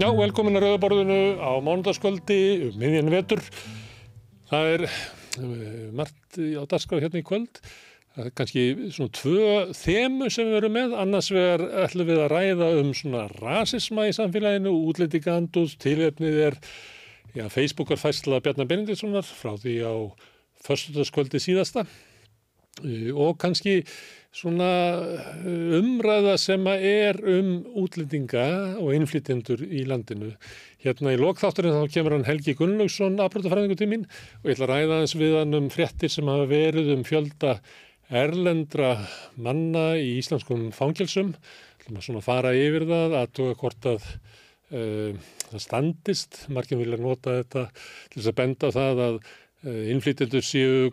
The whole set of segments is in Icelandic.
Já, velkomin að Rauðaborðinu á mánudagskvöldi um miðjan vetur. Það er uh, margt á dagskraf hérna í kvöld. Það er kannski svona tvö þemu sem við verum með. Annars vegar ætlum við að ræða um svona rasisma í samfélaginu, útliti gandús, tilöfnið er já, Facebookar fæsla Bjarnar Benediktssonar frá því á förstutaskvöldi síðasta uh, og kannski svona uh, umræða sem er um útlendinga og innflytjendur í landinu. Hérna í lokþátturinn þá kemur hann Helgi Gunnlaugsson afbrotafræðingu til mín og ég ætla að ræða eins við hann um frettir sem hafa verið um fjölda erlendra manna í íslenskum fangilsum. Það er svona að fara yfir það að tóka hvort að uh, það standist. Markin vilja nota þetta til þess að benda það að uh, innflytjendur séu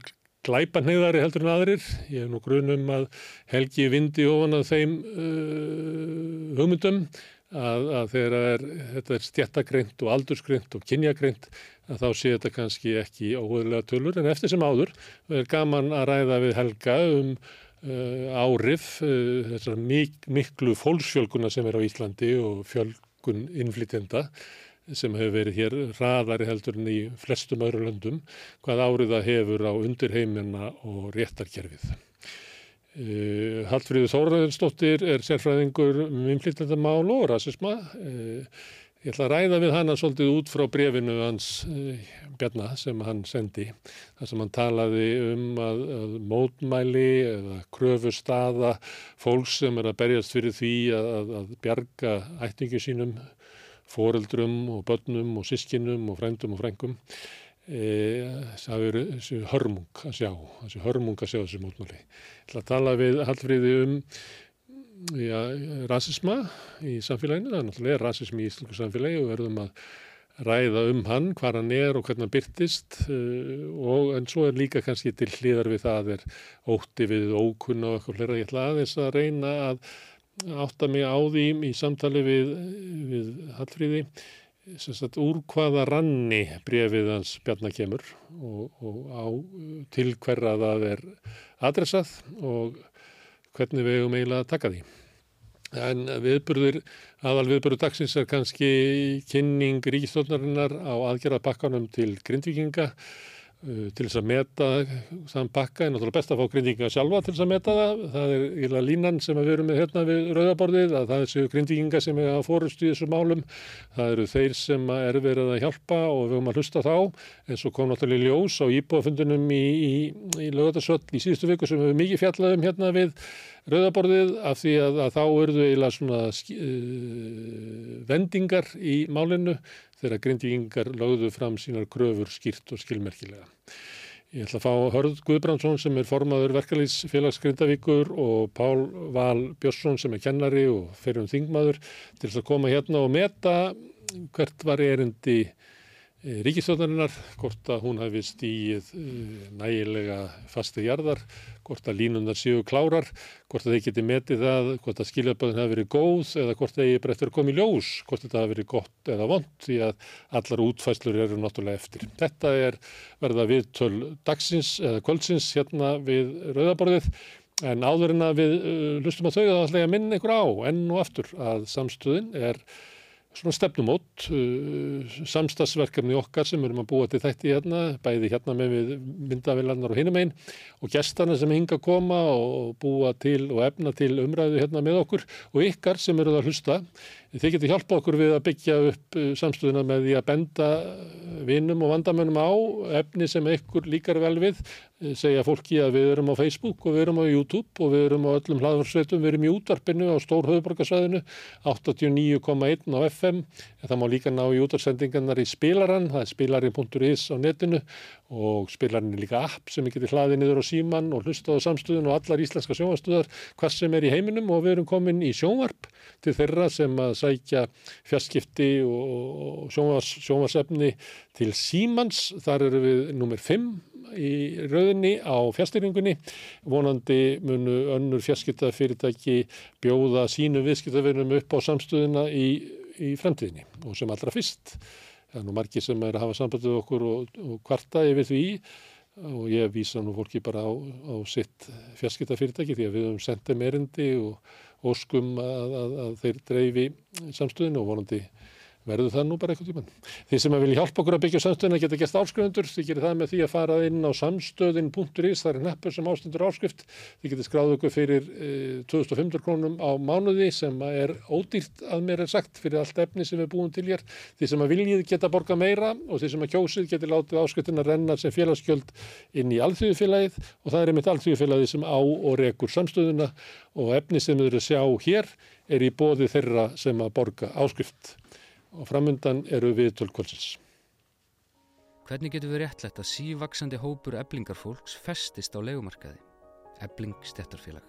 glæpanhegðari heldur en aðrir. Ég hef nú grunum að Helgi vindi ofan að þeim uh, hugmyndum að, að þegar er, þetta er stjættagreint og aldursgreint og kynjagreint að þá sé þetta kannski ekki óhugulega tölur en eftir sem áður er gaman að ræða við Helga um uh, árif uh, þessar mik miklu fólksfjölguna sem er á Íslandi og fjölgun innflytjenda sem hefur verið hér raðari heldur en í flestum öðru löndum, hvað árið það hefur á undirheimina og réttarkerfið. Uh, Hallfríður Þóraðinsdóttir er sérfræðingur um innflytjandamál og rasisma. Uh, ég ætla að ræða við hana svolítið út frá brefinu hans uh, Bjarnar sem hann sendi. Það sem hann talaði um að, að mótmæli eða kröfu staða fólks sem er að berjast fyrir því að, að, að bjarga ætningu sínum foreldrum og börnum og sískinum og frændum og frængum e, það eru þessu hörmung að sjá, þessu hörmung að sjá þessu mótmáli. Ég ætla að tala við Hallfríði um ja, rasisma í samfélaginu, það er náttúrulega rasismi í íslensku samfélagi og verðum að ræða um hann, hvað hann er og hvernig hann byrtist uh, og en svo er líka kannski til hlýðar við það er ótti við ókunna og eitthvað hlera. Ég ætla aðeins að reyna að átta mig á því í samtali við, við Hallfríði sagt, úr hvaða ranni brefið hans Bjarnar kemur og, og á, til hverra það er adressað og hvernig við hefum eiginlega að taka því. En viðburður, aðal viðburður dagsins er kannski kynning ríkistofnarinnar á aðgerðabakkanum til grindvikinga til þess að meta þann pakka er náttúrulega best að fá grindíkinga sjálfa til þess að meta það. Það er íla línan sem við erum með hérna við rauðaborðið að það séu grindíkinga sem er að fórust í þessu málum. Það eru þeir sem er verið að hjálpa og við höfum að hlusta þá en svo kom náttúrulega ljós á íbúafundunum í, í, í lögatarsvöld í síðustu viku sem við mikið fjallaðum hérna við rauðaborðið af því að, að þá eruðu eiginlega svona uh, vendingar í málinu þegar grindvíkingar lögðu fram sínar kröfur skýrt og skilmerkilega. Ég ætla að fá Hörð Guðbrandsson sem er formaður verkefliðsfélags Grindavíkur og Pál Val Björnsson sem er kennari og ferjum þingmaður til að koma hérna og meta hvert var erindi ríkistjóðarinnar, hvort að hún hafi stíið nægilega fasti jarðar, hvort að línundar séu klárar, hvort að þeir geti metið það, hvort að skiljaðböðin hafi verið góð eða hvort þeir bara eftir að koma í ljós, hvort þetta hafi verið gott eða vond því að allar útfæslur eru náttúrulega eftir. Þetta er verða við töl dagsins eða kvöldsins hérna við Rauðaborðið en áður en að við uh, lustum að þau að ætla að minna ykkur á enn og aftur að samstöðin er svona stefnumót, uh, samstagsverkefni okkar sem erum að búa til þætti hérna, bæði hérna með myndavillarnar og hinum einn og gestarna sem hinga að koma og búa til og efna til umræðu hérna með okkur og ykkar sem eru að hlusta. Þeir getur hjálpa okkur við að byggja upp samstöðuna með því að benda vinnum og vandamönnum á efni sem ykkur líkar vel við, segja fólki að við erum á Facebook og við erum á YouTube og við erum á öllum hlaðvarsveitum, við erum í útvarpinu á stór höfuborgarsvæðinu, 89,1 á FM, en það má líka ná í útvarsendingarnar í spilaran, það er spilarin.is á netinu og spilarinn er líka app sem geti hlaðið niður á síman og hlustað á samstöðun og allar íslenska sjónvarstöðar hvað sem er í heiminum. Og við erum komin í sjónvarp til þeirra sem að sækja fjarskipti og sjónvars, sjónvarsefni til símans, þar eru við nummer 5 í rauðinni á fjárstyrningunni vonandi munu önnur fjarskiptafyrirtæki bjóða sínu viðskiptaverðum upp á samstöðuna í, í fremtíðinni og sem allra fyrst það er nú margir sem er að hafa sambandið okkur og, og kvarta yfir því. Og ég vísa nú fólki bara á, á sitt fjarskiptafyrirtæki því að við höfum sendið merindi og óskum að, að, að þeir dreifi samstöðinu og vonandi verður það nú bara eitthvað tíman. Þið sem vilja hjálpa okkur að byggja samstöðuna geta gert áskrifundur, þið gerir það með því að fara inn á samstöðin.is, það er neppur sem ástundur áskrift, þið getur skráð okkur fyrir e, 2500 krónum á mánuði sem er ódýrt að mér er sagt fyrir allt efni sem við búum til hér, þið sem að viljið geta borga meira og þið sem að kjósið getur látið áskriftin að renna sem félagsgjöld inn í alþjóðufélagið og það er einmitt alþjóðufélagið sem á og rekur samstöðuna og efni sem við erum að sjá hér er í bóði þeirra sem að borga áskrift og framundan eru við tölkvöldsins. Hvernig getur við réttlegt að sívaksandi hópur eblingarfólks festist á legumarkaði? Ebling stettarfélag.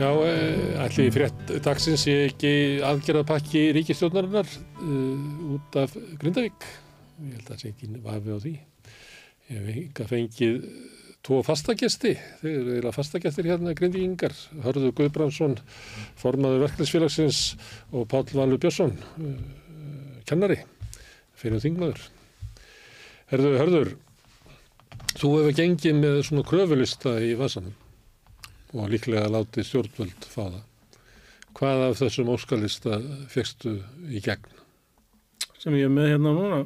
Já, allir frétt dagsins ég ekki aðgerðapakki ríkistjónarinnar uh, út af Grindavík. Ég held að það sé ekki vafi á því. Ég hef ekki fengið tvo fastagesti, þeir eru eiginlega fastagestir hérna grindvíkingar, Hörður Guðbrandsson, formaður verklæsfélagsins og Pál Valur Björnsson, uh, kennari, fyrir þingmaður. Herðu, Hörður, þú hefur gengið með svona kröfulista í vasanum og líklega látið stjórnvöld fá það. Hvað af þessum óskalista fegstu í gegn? Sem ég er með hérna núna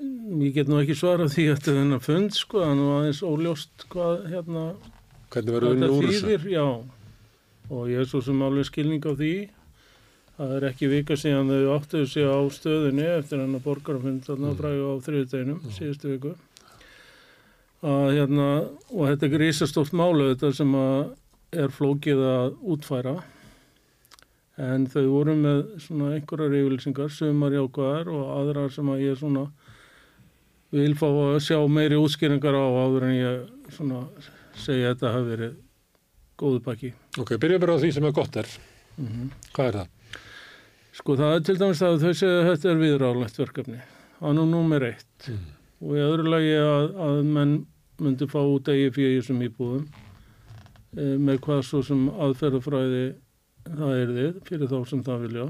ég get nú ekki svarað því að þetta er fund sko, það er nú aðeins óljóst hvað hérna Hvernig verður úr þessu? Já, og ég er svo sem alveg skilning á því það er ekki vika síðan þau áttuðu sig á stöðunni eftir hann að borgarfund þarna mm. fræðu á þriðuteginum mm. síðustu viku að hérna, og þetta er grísastórt málu þetta sem að er flókið að útfæra en þau voru með svona einhverjar yfirlýsingar, sumar jákvæðar og aðrar sem að ég svona vil fá að sjá meiri útskýringar á áður en ég svona segja að þetta hafi verið góðu baki. Ok, byrja bara á því sem er gott er. Mm -hmm. Hvað er það? Sko það er til dæmis að þau segja að þetta er viðrálegt verkefni. Það er nú nummer eitt. Mm. Og í öðru lagi að, að menn myndi fá út eigi fyrir þessum íbúðum e, með hvað svo sem aðferðafræði það er þið fyrir þá sem það vilja.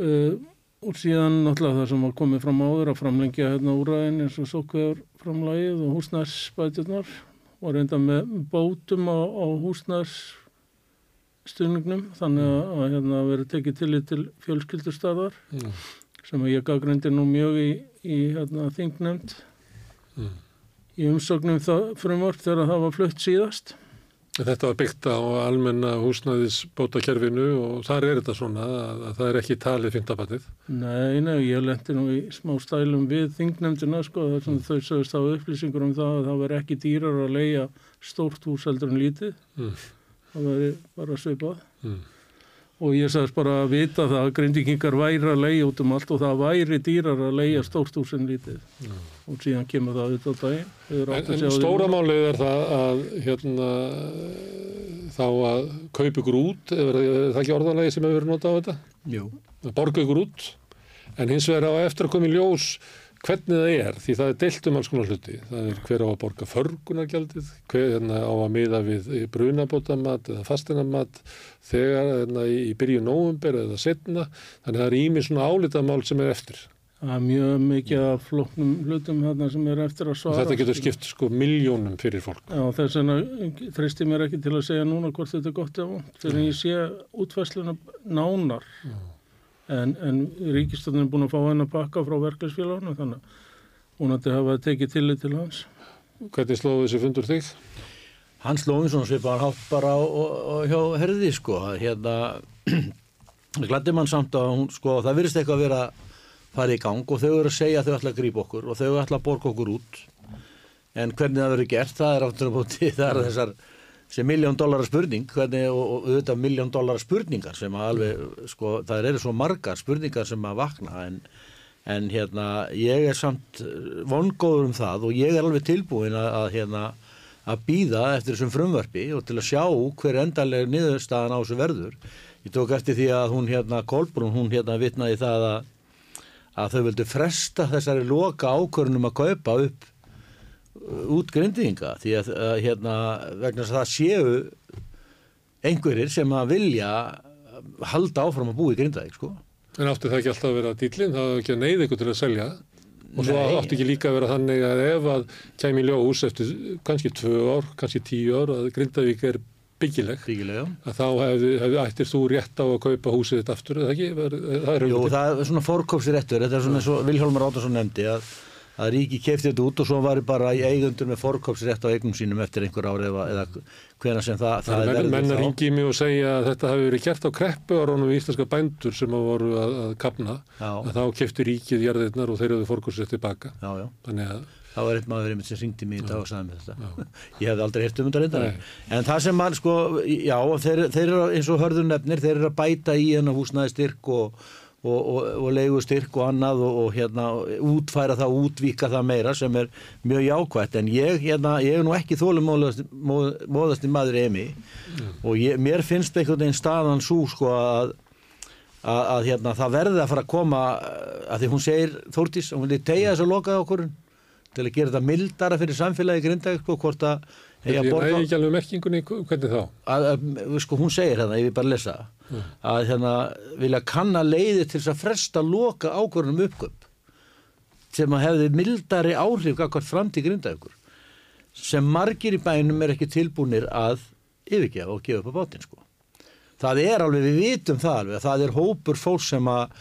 E, og síðan náttúrulega það sem var komið fram áður að framlengja hérna úræðin eins og sókveður framlægið og húsnærsbætjarnar og reynda með bótum á, á húsnærsstuðningnum þannig að, að hérna verið tekið tillit til fjölskyldustafar mm. sem ég gaggrindi nú mjög í, í hérna, þingnefnd mm. í umsögnum frumvort þegar það var flutt síðast Þetta var byggt á almenna húsnæðisbótakerfinu og þar er þetta svona að, að það er ekki talið fyndabatið. Nei, nei, ég lendi nú í smá stælum við þingnefndina sko, mm. þau sögust á upplýsingur um það að það var ekki dýrar að leia stórt hús heldur en lítið. Mm. Það var bara svipað. Mm og ég sagðist bara að vita það að grindvikingar væri að leia út um allt og það væri dýrar að leia stórt úr sem lítið Já. Og síðan kemur það auðvitað daginn. En, en stórumálið er það að hérna þá að kaupa ykkur út, er það ekki orðanlegi sem hefur verið notað á þetta? Jú. Að borga ykkur út, en hins vegar á eftir að koma í ljós hvernig það er, því það er deilt um alls konar hluti. Það er hver á að borga förgunargjaldið, hver hérna, á að miða við brunabótamat eða fastinamat þegar hérna, í byrju nógumber eða setna. Þannig að það er ímið svona álitamál sem er eftir. Það er mjög mikið af floknum hlutum hérna sem er eftir að svara. Og þetta getur skipt sko miljónum fyrir fólk. Já, þess vegna þreistir mér ekki til að segja núna hvort þetta er gott eða vond. Þegar ég sé útfæsluna nánar. Já en, en ríkistöndin er búin að fá henn að pakka frá verkefnsfélagunum þannig að hún ætti að hafa tekið tillit til hans. Hvernig slóðu þessi fundur þig? Hann slóði svona svipar hátt bara á, á, á, hjá herði sko, hérna glætti mann samt að hún sko, það virðist eitthvað að vera farið í gang og þau eru að segja að þau ætla að grípa okkur og þau ætla að borga okkur út en hvernig það verður gert, það er áttur á búti, það er þessar sem miljón dólarar spurning hvernig, og, og auðvitað miljón dólarar spurningar sem að alveg, sko, það eru svo margar spurningar sem að vakna en, en hérna, ég er samt vongóður um það og ég er alveg tilbúin að, að hérna að býða eftir þessum frumvarfi og til að sjá hver endalega niðurstaðan á þessu verður. Ég tók eftir því að hún hérna, Kolbrún, hún hérna vitnaði það að, að þau vildu fresta þessari loka ákvörnum að kaupa upp út grindinga því að, hérna vegna að það séu einhverjir sem að vilja halda áfram að búa í grindaðik sko. En átti það ekki alltaf að vera dýlinn, það var ekki að neyða ykkur til að selja? Og svo Nei. átti ekki líka að vera þannig að ef að kæmi í ljós eftir kannski tvö ár, kannski tíu ár að Grindavík er byggileg, byggilega. að þá hefði, hefði ættir þú rétt á að kaupa húsið þetta aftur, eða ekki? Var- Það er Jú, það er svona fórkópsréttur, þetta er svona eins og Vilhjálmar Átnarsson nefndi að, að ríki kefti þetta út og svo var bara í eigundur með fórkópsrétt á eignum sínum eftir einhver ári eða, eða hvena sem það, það Það er menn, menn að þá. ringi mig og segja að þetta hafi verið gert á kreppu áraunum íslenska bændur sem að voru að, að kapna Já. að þá kefti ríkið og Það var einn maður einmitt sem ringdi mig í dag og sagði mér þetta. Ég hefði aldrei heyrt um þetta reyndar. En það sem mann, sko, já, þeir, þeir eru eins og hörður nefnir, þeir eru að bæta í hennar húsnæði styrk og, og, og, og leigu styrk og annað og, og hérna útfæra það, útvíka það meira sem er mjög jákvætt. En ég, hérna, ég er nú ekki þólum móðast í maður emi og ég, mér finnst einhvern veginn staðan svo, sko, að að, að hérna, það verði að fara að koma að því hún segir, Þórtís, hún vilja tegja þess að loka okkur til að gera þetta mildara fyrir samfélagi grinda sko, hvort að að næði borga ekki alveg merkingunni hvernig þá? Að, að, sko, hún segir hérna, ég vil bara lesa. Að hérna, vilja kanna leiði til þess að fresta loka ákvörðunum uppgöp sem að hefði mildari áhrif gagvart framtíð grinda ykkur sem margir í bænum er ekki tilbúnir að yfirgefa og gefa upp á bátinn sko. það er alveg, við vitum það alveg að það er hópur fólk sem að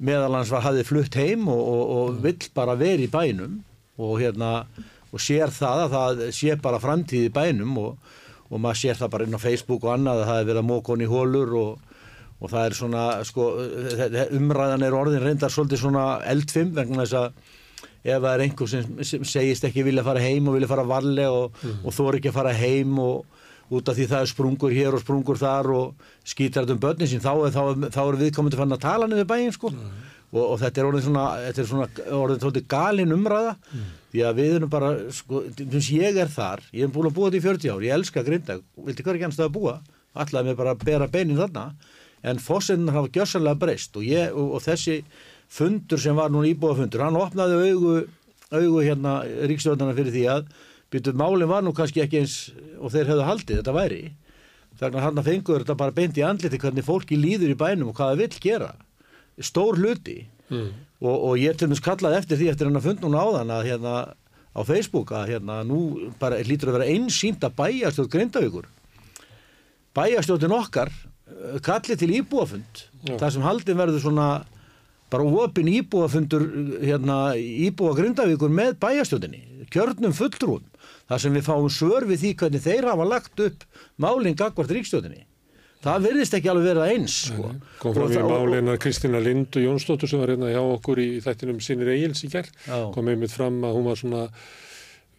meðalans var hafði flutt heim og, og, og vill bara vera í bænum og hérna og sér það að það sé bara framtíð í bænum og, og maður sér það bara inn á Facebook og annað að það er verið að móka honni í hólur og, og það er svona sko, umræðan er orðin reyndar svolítið svona eldfim vegna þess að ef það er einhver sem, sem segist ekki vilja fara heim og vilja fara varlega og, og þú er ekki að fara heim og út af því það er sprungur hér og sprungur þar og skýtar þetta um börnin sín þá, þá, er- þá er viðkomandi fann að tala niður bæinn sko og, og þetta er orðin svona, þetta er svona orðin tótið galin umræða. Því að við erum bara, sko, ég er þar ég er búin að búa þetta í 40 ár, ég elska grinda vilti hver ekki annars það að búa? Allavega með bara að bera beinin þarna. En fósinn hafa gjössanlega breyst og, ég, og, og þessi fundur sem var núna íbúafundur, hann opnaði augu, augu hérna ríkstjórnarna fyrir því að byrjuð málinn var nú kannski ekki eins og þeir hefðu haldið þetta væri. Þannig að hann fengur þetta bara beint í andliti hvernig fólki líður í bænum og hvað það vill gera stór hluti mm. og, og ég til dæmis kallaði eftir því eftir hann að fund núna áðan að hérna á Facebook að hérna nú bara lítur að vera einsýnt að bæjastjóð Grindavíkur bæjastjóðin okkar eh, kalli til íbúafund Já. þar sem haldin verður svona bara opin íbúafundur hérna íbúa Grindavíkur með bæjastjóðinni kjörnum fulltrúum þar sem við fáum svör við því hvernig þeir hafa lagt upp málinn gagvart ríkstjóðinni það virðist ekki alveg vera eins sko. kom í það- og- málina Kristina Lind og Jónsdóttur sem var hérna hjá okkur í þættinum sinir Egils í gerð kom einmitt fram að hún var svona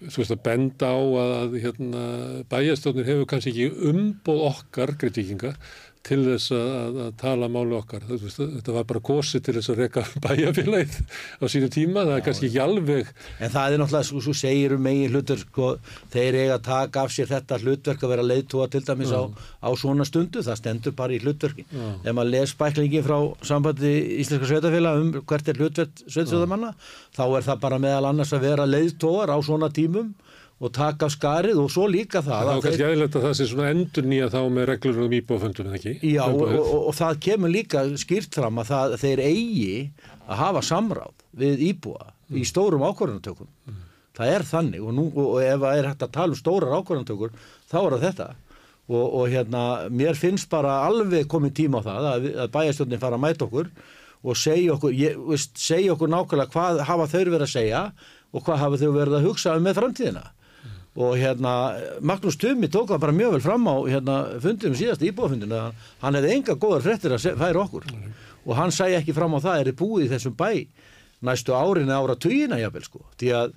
þú veist að benda á að, að hérna, bæjastjónir hefur kannski ekki umboð okkar kritíkinga til þess að, að, tala máli okkar þetta var bara kosið til þess að reka bæjafélagið á sínu tíma það er kannski ekki alveg En það er náttúrulega, svo, svo segir um megin hlutur, sko, þeir eiga að taka af sér þetta hlutverk að vera leiðtúa til dæmis á, á svona stundu, það stendur bara í hlutverki. Já. Ef maður les bæklingi frá sambandi Íslenska sveitafélag um hvert er hlutverk sveitafélagsmanna, þá er það bara meðal annars að vera leiðtúar á svona tímum og taka af skarið og svo líka það. það að var kannski eðlilegt að það sé svona endur nýja þá með reglur um íbúaföndum en ekki Já, og, og, og það kemur líka skýrt fram að það, þeir eigi að hafa samráð við íbúa í stórum ákvarðanatökum. Það er þannig og, nú, og, ef það er hægt að tala um stórar ákvarðanatökur þá er það þetta. Og, og hérna, mér finnst bara alveg komið tíma á það að, að bæjarstjórnin fara að mæta okkur og segja okkur, ég, veist, segja okkur nákvæmlega hvað hafa þau verið að segja og hvað hafa þau verið að hugsa um með framtíðina og hérna Magnús Tumi tók það bara mjög vel fram á hérna fundinum síðast íbúafundinu að hann hefði enga góðar fréttir að færa okkur. Og hann sæði ekki fram á það er búið í þessum bæ næstu árin ára tugina jafnvel sko. Því að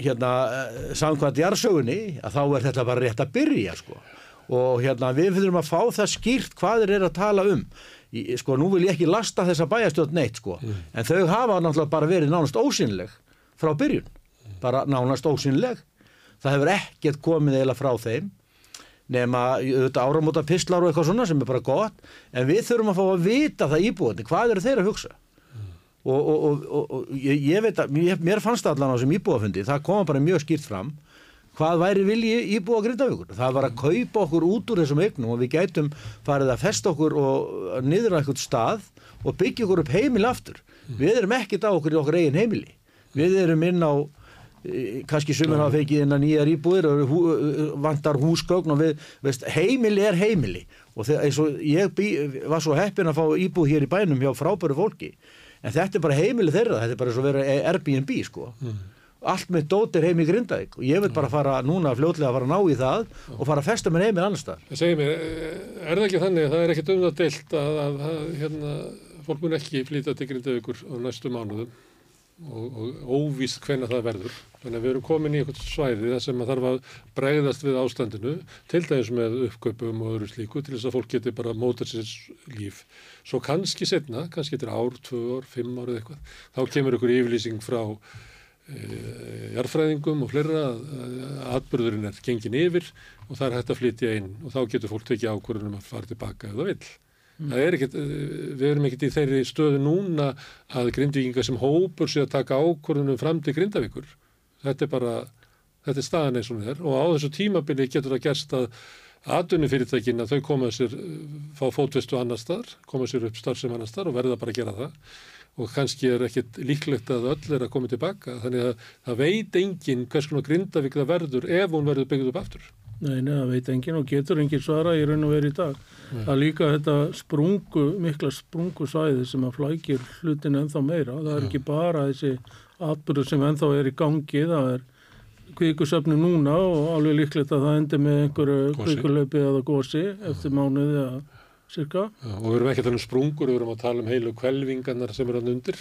hérna eh, samkvæmt jarðsögunni að þá er þetta bara rétt að byrja sko. Og hérna við þurfum að fá það skýrt hvað þeir eru að tala um. Í, sko nú vil ég ekki lasta þessa bæjastjótt neitt sko. En þau hafa náttúrulega bara verið nánast ósynleg frá byrjun bara nánast ósynleg það hefur ekkert komið eiginlega frá þeim nema áramóta pistlar og eitthvað svona sem er bara gott en við þurfum að fá að vita það íbúðandi hvað eru þeir að hugsa? Og, og, og, og, og ég, ég veit að mér, mér fannst allan á sem íbúafundi það koma bara mjög skýrt fram hvað væri vilji íbúa grindavíkur? Það var að kaupa okkur út úr þessum eignum og við gætum farið að festa okkur og niður á eitthvað stað og byggja okkur upp heimil aftur. Við erum ekkert á okkur í okkur eigin heimili. Við erum inn á kannski sumir hafa fengið inn að nýjar íbúðir hú, eh, vantar húsgögn og við, veist, heimili er heimili. Og þegar, og ég bí, var svo heppin að fá íbúð hér í bænum hjá frábæru fólki. En þetta er bara heimili þeirra, þetta er bara og vera Airbnb sko. Allt með dótir heim í Grindavík og ég vil bara fara núna fljótlega að fara að ná í það og fara að festa mér heimil annars Það segir mér, eh, er það ekki þannig að það er ekkert um það deilt að, að, að hérna, fólk mun ekki flytja til Grindavíkur á næstu mánuðum og, og óvíst hvenna það verður. Þannig að við erum komin í eitthvað svæði þar sem að þarf að bregðast við ástandinu, til dæmis með uppköpum og öðru slíku, til þess að fólk geti bara mótað sér líf. Svo kannski setna, kannski eftir ár, tvö ár, fimm ár eða eitthvað, þá kemur ykkur yfirlýsing frá e, jarðfræðingum og fleira að atbyrðurinn er gengin yfir og það er hægt að flytja inn og þá getur fólk tekið ákvörðunum að fara tilbaka það vill. Það er ekkert, eh, við erum ekkert í þeirri stöðu núna að grindvíkinga sem hópur sér að taka ákvörðunum fram til grindavíkur. Þetta er bara, þetta er staðan eins og hún er og á þessu tímabili getur það gerst að atvinnufyrirtækin að þau koma sér, eh, fá fótvestu annar staðar, koma sér upp starfsem annar staðar og verða bara að gera það og kannski er ekkit líklegt að öll er að koma tilbaka þannig að það veit enginn hvers konar grindavík það verður ef hún verður byggð upp aftur. Nei, nei, það veit enginn og getur enginn svara í raun og verið í dag. Það er líka þetta sprungu, mikla sprungu svæði sem að flækir hlutin ennþá meira. Það er ekki bara þessi atbyrður sem ennþá er í gangi, það er kvíkusöfni núna og alveg líklegt að það endi með einhverju kvíkulöpi eða gósi eftir mánuði eða cirka. Já, og við erum ekki að tala um sprungur, við erum að tala um heilu kvelvingarnar sem eru hann undir.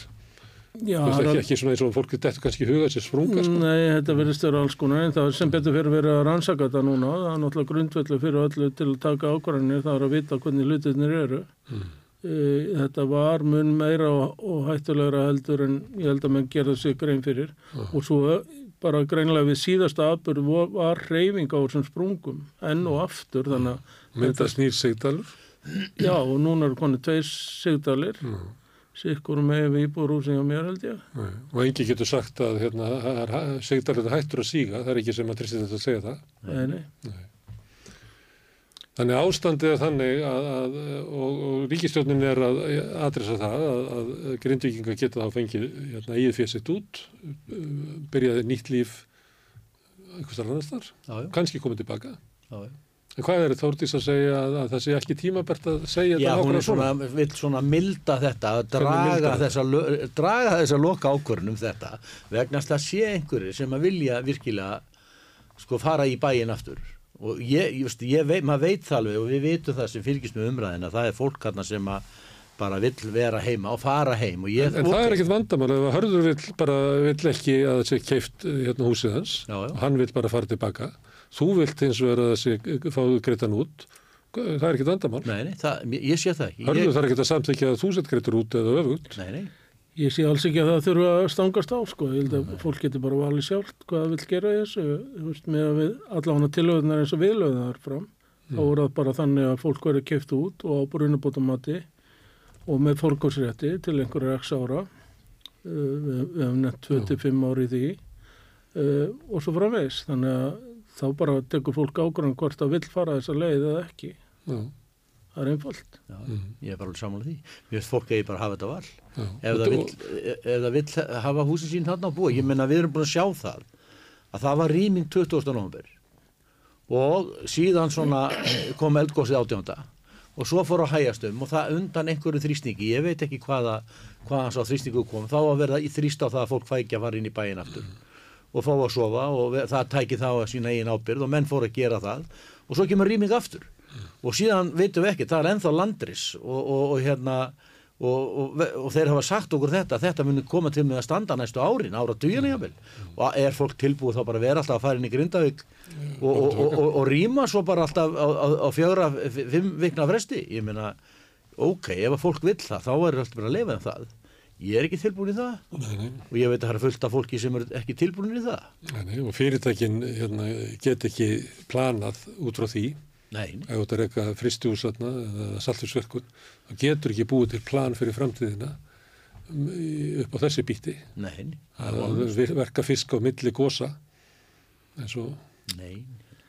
Já, Þú veist það ekki, ekki svona eins og fólk þetta kannski huga sér sprunga sko. Nei, þetta verðist vera alls konar en það er sem betur fyrir verið að rannsaka þetta núna það er náttúrulega grundvellu fyrir öllu til að taka ákvarðanir það er að vita hvernig hlutirnir eru Mm. Eh, þetta var mun meira og, og hættulegra heldur en ég held að menn gerða sig grein fyrir og svo bara greinlega við síðasta atbyrð var, reyfing á þessum sprungum enn og aftur þannig að Mynda snýr sigdalur. já og núna eru konið tveir sigdalir Mm. Sikkur með við íbúrúsin á mér held ég Nei, Og engi getur sagt að hérna, sigdalur er hættur að síga, það er ekki sem að tristir þetta að segja það. nei, nei. Þannig að ástandið er þannig að, að og, og ríkistjórnin er að adressa það að, að grindvíkinga geta þá fengið hérna, eigið fyrir sitt út, byrjaði nýtt líf einhvers þar annars þar, já, já, kannski komið tilbaka. já, já. En hvað er Þórdís að segja að, að það sé ekki tímabært að segja Já, þetta hún er nákvæmlega svona? vill svona milda þetta, draga þessa, draga þessa loka ákvörðun um þetta, vegna að það sé einhverjir sem að vilja virkilega sko fara í bæinn aftur og ég, veist, ég veit, maður veit það alveg og við veitum það sem fylgist með umræðina það er fólk hann sem að bara vill vera heima og fara heim og ég, En það er ekkert vandamál ef að Hörður vill bara vill ekki að það sé keift hérna húsið hans Já, já. og hann vill bara fara tilbaka. Þú vilt eins og vera að það sé fáðu greitan út. Það er ekkert vandamál. Nei, nei, það, ég sé það ekki. Hörður ég, þarf ekkert að samþykja að þú sett greitur út eða öfugt. Nei, nei, Ég sé alls ekki að það þurfa að stangast á sko, ég held að fólk getur bara valið sjálft hvað það vil gera í þessu, þú veist, með að við allavega tilöðunar eins og viðlöðunar fram, þá er það bara þannig að fólk verður keift út og á brunabótamati og með fólkásrétti til einhverja x ára, uh, við, hefum nefnt 25 ári í því. Uh, og svo framvegs, þannig að þá bara tekur fólk ákvörðan hvort það vill fara þessa leið eða ekki, Já, það er einfalt. já, Mm. ég er bara alveg samanlega því. Mér veist fólk eigi bara að hafa þetta val. Já. ef það, vill, ef það vill hafa húsin sín þarna á búi, ég menna við erum búin að sjá það að það var rýming 20. november og síðan svona kom eldgósið átjónda og svo fór að hægjast um og það undan einhverju þrýstingi, ég veit ekki hvaða hvaðan sá þrýstingu kom, þá að verða í þrýst á það að fólk fækja að fara inn í bæin aftur og fá að sofa og það tæki þá að sína eigin ábyrð og menn fór að gera það. Og svo kemur rýming aftur. Og síðan veitum við ekki, það er ennþá landris og, og, og hérna og, og, þeir hafa sagt okkur þetta þetta muni koma til með að standa næstu árin ára dugina jáfnvel og er fólk tilbúið þá bara vera alltaf að fara inn í Grindavík og, og, og, og, og rýma svo bara alltaf á, á, á fjögra, fimm vikna fresti? Ég meina, ok, ef að fólk vill það þá er alltaf bara að lifa um það ég er ekki tilbúin í það. Nei, nei, og ég veit að það er fullt af fólki sem er ekki tilbúin í það. Nei, nei, og fyrirtækin hérna, get ekki planað út frá því. Nei, ef þetta er eitthvað fristjúsatna eða saltursverkun, þá getur ekki búið til plan fyrir framtíðina um, upp á þessi bíti nei, að verka fisk á milli gósa eins og, nei.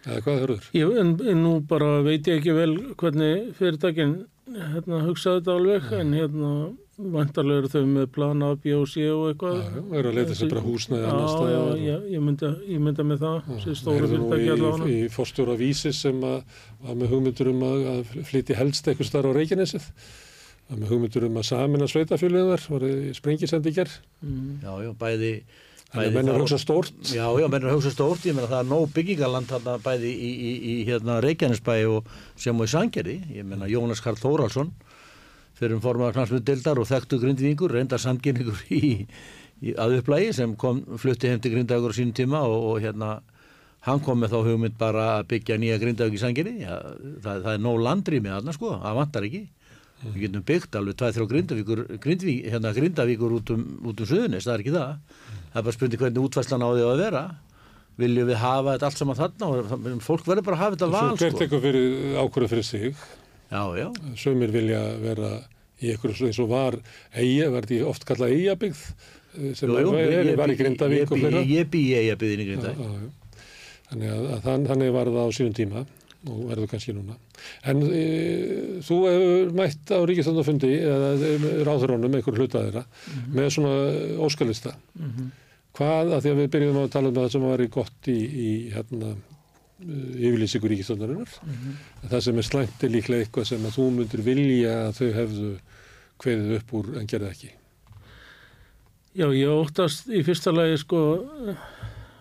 Eða hvað hörður? Jú, en, en nú bara veit ég ekki vel hvernig fyrirtækin hérna, hugsaði þetta alveg, en hérna vantarlega eru þau með plan A, B og C og eitthvað. Já, já, er að leita sér bara húsnæði Já, annars já, staðar og- ég, mynda, ég mynda með það, þessi stóru fyrirtæki allavega. í, í fórstjóra vísis sem að, var með hugmyndur um að, að flytja helst eitthvað starf á Reykjanesið var með hugmyndur um að samina sveitafjöluðar var í sprengisendiger Mm. Já, já, bæði... þannig að menn er að hugsa stórt Já, já, menn er að hugsa stórt, ég meina það er nóg byggingaland þarna bæði í, í, í hérna Reykjanesbæ og sem og í Sangeri, ég meina Jónas Karl Þóraldsson fyrir um formaður knarsmið dildar og þekktu grindvíkur, reyndar samkynningur í, í að upplægi sem kom, flutti heim til grindavíkur á sínum tíma og, og hérna hann kom með þá hugmynd bara að byggja nýja grindavík í Sangeri, já, það, það er nóg landrými þarna sko, það vantar ekki. Við getum byggt alveg tvæð þrjá grindavíkur grindvík, hérna grindavíkur út um, út um suðunis, það er ekki það. Það er bara spurning hvernig útvæslan á því að vera. Viljum við hafa þetta allt saman þarna og fólk verður bara að hafa þetta svo val hvert sko. eitthvað fyrir ákvörðu fyrir sig já, já, sömur vilja vera í eitthvað eins og var eiga, þetta oft kallað eigabyggð eh, sem Jú, jú, var, ég- er, var í Grindavík og fleira ég bý í eigabyðin í Grindavík. Þannig að, að þann, þannig var það á sínum tíma og verður kannski núna. En e, þú hefur mætt á ríkistöndafundi eða ráðurónum einhver hluta þeirra með svona óskalista. Hvað, að því að við byrjum að tala um það sem var í gott í, í hérna, yfirlýsingu ríkistöndarinnar. Það sem er slæmt er líklega eitthvað sem að þú myndir vilja að þau hefðu kveðið upp úr en gerði ekki. Já, ég óttast í fyrsta lagi sko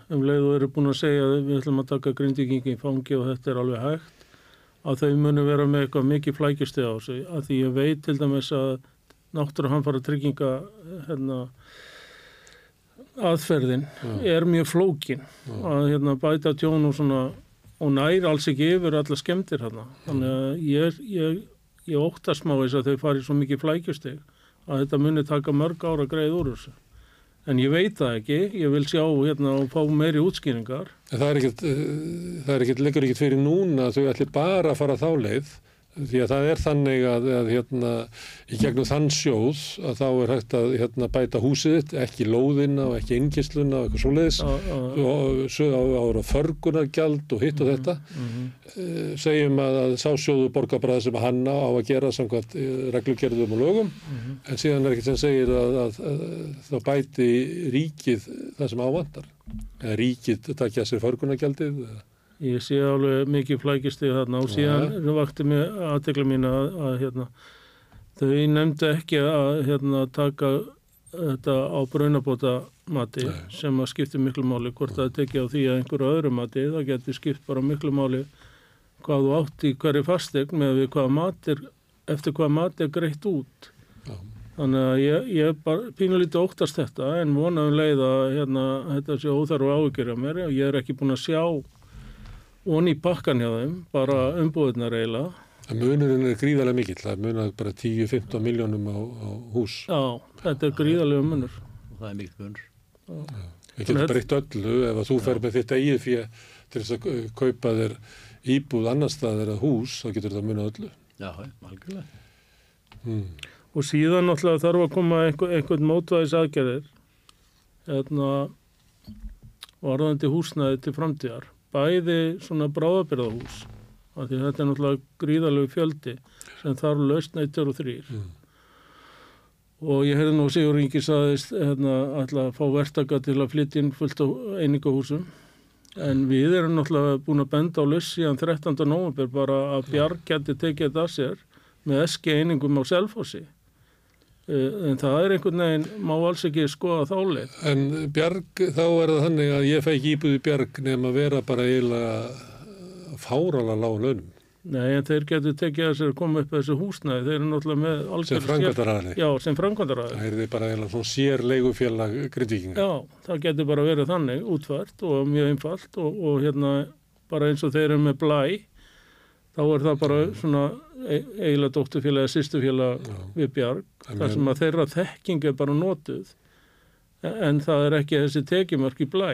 um leið og eru búin að segja að við ætlum að taka grindvikingi í fangi og þetta er alveg hægt að þau munu vera með eitthvað mikið flækjusti á sig að því ég veit til dæmis að náttúru hanfara trygginga hérna aðferðin er mjög flókin að hérna bæta tjón og svona og næri alls ekki yfir alla skemmtir hérna þannig að ég, ég, ég óttast má þess að þau fari svo mikið flækjustig að þetta muni taka mörg ára greið úr þessu. En ég veit það ekki, ég vil sjá hérna og fá meiri útskýringar. Það er ekkert, eh, það er ekkert, leggur ekkert fyrir núna að þau ætli bara að fara þá leið því að það er þannig að, að hérna, í gegnum þann sjóð að þá er hægt að hérna, bæta húsið ekki lóðina og ekki innkistluna og eitthvað svoleiðis. Og ára förgunargjald og hitt og þetta. Eh, segjum að, að sá sjóðu borgarbræði sem hann á að gera samkvæmt eh, reglugerðum og lögum. En síðan er ekkert sem segir að, að, að þá bæti ríkið það sem ávandar eða ríkið takja sér förgunargjaldið eða Ég sé alveg mikið flækjustig þarna og síðan vakti mig aðtekla mín að, að hérna, þau nefndu ekki að hérna, taka þetta á braunabóta mati Nei. sem að skipti miklu máli hvort það tekja á því að einhverju öðru mati það getur skipt bara miklu máli hvað þú átt í hverju fastegn með hvað matir, eftir hvað mati er greitt út Já. þannig að ég, ég bara pínulítið óttast þetta en vonaðum leið að hérna, þetta sé óþarf áhyggjur af mér ég er ekki búin að sjá onni í bakkan hjá þeim bara umbúðunar eiginlega. En munurinn er gríðarlega mikill, það munar bara 10-15 miljónum á, á hús. já, þetta er gríðarlega munur. Og það er mikið munur. Við getum Þetta- breytt öllu ef að þú fer með þitt eigið fyrir til þess að kaupa þér íbúð annar staðar að hús, þá getur þetta munað öllu. já, algjörlega. Hmm. og síðan náttúrulega þarf að koma einhver, einhvern mótvæðis aðgerðir hérna varðandi húsnæði til framtíðar bæði svona bráðabyrðahús af því þetta er náttúrulega gríðarlegu fjöldi sem þarf lausna í og þrýr Mm. og ég heyrði nú Sigur Ingi saðist hérna að fá verktaka til að flytja inn fullt á einingahúsum en við erum náttúrulega búin að benda á laus síðan 13. november bara að Bjarg geti tekið þetta að sér með eski einingum á Selfossi Eh, en það er einhvern veginn má alls ekki skoða þáleið En Bjarg, þá er það þannig að ég fæ ekki íbúð í Bjarg nefn að vera bara eiginlega fárala lág launum Nei, en þeir getur tekið að sér að koma upp þessu húsnæði, þeir eru náttúrulega með alls sem framkvæmdaraðli. Já, sem framkvæmdaraði. Það er þið bara eiginlega svona sér leigufélag grindvíkinga. Já, það getur bara verið þannig, útvært og mjög einfalt og, og hérna bara eins og þeir eru með blæ, þá er það bara svona eiginlega dótturfélag eða sýstufélag við Bjarg, En þar sem að þeirra þekking er bara notuð, en það er ekki þessi tekjumörk í blæ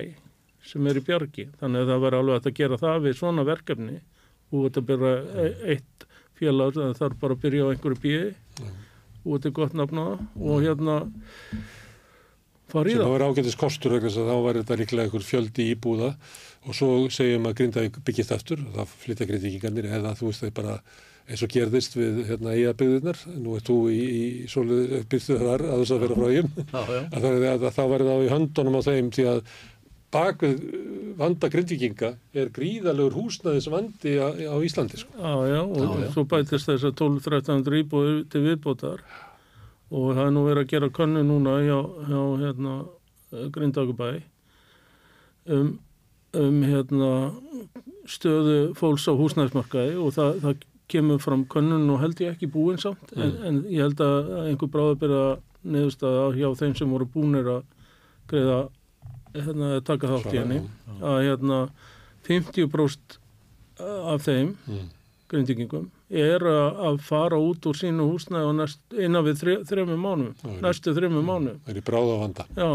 sem er í Bjargi, þannig að það verður alveg að gera það við svona verkefni. Og þetta byrja eitt félag, það þarf bara að byrja á einhverju bíði og þetta er gott nafna og hérna sem það. það var ágætis kostur vegna þá var þetta líklega einhver fjöldi íbúða. Og svo segjum að Grindavík byggist aftur, það flytja grindvíkingarnir eða þú veist þeir bara eins og gerðist við hérna eigabyggðunar, nú er þú í, í svolítið byrstuð þar að þess að vera frá Já, já. að, það, að, að þá verði það á í höndunum á þeim því að bak við vanda grindvikinga er gríðalegur húsnæðis vandi á, á Íslandi sko. Já, já, og Já, já. svo bætist þess að 12-13 íbúið til viðbótar og það er nú verið að gera könnu núna hjá, hjá hérna, Grindakubæ um, um hérna, stöðu fólks á húsnæðismarkaði og það, það kemur fram könnun og held ég ekki búin samt en, en ég held að einhver bráðabyrða neðustæða hjá þeim sem voru búinir að greiða hérna, taka þátt í henni að hérna 50% af þeim Mm. grindingum er að fara út úr sínu næst, innan við þre, þremmu mánu, næstu þremmu mánu. Það er í bráða vanda. Já,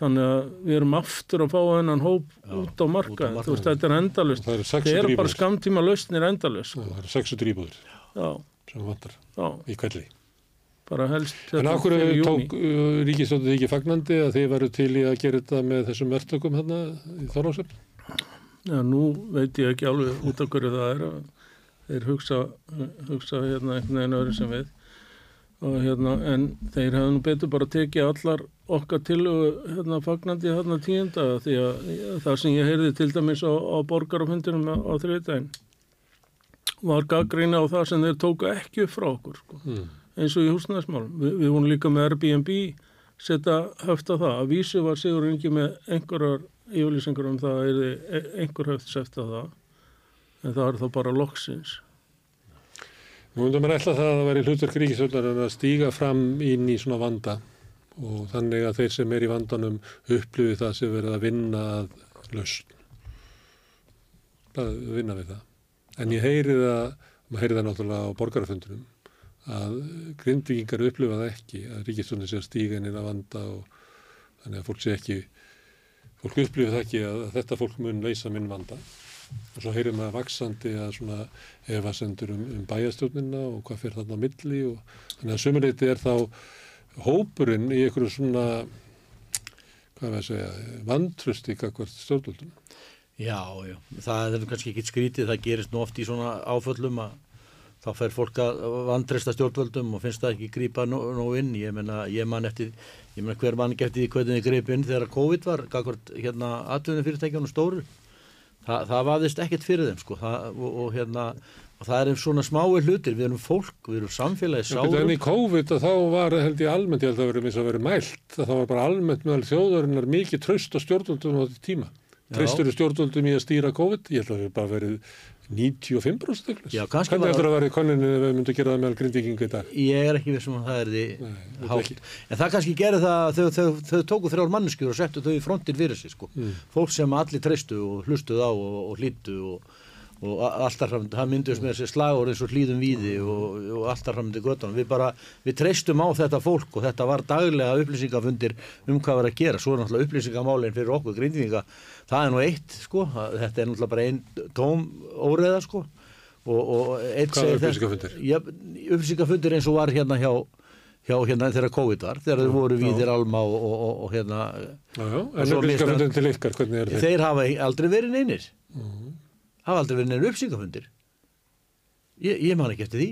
þannig að við erum aftur að fá hennan hóp Já, út á marka. út á Þú veist, þetta er endalust. Það eru Það 600 eru bara skamtíma lausnir endalust. Það eru 600 íbúður sem vantar já, í kvelli. bara helst. En hérna fyrir júní. tók uh, ríkistöndið ekki fagnandi að þið varu til í að gera þetta með þessum verktökum hérna í Þorlásöfn? Já, nú veit ég ekki alveg út af hverju það er þeir hugsa, hugsa hérna einhvern veginn öðru sem við og hérna, en þeir hefðu nú betur bara tekið allar okkar til hérna fagnandi hérna tíunda því að það sem ég heyrði til dæmis á, á borgarafundinum á, á þriðdægin var gaggrína á það sem þeir tóku ekki upp frá okkur sko Mm. eins og í húsnæðismálum. Vi, við vorum líka með Airbnb setja höft á það. Að vísu var Sigur Ingi með einhverjar yfirlýsingur um það að er einhver höft sett á það. En það er þá bara loksins. Nú myndum maður ætla það að það væri hlutverk ríkistöndar að stíga fram inn í svona vanda og þannig að þeir sem er í vandanum upplifi það sem verið að vinna að lausn. Að vinna við það. En ég heyri það, maður heyri það náttúrulega á borgarafundunum, að grindvikingar upplifa það ekki, að ríkistöndar sé að stíga inn í að vanda og þannig að fólk sé ekki, fólk upplifi það ekki að þetta fólk mun leysa minn vanda. Og svo heyrir maður vaksandi að svona efasendur um, um bæjastjórnina og hvað fyrir þarna á milli og þannig að sömuleyti er þá hópurinn í einhverju svona, hvað við að segja, vantrösti kakvart stjórnvöldum. Já, já, það er kannski ekki skrítið, það gerist nú oft í svona áföllum að þá fer fólk að vantresta stjórnvöldum og finnst það ekki grípa nú inn, ég menna, ég man eftir, ég menna hver mann ekki eftir því hvernig þið grip inn þegar COVID var, kakvart hérna atvinnum fyrirtækjunum stóru, Þa, það vaðist ekkert fyrir þeim sko, það, og, og hérna, og það er svona smái hlutir, við erum fólk, við erum samfélagi En sárum, í COVID þá var held ég almennt, ég held að eins og verið mælt, að það var bara almennt meðal þjóðarinnar mikið tröst á stjórnvöldum á þetta tíma. Já. Treystur stjórnvöldum í að stýra COVID, ég held að það hefur bara verið 95% eitthvað. Já, kannski Hvernig var- heldur að vera í koninu við myndum gera það meðal grindvikinga í dag? ég er ekki vissum að það er því hátt. En það kannski gerir það að þau, þau, þau tóku þrjár manneskjur og settu þau í frontin fyrir sig sko. Mm. Fólk sem allir treystu og hlustuð á og, og hlýttu og, og alltaf fram, það myndist með þessi slagur eins og hlýðum víði og, og alltaf fram til göttunum. Við bara, við treystum á þetta fólk og þetta var daglega upplýsingafundir um hvað var að gera. Svo er náttúrulega upplýsingamálinn fyrir okkur grindvíkinga. Það er nú eitt sko, þetta er náttúrulega bara einn tóm óreða sko. Og, og Hvaða segir þetta- upplýsingafundir? Já, upplýsingafundir eins og var hérna hjá, hjá hérna þegar COVID var, þegar þau voru Víðir Alma og, og, og, og hérna, Já, já, en upplýsingafundin til ykkar, hvernig er þeir? þeir hafa aldrei verið neynir, hafa aldrei verið neynir upplýsingafundir. Ég, ég man ekki eftir því.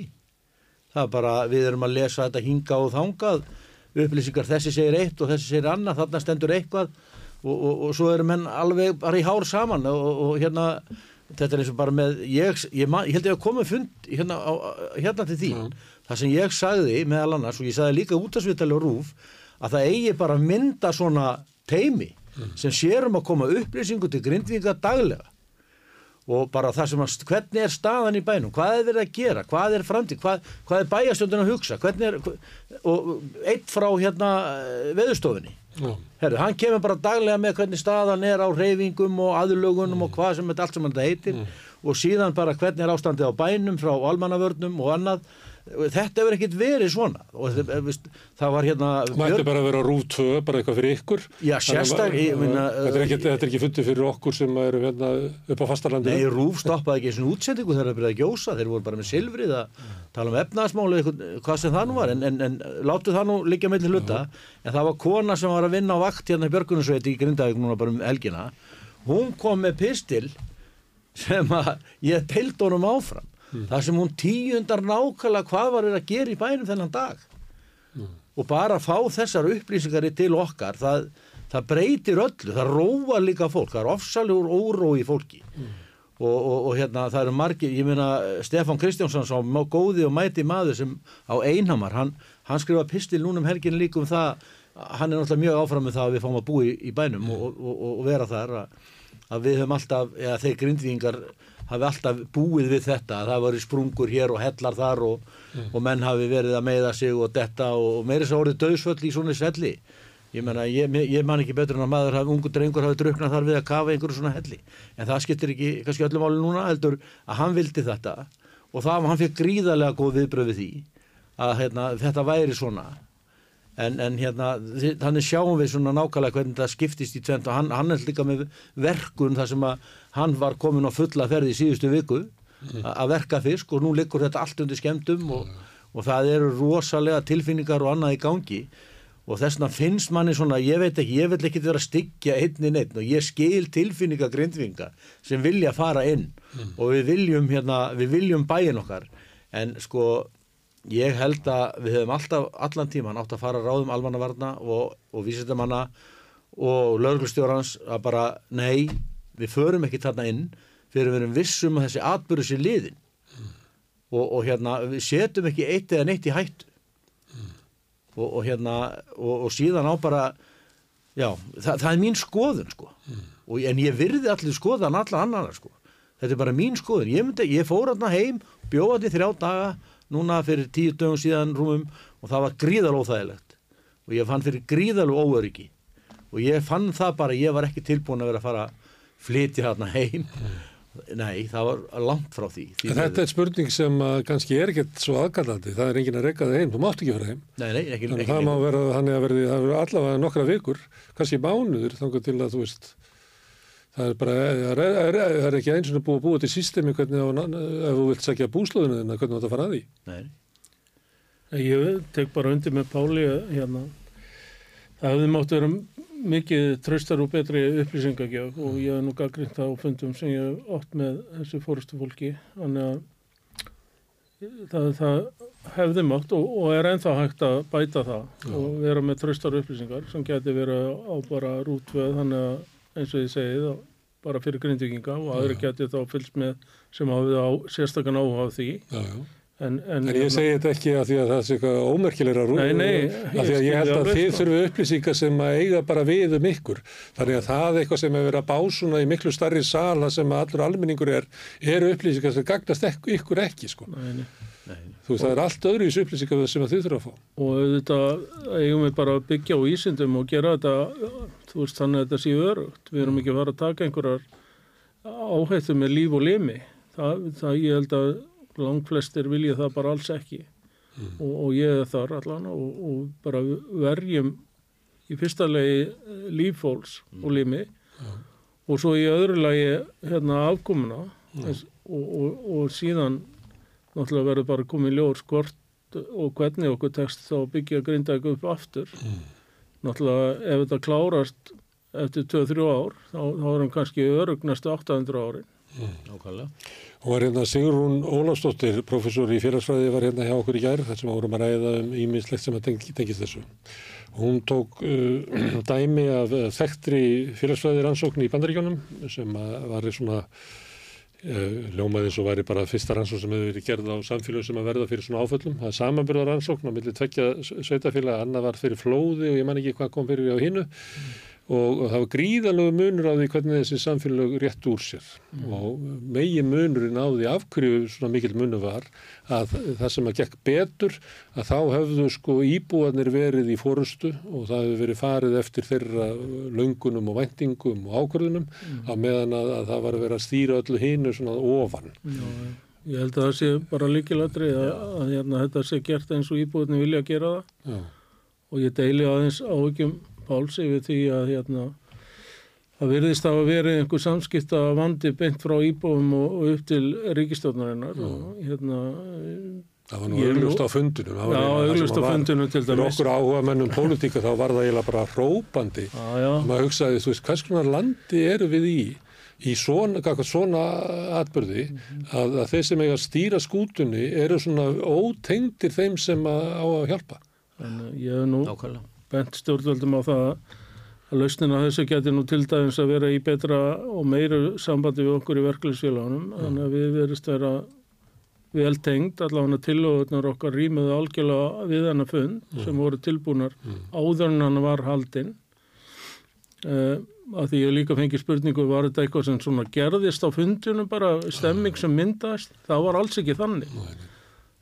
Það er bara, við erum að lesa þetta hinga og þangað, upplýsingar þessi segir eitt og þessi segir annað, þarna stendur eitthvað. Og, og, og svo eru menn alveg bara í hár saman og, og, hérna, þetta er eins og bara með, ég, ég, man, ég held ég að koma fund hérna, á, hérna til þín, það sem ég sagði meðal annars og ég sagði líka út af svitali og rúf, að það eigi bara mynda svona teimi sem sérum að koma upplýsingu til grindvíka daglega og bara það sem að, hvernig er staðan í bænum, hvað er verið að gera, hvað er framtíð, hvað, hvað er bæjastjóndin að hugsa, hvernig er, og eitt frá hérna eh, veðurstofunni, Já, herru, hann kemur bara daglega með hvernig staðan er á reyfingum og aðlögunum og hvað sem þetta allt sem þetta heitir og síðan bara hvernig er ástandið á bænum frá almannavörnum og annað, þetta hefur ekkert verið svona. Og eh, það var hérna mætti bara vera rúf 2, bara eitthvað fyrir ykkur. Já, sérstak- Þetta er ekki, þetta er ekki fundið fyrir okkur sem eru hérna upp á fastarlandinu. Nei, Rúf stoppaði ekki svona útsendingu þegar það byrjaði að gjósa, þeir voru bara með silfrið að tala um efnaðasmáli, hvað sem það nú var, en, en, en látu það nú liggja mellir hluta, en það var kona sem var að vinna á vakt hérna í Björgunarsveiti í Grindavík núna bara um helgina, hún kom með pistil sem að ég peild honum áfram þar sem hún tíundar nákvæmlega hvað var er að gera í bænum þennan dag. Og bara fá þessar upplýsingari til okkar það, það breytir öllu, það róa líka fólk það er ofsalegur órói fólki. Og, og, og hérna það eru margir ég meina Stefán Kristjánsson sá góði og mæti maður sem á einhamar hann, hann skrifa pistil núna um helgin líka um það hann er náttúrulega mjög áfram með það að við fáum að búa í, bænum og, og vera þar að, að við höfum alltaf, eða þeir grindvíingar hafi alltaf búið við þetta að það var sprungur hér og hellar þar og, og menn hafi verið að meiða sig og detta og, og meiri svo orðið döðsföll í svona svelli. Ég ég, ég man ekki betur en að maður hafi, ungu drengur hafi druknað þar við að kafa einhverju svona helli. En það skiptir ekki, kannski öllum áli núna heldur að hann vildi þetta og það, hann fekk gríðarlega góð viðbröð við því að hérna, þetta væri svona. En, en hérna, þannig sjáum við svona nákvæmlega hvernig það skiptist í tvent og hann, hann er líka með verkun þar sem að hann var komin á fulla ferði í síðustu viku að verka fisk og nú liggur þetta allt undir skemmtum og, og það eru rosalega tilfinningar og annað í gangi. Og þess vegna finnst manni svona, ég veit ekki, ég vil ekki vera að styggja einni neitt og ég skil tilfinninga grindvinga sem vilja fara inn og við viljum hérna, við viljum bæin okkar. En sko ég held að við höfum alltaf allan tíman átt að fara ráðum almannavarna og, og vísindamanna og lauruglustjórans að bara nei, við förum ekki þarna inn fyrir við erum vissum að þessi atbyrðu sér liðin og, og hérna við setjum ekki eitt eða neitt í hættu. Og, og hérna og, og síðan á bara já, það, það er mín skoðun sko. Og, en ég virði allir skoðan alla annar sko. Þetta er bara mín skoðun. Ég, myndi, ég fór hérna heim, bjóða til þrjá daga núna fyrir tíu dögum síðan rúmum og það var gríðal óþægilegt. Og ég fann fyrir gríðal óöryggi. Og ég fann það bara, ég var ekki tilbúin að vera að fara að flytja hérna heim nei, það var langt frá því, því En þetta er spurning sem að kannski er ekkert svo aðkallandi, það er enginn að reyka það heim, þú mátt ekki fara heim. nei, nei, ekki, Þannig ekki, að það má vera þannig að verði, það verður allavega nokkra vikur, kannski mánuður, þangar til að þú veist, það er bara, það er, er, er, ekki eins og búið að búa til systemi hvernig, á, ef þú vilt segja búslóðinu hvernig þú átt að fara að því. nei, Ég tek bara undir með Páli að, hérna. Það hefði mátt vera mikið tröstar og betri upplýsingagjöf og ég hef nú gaggrind það á fundum sem ég hef átt með þessu fórustu fólki. Þannig að það, það hefði mátt og, og er ennþá hægt að bæta það og vera með tröstar upplýsingar sem geti verið á bara rútvöð þannig að eins og ég segi það bara fyrir grindvikinga og aðri geti þá fylgst með sem hafið á sérstakann áhuga á því. Já, já. En, en, En ég segi þetta ekki að því að það sé eitthvað ómerkilegra rú. Nei, nei, Af því að ég held að þið sko. þurfi upplýsingar sem að eiga bara við um ykkur. Þannig að það eitthvað sem er verið að básuna í miklu starri sala sem að allur almenningur er, eru upplýsingar sem gagnast ek ykkur ekki, sko. Nei, nei. nei, Þú veist, það er allt öðru í upplýsingar sem að þið þurfa að fá. og auðvitað eigum við bara að byggja á ísindum og gera þetta, þú veist, þannig að þetta sé örugt. Við erum ekki að fara að taka einhverjar áhættu með líf og limi. Það, það ég held að langflestir vilja það bara alls ekki. Og, og ég er þar allan og, og bara verjum í fyrsta legi eh, líffólks og limi og svo í öðru lagi hérna afkomuna. Þess, og, og, og síðan náttúrulega verður bara komið ljós hvort og hvernig okkur tekst þá byggja grindag upp aftur. Náttúrulega ef þetta klárast eftir 2-3 ár þá, þá er hann kannski örug næstu 800 árin. Nákvæmlega Og var hérna Sigrún Ólafsdóttir, professor í félagsfræði, var hérna hjá okkur í gær, þar sem vorum að ræða um ímislegt sem að teng, tengist þessu. Hún tók uh, dæmi af uh, þekktri félagsfræði rannsókn í Bandaríkjónum sem var svona uh, ljómaði eins og væri bara fyrsta rannsókn sem hefur verið gerð á samfélög sem að verða fyrir svona áföllum. Það er samanbyrðar rannsókn á milli tvekja sveitafélag, annað var fyrir flóði og ég man ekki hvað kom fyrir á hinnu og, og það var gríðalegu munur á því hvernig þessi samfélag rétt úr sér. Og megi munurinn á því af hverju svona mikil munur var að það sem að gekk betur að þá höfðu sko íbúanir verið í fórustu og það hefur verið farið eftir þeirra löngunum og væntingum og ákvörðunum á meðan að, að það var að vera að stýra öllu hinu svona ofan. Já, ég held að það sé bara líkilatri að, að hérna, þetta sé gert eins og íbúðinni vilja gera það. Já, og ég deili aðeins áhyggjum Páls yfir því að hérna, það virðist að verið einhver samskipta vandi beint frá íbúðum og, og upp til ríkistofnarinnar og hérna það var nú auglust á fundunum. það var Já, augljóst á fundinu til dæmis. okkur áhuga mennum pólitíka þá var það eiginlega bara hrópandi já, maður hugsaði, þú veist, hvers konar landi eru við í? í svona, svona atbyrði að, að þeir sem eiga að stýra skútunni eru svona ótengdir þeim sem að, á að hjálpa. Þannig ég hef nú Nákvæmlega. Bent stjórnvöldum á það að lausnina þessu geti nú til dæmis að vera í betra og meiru sambandi við okkur í verkefliðsfélagunum. Þannig að við verðist vera vel tengd, allavega tillögurnar okkar rýmuðu algjörlega við hennar fund sem voru tilbúnar áður en hann var haldinn. Uh, að því ég líka fengi spurningu var þetta eitthvað sem svona gerðist á fundunum bara stemming sem myndaðist? Það var alls ekki þannig.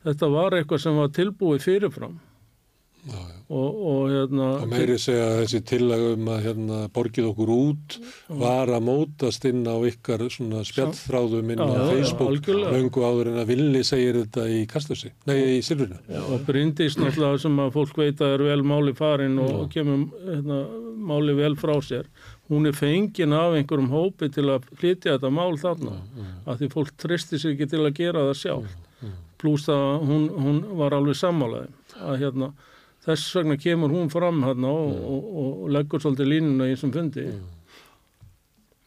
Þetta var eitthvað sem var tilbúið fyrirfram Já, já. og, og hérna Og meiri segja að þessi tillagum að hérna, borgið okkur út var að mótast inn á ykkar svona spjallþráðum inn á Facebook löngu áður en að villi segir þetta í kastlösi, nei í silfurinu. og Bryndís náttúrulega sem að fólk veit að er vel máli farin og kemur hérna, máli vel frá sér. Hún er fengin af einhverjum hópi til að flytja þetta mál þarna að því fólk tristi sig ekki til að gera það sjálf pluss að hún, hún var alveg sammálaði að hérna þess vegna kemur hún fram hérna og, og, og leggur svolítið línuna í þessum fundi. Já,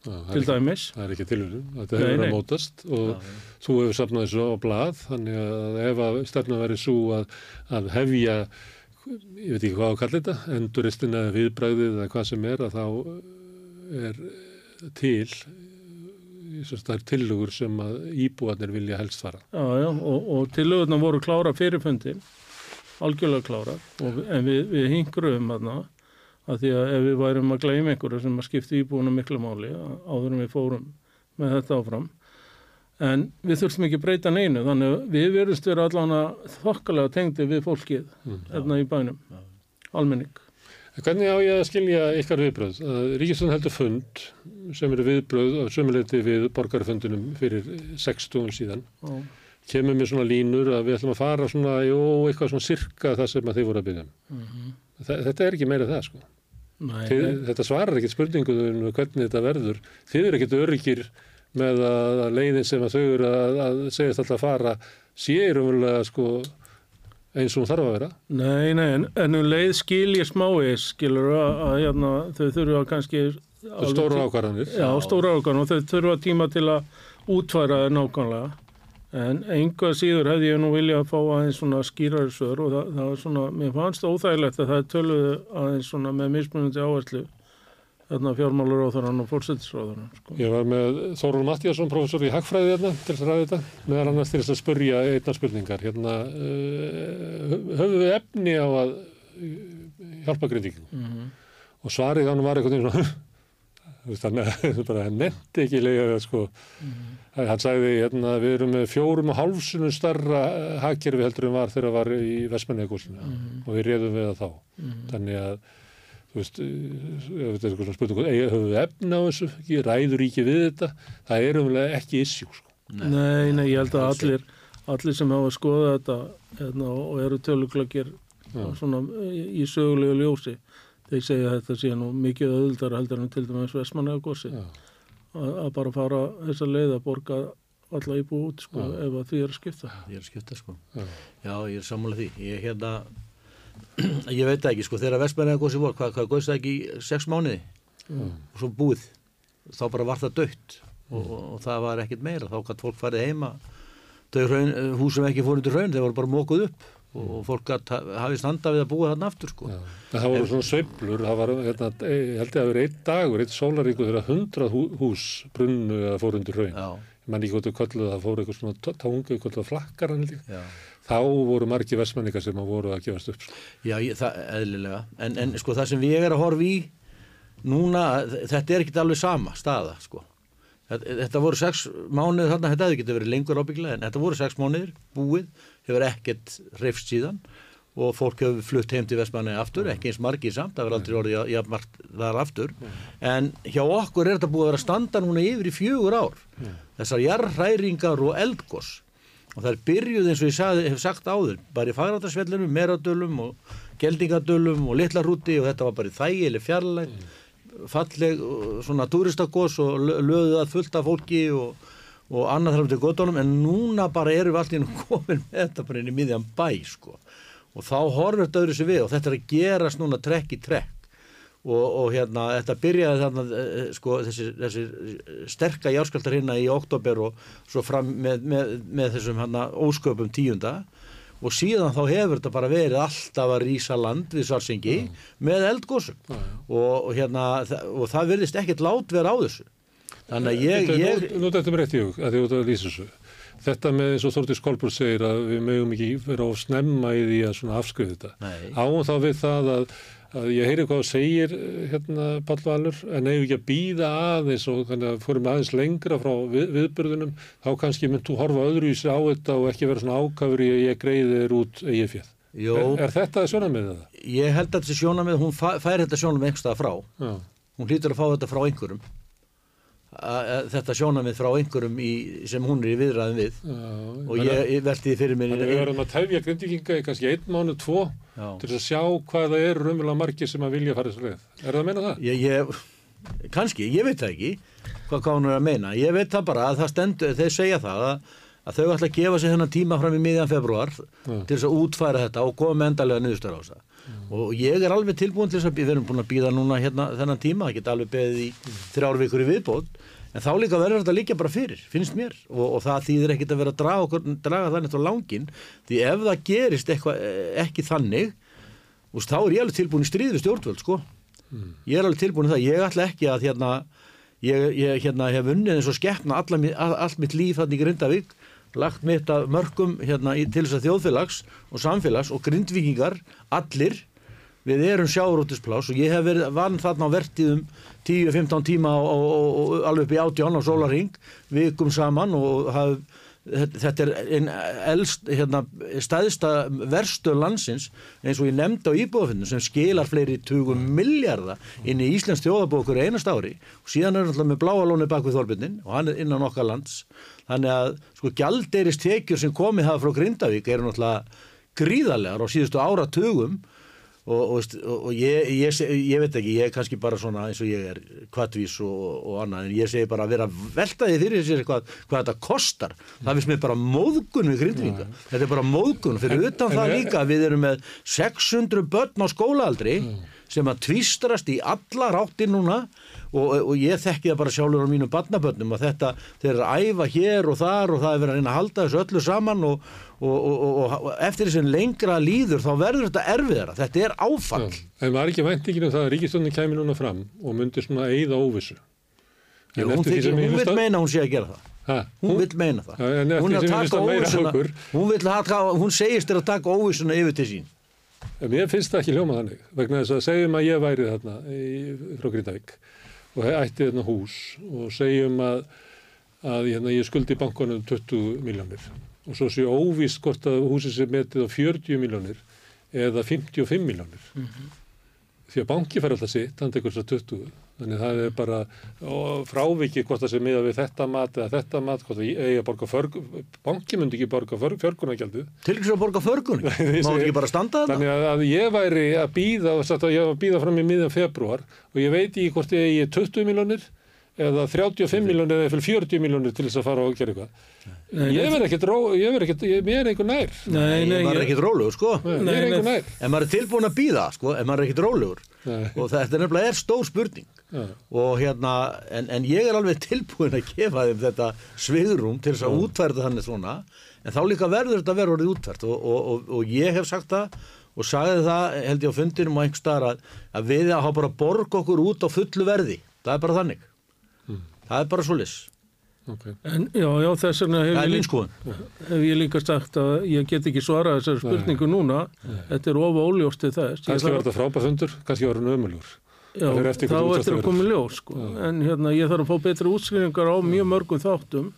það, er til dæmis. það er ekki tilhörun, þetta hefur nei. að mótast og þú hefur safnað þessu á blað þannig að ef að stefna verið svo að, að hefja ég veit ekki hvað að kalla þetta enduristin eða viðbræðið eða hvað sem er að þá er til það er tillögur sem að íbúarnir vilja helst fara. Já, já, og, og tillögurnar voru klára fyrir fundin, algjörlega klára, og, en við, við hingruðum þarna, að því að ef við værum að gleyma einhverju sem að skipta íbúinu miklu máli, áður en við fórum með þetta áfram, en við þurftum ekki breyta neinu, þannig við verðumst vera allan að þokkalega tengdi við fólkið, hérna í bænum, almenning. En Hvernig á ég að skilja ykkar viðbröð? Ríkisson heldur fund sem eru viðbröð og sömuleyti við borgarfundunum fyrir 60 síðan. Já. Kemur með svona línur að við ætlum að fara svona, jú, eitthvað svona sirka það sem að þið voru að byggja um. Þa- Þetta er ekki meira það, sko. Nei, Þið, þetta svarar ekkit spurninguðum um hvernig þetta verður. Þið eru ekkit öryggir með að að leiðin sem að þau eru að, að segjast alltaf að fara sér umverulega sko eins og þarf að vera. nei, nei, en, en um leið skilji smávegis, skilur að, að hérna, þau þurfa kannski... Stóru ákvarðanir. Já, stóra ákvæm og þau þurfa tíma til að útfæra nákvæmlega. En einhvað síður hefði ég nú vilja að fá aðeins svona skýrari svör og það, það var svona, mér fannst óþægilegt að það töluðu aðeins svona með mismunandi áherslu þarna fjármálur á þarann og fórsetisráðarann. Sko. Ég var með Þórun Mattíasson, professor í Hagfræði hérna til að ræða þetta, meðal annars til þess að spurja einna spurningar. Hérna, uh, höfum við efni á að uh, hjálpa grindíkinu? Mhm. Og svarið hann var eitthvað svona, veist, hann bara nefndi ekki lega það, sko. Hann sagði, hérna, við erum með fjórum og hálfsunum starra hagkerfi heldur en var þegar var í Vestmannegúsinu og við réðum við það þá. Þannig að, þú veist, eh, þetta er svona spurning, höfum við efna á þessu, ekki ræður ekki við þetta, það er umlega ekki issue, sko. Nei, nei, ég held að allir, allir sem hafa skoðað þetta hérna, og eru töluglöggir svona í, sögulegu ljósi, þeir segja að þetta sé nú mikið öðuldara heldur en til dæmis. Já. Að bara fara þessa leið að borga alla íbú út sko, ef að því er að skipta. Ég er að skipta sko. Já. Já, ég er sammála því. Ég hérna, ég veit ekki sko, þegar Vestmæriða gósi vor, hvað, hvað góðst það ekki í sex mánuði og svo búið, þá bara var það dött og, og, og það var ekkert meira, þá gætt fólk farið heima, þau hraun, hús sem ekki fór undir raun, þeir voru bara mókuð upp og, fólk hafið standa við að búa þarna aftur sko. Já. Það voru svona sveiflur, það var, hérna, ég held ég að vera einn dagur, einn sólaríku þegar hundrað hú, hús brunnu eða fór undir raun. Já, Ég man ekki hvað þau kölluðu, það fór eitthvað svona t- tangu, eitthvað flakkar hann líka. Þá voru margi vestmenningar sem að voru að gefast upp. Sko. Já, ég, það, eðlilega. En, en sko það sem ég er að horfa í núna, þetta er ekkit alveg sama staða, sko. Þetta, þetta voru sex mánuðir þarna, þetta hefði getið verið lengur ábyggilega, en þetta voru sex mánuðir, búið, hefur ekkert reyfst síðan og fólk hefur flutt heim til Vestmanni aftur, ekki eins margir samt, það verður aldrei orðið jafn margt þar aftur, en hjá okkur er þetta búið að vera standa núna yfir í fjögur ár, þessar jarðhræringar og eldgós og það er byrjuð eins og ég sagði, hef sagt áður bara í fagrætarsvellunum, meradölum og geldingadölum og litlarúti og þetta var bara í þægileg fjarlæg falleg uh, svona túristakos og lö- lögðu að fullt af fólki og, og annað þarf til gotunum en núna bara erum við allt í nú komin með þetta bara inn í miðjan bæ sko. Og þá horfir þetta öðru sér við og þetta er að gerast núna trekk í trekk. Og, og hérna þetta byrjaði þarna eh, sko þessi, þessi sterka járskaldar hérna í oktober og svo fram með, með, með þessum hérna ósköpum tíunda. Og síðan þá hefur þetta bara verið alltaf að rýsa land við Svarsengi með eldgósum og, og hérna og það virðist ekkert lát vera á þessu þannig að ég, ég Nú þetta er mér rétt í hug, að því út að lýsa þessu. Þetta með eins og Þórtís Kolbúr segir að við mögum ekki vera of snemma í því að svona afskrifa þetta. Áum þá við það að, að ég heyri hvað þú segir hérna Pall Valur, en ef ekki að býða aðeins og þannig að fórum aðeins lengra frá við, viðbyrðunum, þá kannski mynd þú horfa öðruvísi á þetta og ekki vera svona ákafur í að ég greiði þér út eigið fjöð. Jó. Er, er þetta svona með það? ég held að þessi sjónamið, hún fæ- fær þetta sjónamið einhverstað frá Já. hún hlýtur að fá þetta frá einhverjum þetta sjónamið frá einhverjum í, sem hún er í viðræðum við. Já, og ég, ég velti því fyrir mér Þannig við verðum að tefja grindvikinga í kannski einn mánu, tvo, Já. til að sjá hvað það er raunverulega margir sem að vilja fara þessu leið. Er það að meina það? ég, ég, kannski, ég veit það ekki hvað, hún er að meina. Ég veit það bara að það stendur, þeir segja það að, að þau ætla að gefa sér þennan tíma fram í miðjan februar til þess að útfæra þetta og koma endalega niðurstöður á þessa og ég er alveg tilbúin til þess að við erum búin að býða núna hérna þennan tíma, það geta alveg beðið í þrjár vikur í viðbót en þá líka verður þetta líka bara fyrir, finnst mér. Og, og það þýðir ekkit að vera að draga, okkur, draga þannig frá langin því ef það gerist eitthva, ekki þannig og þá er ég alveg tilbúin í stríð við stjórnvöld sko. Ég er alveg tilbúin í það, ég ætla ekki að hérna, ég, ég hérna, hef unnið eins og skeppna allt mitt líf þannig í Grindavík, lagt mitt að mörgum hérna, í, til þess að þjóðfélags og samfélags og grindvíkingar allir, við erum sjáurútisplás og ég hef verið vann þarna á vertíðum 10-15 tíma og, og, og, alveg upp í átján á sólarring vikum saman og haf, þetta er einn elst, hérna, stæðsta verstöð landsins eins og ég nefndi á íbúðafinnum sem skilar fleiri 20 milljarða inn í Íslands þjóðabókur einast ári. Og síðan er náttúrulega með bláalónu bak við Þorbindin og hann er innan okkar lands. Þannig að sko gjaldeyris tekjur sem komið hafa frá Grindavík eru náttúrulega gríðarlegar á síðustu áratugum og, og, og ég, ég, ég veit ekki, ég er kannski bara svona eins og ég er kvattvís og, og annað en ég segi bara að vera að velta því fyrir sér hvað, hvað þetta kostar. Það finnst mér bara móðgun við grindvíka þetta er bara móðgun, fyrir utan það líka við erum með 600 börn á skólaaldri sem að tvistrast í alla ráttir núna og, og ég þekki það bara sjálfur á mínum barnabönnum að þetta, þeir eru að æfa hér og þar og það er verið að reyna að halda þessu öllu saman og, og, og, eftir þess að lengra líður þá verður þetta erfiðara, þetta er áfall. En var ekki væntingin um það að ríkistöndin kæmi núna fram og myndi svona eigða óvissu? Já, En hún, hún veist vil meina hún sé að gera það. Ha, hún vil meina það. Já, eftir hún, hún, hún segist þér að taka óvissuna yfir til sín En mér finnst það ekki hljóma þannig vegna þess að segjum að ég væri þarna í, frá Grindavík og ætti þarna hús og segjum að, að hérna, ég skuldi bankunum 20 miljónir og svo sé óvíst hvort að húsið sé metið á 40 miljónir eða 55 miljónir því að banki fær alltaf sitt, hann tekur þess að 20 þannig það er bara og fráviki hvort það sé miða við þetta mat eða þetta mat, hvort það eigi að borga förg, banki myndi ekki borga förg, förgunargjaldið. Til þess að borga förgun má þetta segi- ekki bara standa þarna? Þannig að, að ég væri að býða og sagt að ég var að býða fram í miðan februar og ég veit ekki hvort ég eigi 20 miljónir eða 35 miljónir eða fyrir 40 miljónir til þess að fara og gera eitthvað. Ég verð ekkert ró, ég verð ekkert, ég, ég er einhver nær. Nei, nei, maður er ég, ekkit rólegur sko. Nei, ég Nei, er einhver nei. nær. en maður er tilbúin að býða sko en maður er ekkit rólegur. Nei. og þetta er nefnilega er stór spurning. Og hérna en, en ég er alveg tilbúin að gefa þeim þetta svigrum til þess að útverða þannig svona. En þá líka verður þetta að vera orðið útverð og, og, og, og ég hef sagt það og sagði það held ég á fundinum og einhver staðar að, að við að hafa bara að borga okkur út á fullu verði. Það er bara þannig það er bara svo lis Okay. en já, já, þess vegna hef ég, líka, skoðun hef ég líka sagt að ég get ekki svarað þessari spurningu núna. Þetta er ofa óljóst til þess. Kannski var þetta frábæð fundur, kannski var hann ömulur. Já, þá eftir að koma í ljós sko. en hérna, ég þarf að fá betri útskrifingar á mjög mörgum þáttum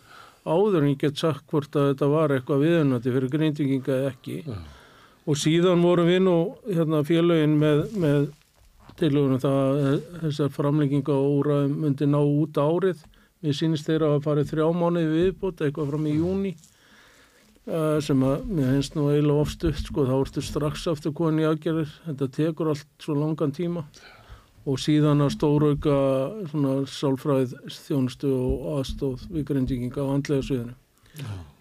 áður en ég get sagt hvort að þetta var eitthvað viðunandi fyrir grindvikinga eða ekki og síðan vorum við nú hérna, félögin með, með tilögunum það að þessar framlenginga og úræðum myndi ná út árið. Við sínist þeirra að farið þrjá mánuði viðbútt eitthvað fram í júni uh, sem að mér finnst nú eiginlega ofstutt sko, þá ertu strax aftur komin í aðgerðir. Þetta tekur allt svo langan tíma. Og síðan að stórauka svona sálfræð þjónustu og aðstóð við grindíkinga á andlega sviðinu.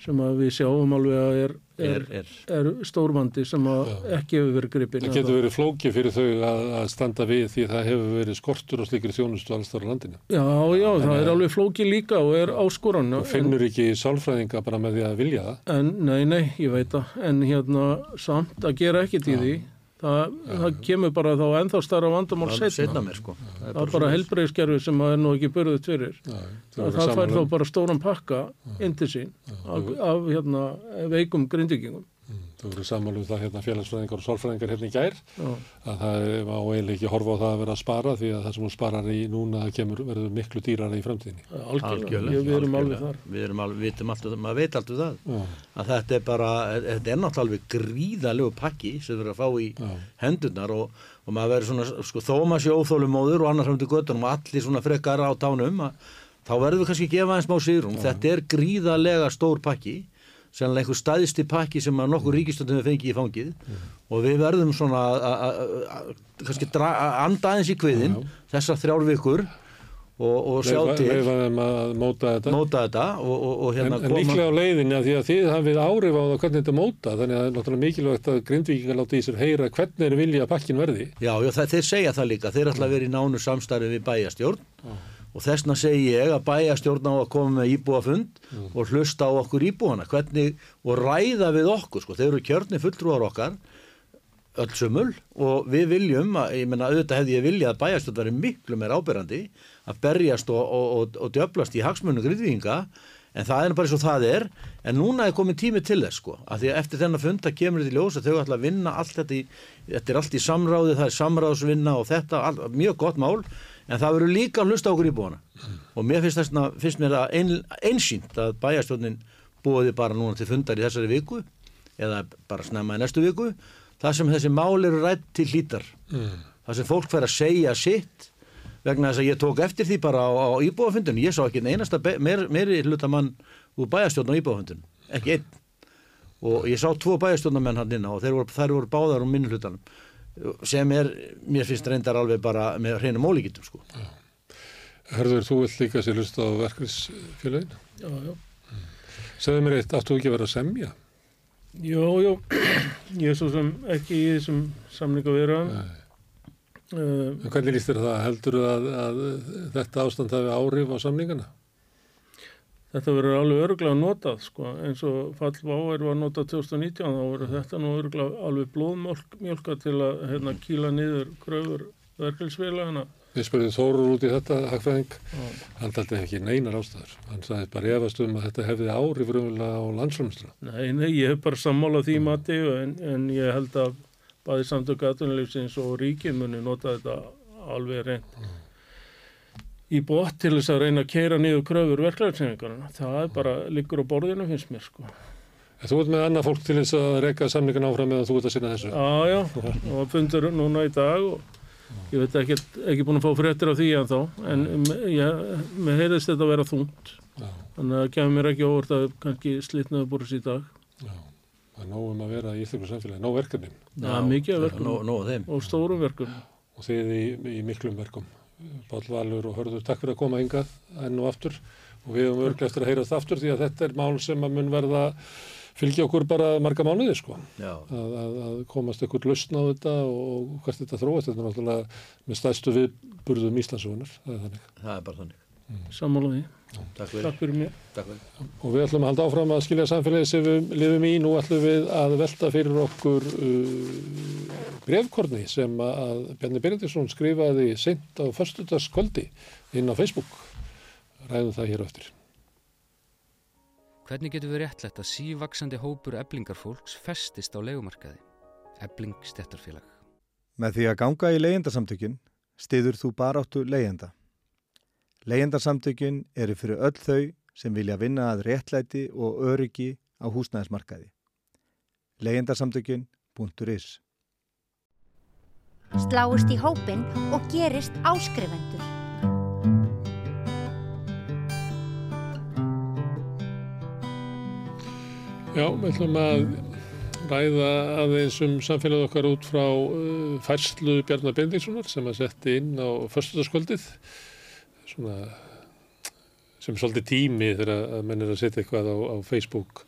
sem að við sjáum alveg að er, er, er, er. stórvandi sem að ekki hefur verið gripin. Það getur verið flóki fyrir þau að, að standa við því það hefur verið skortur og slikri þjónustu alls þar á landinu. Já, já, það er alveg flóki líka og er áskoran. Þú finnur ekki sálfræðinga bara með því að vilja það. En, nei, nei, ég veit það. En hérna, samt að gera ekkert í því, það, það kemur bara þá ennþá starra vandamál setna. mér sko Það er Það er bara helbreyðskerfi sem að er nú ekki. Já, Það, það fær þá bara stóran pakka inn til sín af, af hérna, veikum grindvikingum. Þú verður samanlu það hérna félagsfræðingar og sálfræðingar hérna í gær Já, að það má eiginlega ekki horfa á það að vera að spara því að það sem hún sparar í núna kemur verður miklu dýrara í framtíðinni. algjörlega. Við erum alveg þar. Við erum alveg, við vitum alltaf, maður veit alltaf það Já, að þetta er bara, þetta er náttúrulega alveg gríðalegu pakki sem erum að fá í já, hendurnar og, og maður verður svona, sko, þó maður sé óþólumóður og annars hafði göttunum og allir svona frekar á tánum að, þá verður við kannski að gefa eins má sýrum þetta er gríðalega stór pakki sennilega einhver staðisti pakki sem að nokkur ríkistöndum við fengið í fangið. Og við verðum svona að- anda aðeins í kviðin þessar þrjár vikur og, og sjá til. að móta þetta. móta þetta og, og, og En, hérna en líklega á leiðinni að því að þið hafið áhrif á það hvernig þetta móta þannig að það er náttúrulega mikilvægt að grindvíkingar láti í sér heyra hvernig er vilja að pakkin verði. Já, já þeir segja það líka, þeir ætla að vera í nánu samstarfi við bæjastjórn og þessna segi ég að bæjastjórn á að koma með íbúafund og hlusta á okkur íbúana. Hvernig, og ræða við okkur, sko, þeir eru kjörni fulltrúar okkar öll sumul og við viljum, að, ég menna auðvitað hefði ég viljað að bæjastjórn veri miklu meir ábyrrandi að berjast og, og, og, og djöflast í hagsmunum grindvíkinga en það er bara svo það er. En núna er komin tími til þess sko að því að eftir þennan fund það kemur þetta í ljós að þau ætla að vinna allt þetta í, þetta er allt í samráði, það er samráðsvinna og þetta, all, mjög gott mál en það verður líka að hlusta okkur í búana og mér finnst, þessna, finnst mér það ein, einsýnt að bæjarstjórnin búiði bara núna til fundar í þessari viku eða bara snemma í næstu viku það sem þessi mál eru rætt til hlítar. Það sem fólk fer að segja sitt vegna þess að ég tók eftir því bara á, á íbúafundinu, ég sá ekki einn einasta meir, meiri hlutamann úr bæjarstjórn á íbúafundinu, ekki einn. Og ég sá tvo bæjarstjórnamenn hann inna og þeir voru, þær voru báðar um minni hlutanum sem er, mér finnst reyndar alveg bara með hreinum ólíkitum sko. Hörður, þú vilt líka sér hlusta á verkefnisfélagin? Já, já. Segðu mér eitt, áttu ekki að vera að semja? Jó, jó, ég er svo sem ekki í þessum samninga viðraðum. Nei. Uh, hvernig líst þér það? Heldur að, að þetta ástand hafi áhrif á samningana? Þetta verður alveg öruglega notað, sko, eins og fallváir var notað 2019, þá verður þetta nú öruglega alveg blóðmjölka til að hérna, kýla niður kröfur verkefælsfélagana. Við spurðum Þórur út í þetta, hagfræðing, hann taldi ekki neinar ástæður. Hann sagði bara efast um að þetta hefði áhrif raunverulega á landsframsla. Nei, nei, ég hef bara sammálað því mati en, en ég held að bæði samtök aðtunleifsins og ríkið muni nota þetta alveg reynd í bótt til þess að reyna að keira niður kröfur verklæðarsenningarna. Það er bara liggur á borðinu finnst mér sko. En Þú ert með annað fólk til þess að reyka samningan áfram eða þú ert að sinna þessu. Já, já, og fundur núna í dag og ég veit ekki, ekki búin að fá fréttir af því en þá, en mér heyrðist þetta að vera þungt. Já, Þannig að það kemur mér ekki óvart að kannski slitnaðu búrðs í dag. já. Það er nóg um að vera í íþjóku samfélagi, nóg verkefnin Já, mikið. Nó, nó þeim Og stórum verkum. og þið í, í miklum verkum. Páll Valur og Hörður, takk fyrir að koma hingað enn og aftur. Og við höfum örglega eftir að heyra þetta aftur því að þetta er mál sem að mun verða fylgja okkur bara marga mánuði sko. Að, að, að komast ykkur lausn á þetta og hvert þetta þróast þetta er náttúrulega með stæðstu viðburðum Íslandsugunar, það er það er bara þannig Sammálaði. Takk fyrir, Takk fyrir mér. takk fyrir. Og við ætlum að halda áfram að skilja samfélagi sem við lifum í. Nú ætlum við að velta fyrir okkur uh, brefkorni sem að Bjarni Benediktsson skrifaði seint á förstudagskvöldi inn á Facebook. Ræðum það hér á eftir. Hvernig getur við réttlætt að sívaksandi hópur eblingarfólks festist á legumarkaði? Ebling stettarfélag. Með því að ganga í leyendasamtökin stiður þú baráttu leyenda. Leyendasamtökin eru fyrir öll þau sem vilja vinna að réttlæti og öryggi á húsnæðismarkaði. Leyendasamtökin.is Sláist í hópin og gerist áskrifendur. Já, við ætlum að ræða aðeins um samfélagið okkar út frá uh, færslu Bjarnar Benediktssonar sem að setti inn á förstudagskvöldið. Svona sem er svolítið tími þegar að menn er að setja eitthvað á, á Facebook.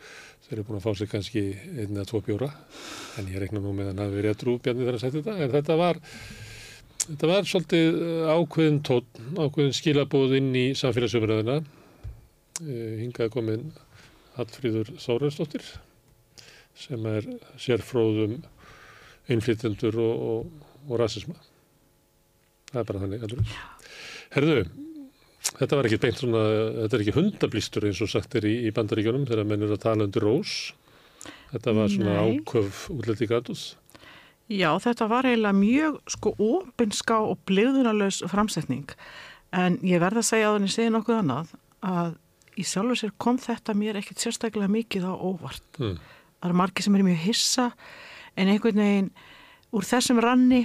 Þeir eru búin að fá sér kannski einn eða tvo bjóra. En ég reikna nú með hann að við réttrú bjarni þegar að setja þetta. En þetta var þetta var svolítið eh, ákveðin tótt, ákveðin skilabóð inn í samfélagsumræðina hingaði komin Hallfríður Þórensdóttir sem er sérfróðum innflytjendur og, og, og rasisma. Það er bara þannig allur. Herðu, þetta var ekki beint svona, þetta er ekki hundablístur eins og sagt er í, í bandaríkjunum þegar menn er að tala undir rós þetta var svona Nei. áköf útliti gatus Já, þetta var eiginlega mjög sko opinská og bliðunarlaus framsetning en ég verð að segja að henni segja nokkuð annað að í sjálfur sér kom þetta mér ekkit sérstaklega mikið á óvart. mm. Það eru margir sem eru mjög hissa en einhvern veginn úr þessum ranni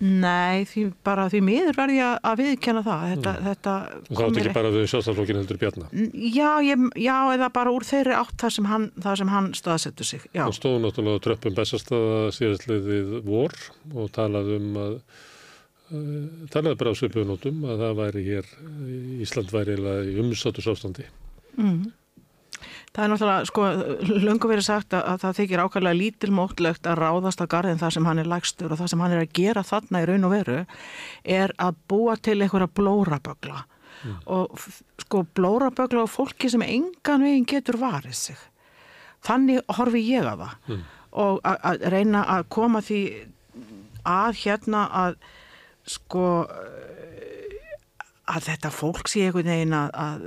nei, því bara því miður verði ég að viðkenna það. Þetta, þetta og það mér ekki bara við sjálfstæðarflokkin heldur Bjarnar Já, ég, já, eða bara úr þeirri átt þar sem hann, hann staðsettu sig. Já. og stóðu náttúrulega á tröppum bestastaða síðastliðið vor og talaði um að uh, talaði bara á svipuðunótum að það væri hér Ísland væri eiginlega í umsátus ástandi Mm. Það er náttúrulega, sko, löngu verið sagt að, að það þykir ákvæmlega lítilmótlegt að ráðast að garðin þar sem hann er lægstur og það sem hann er að gera þarna í raun og veru er að búa til einhverja blórabögla. Og f- sko blórabögla og fólki sem engan veginn getur varið sig. Þannig horfi ég að það. Og að, að reyna að koma því að hérna að sko að þetta fólk sé einhvern veginn að, að,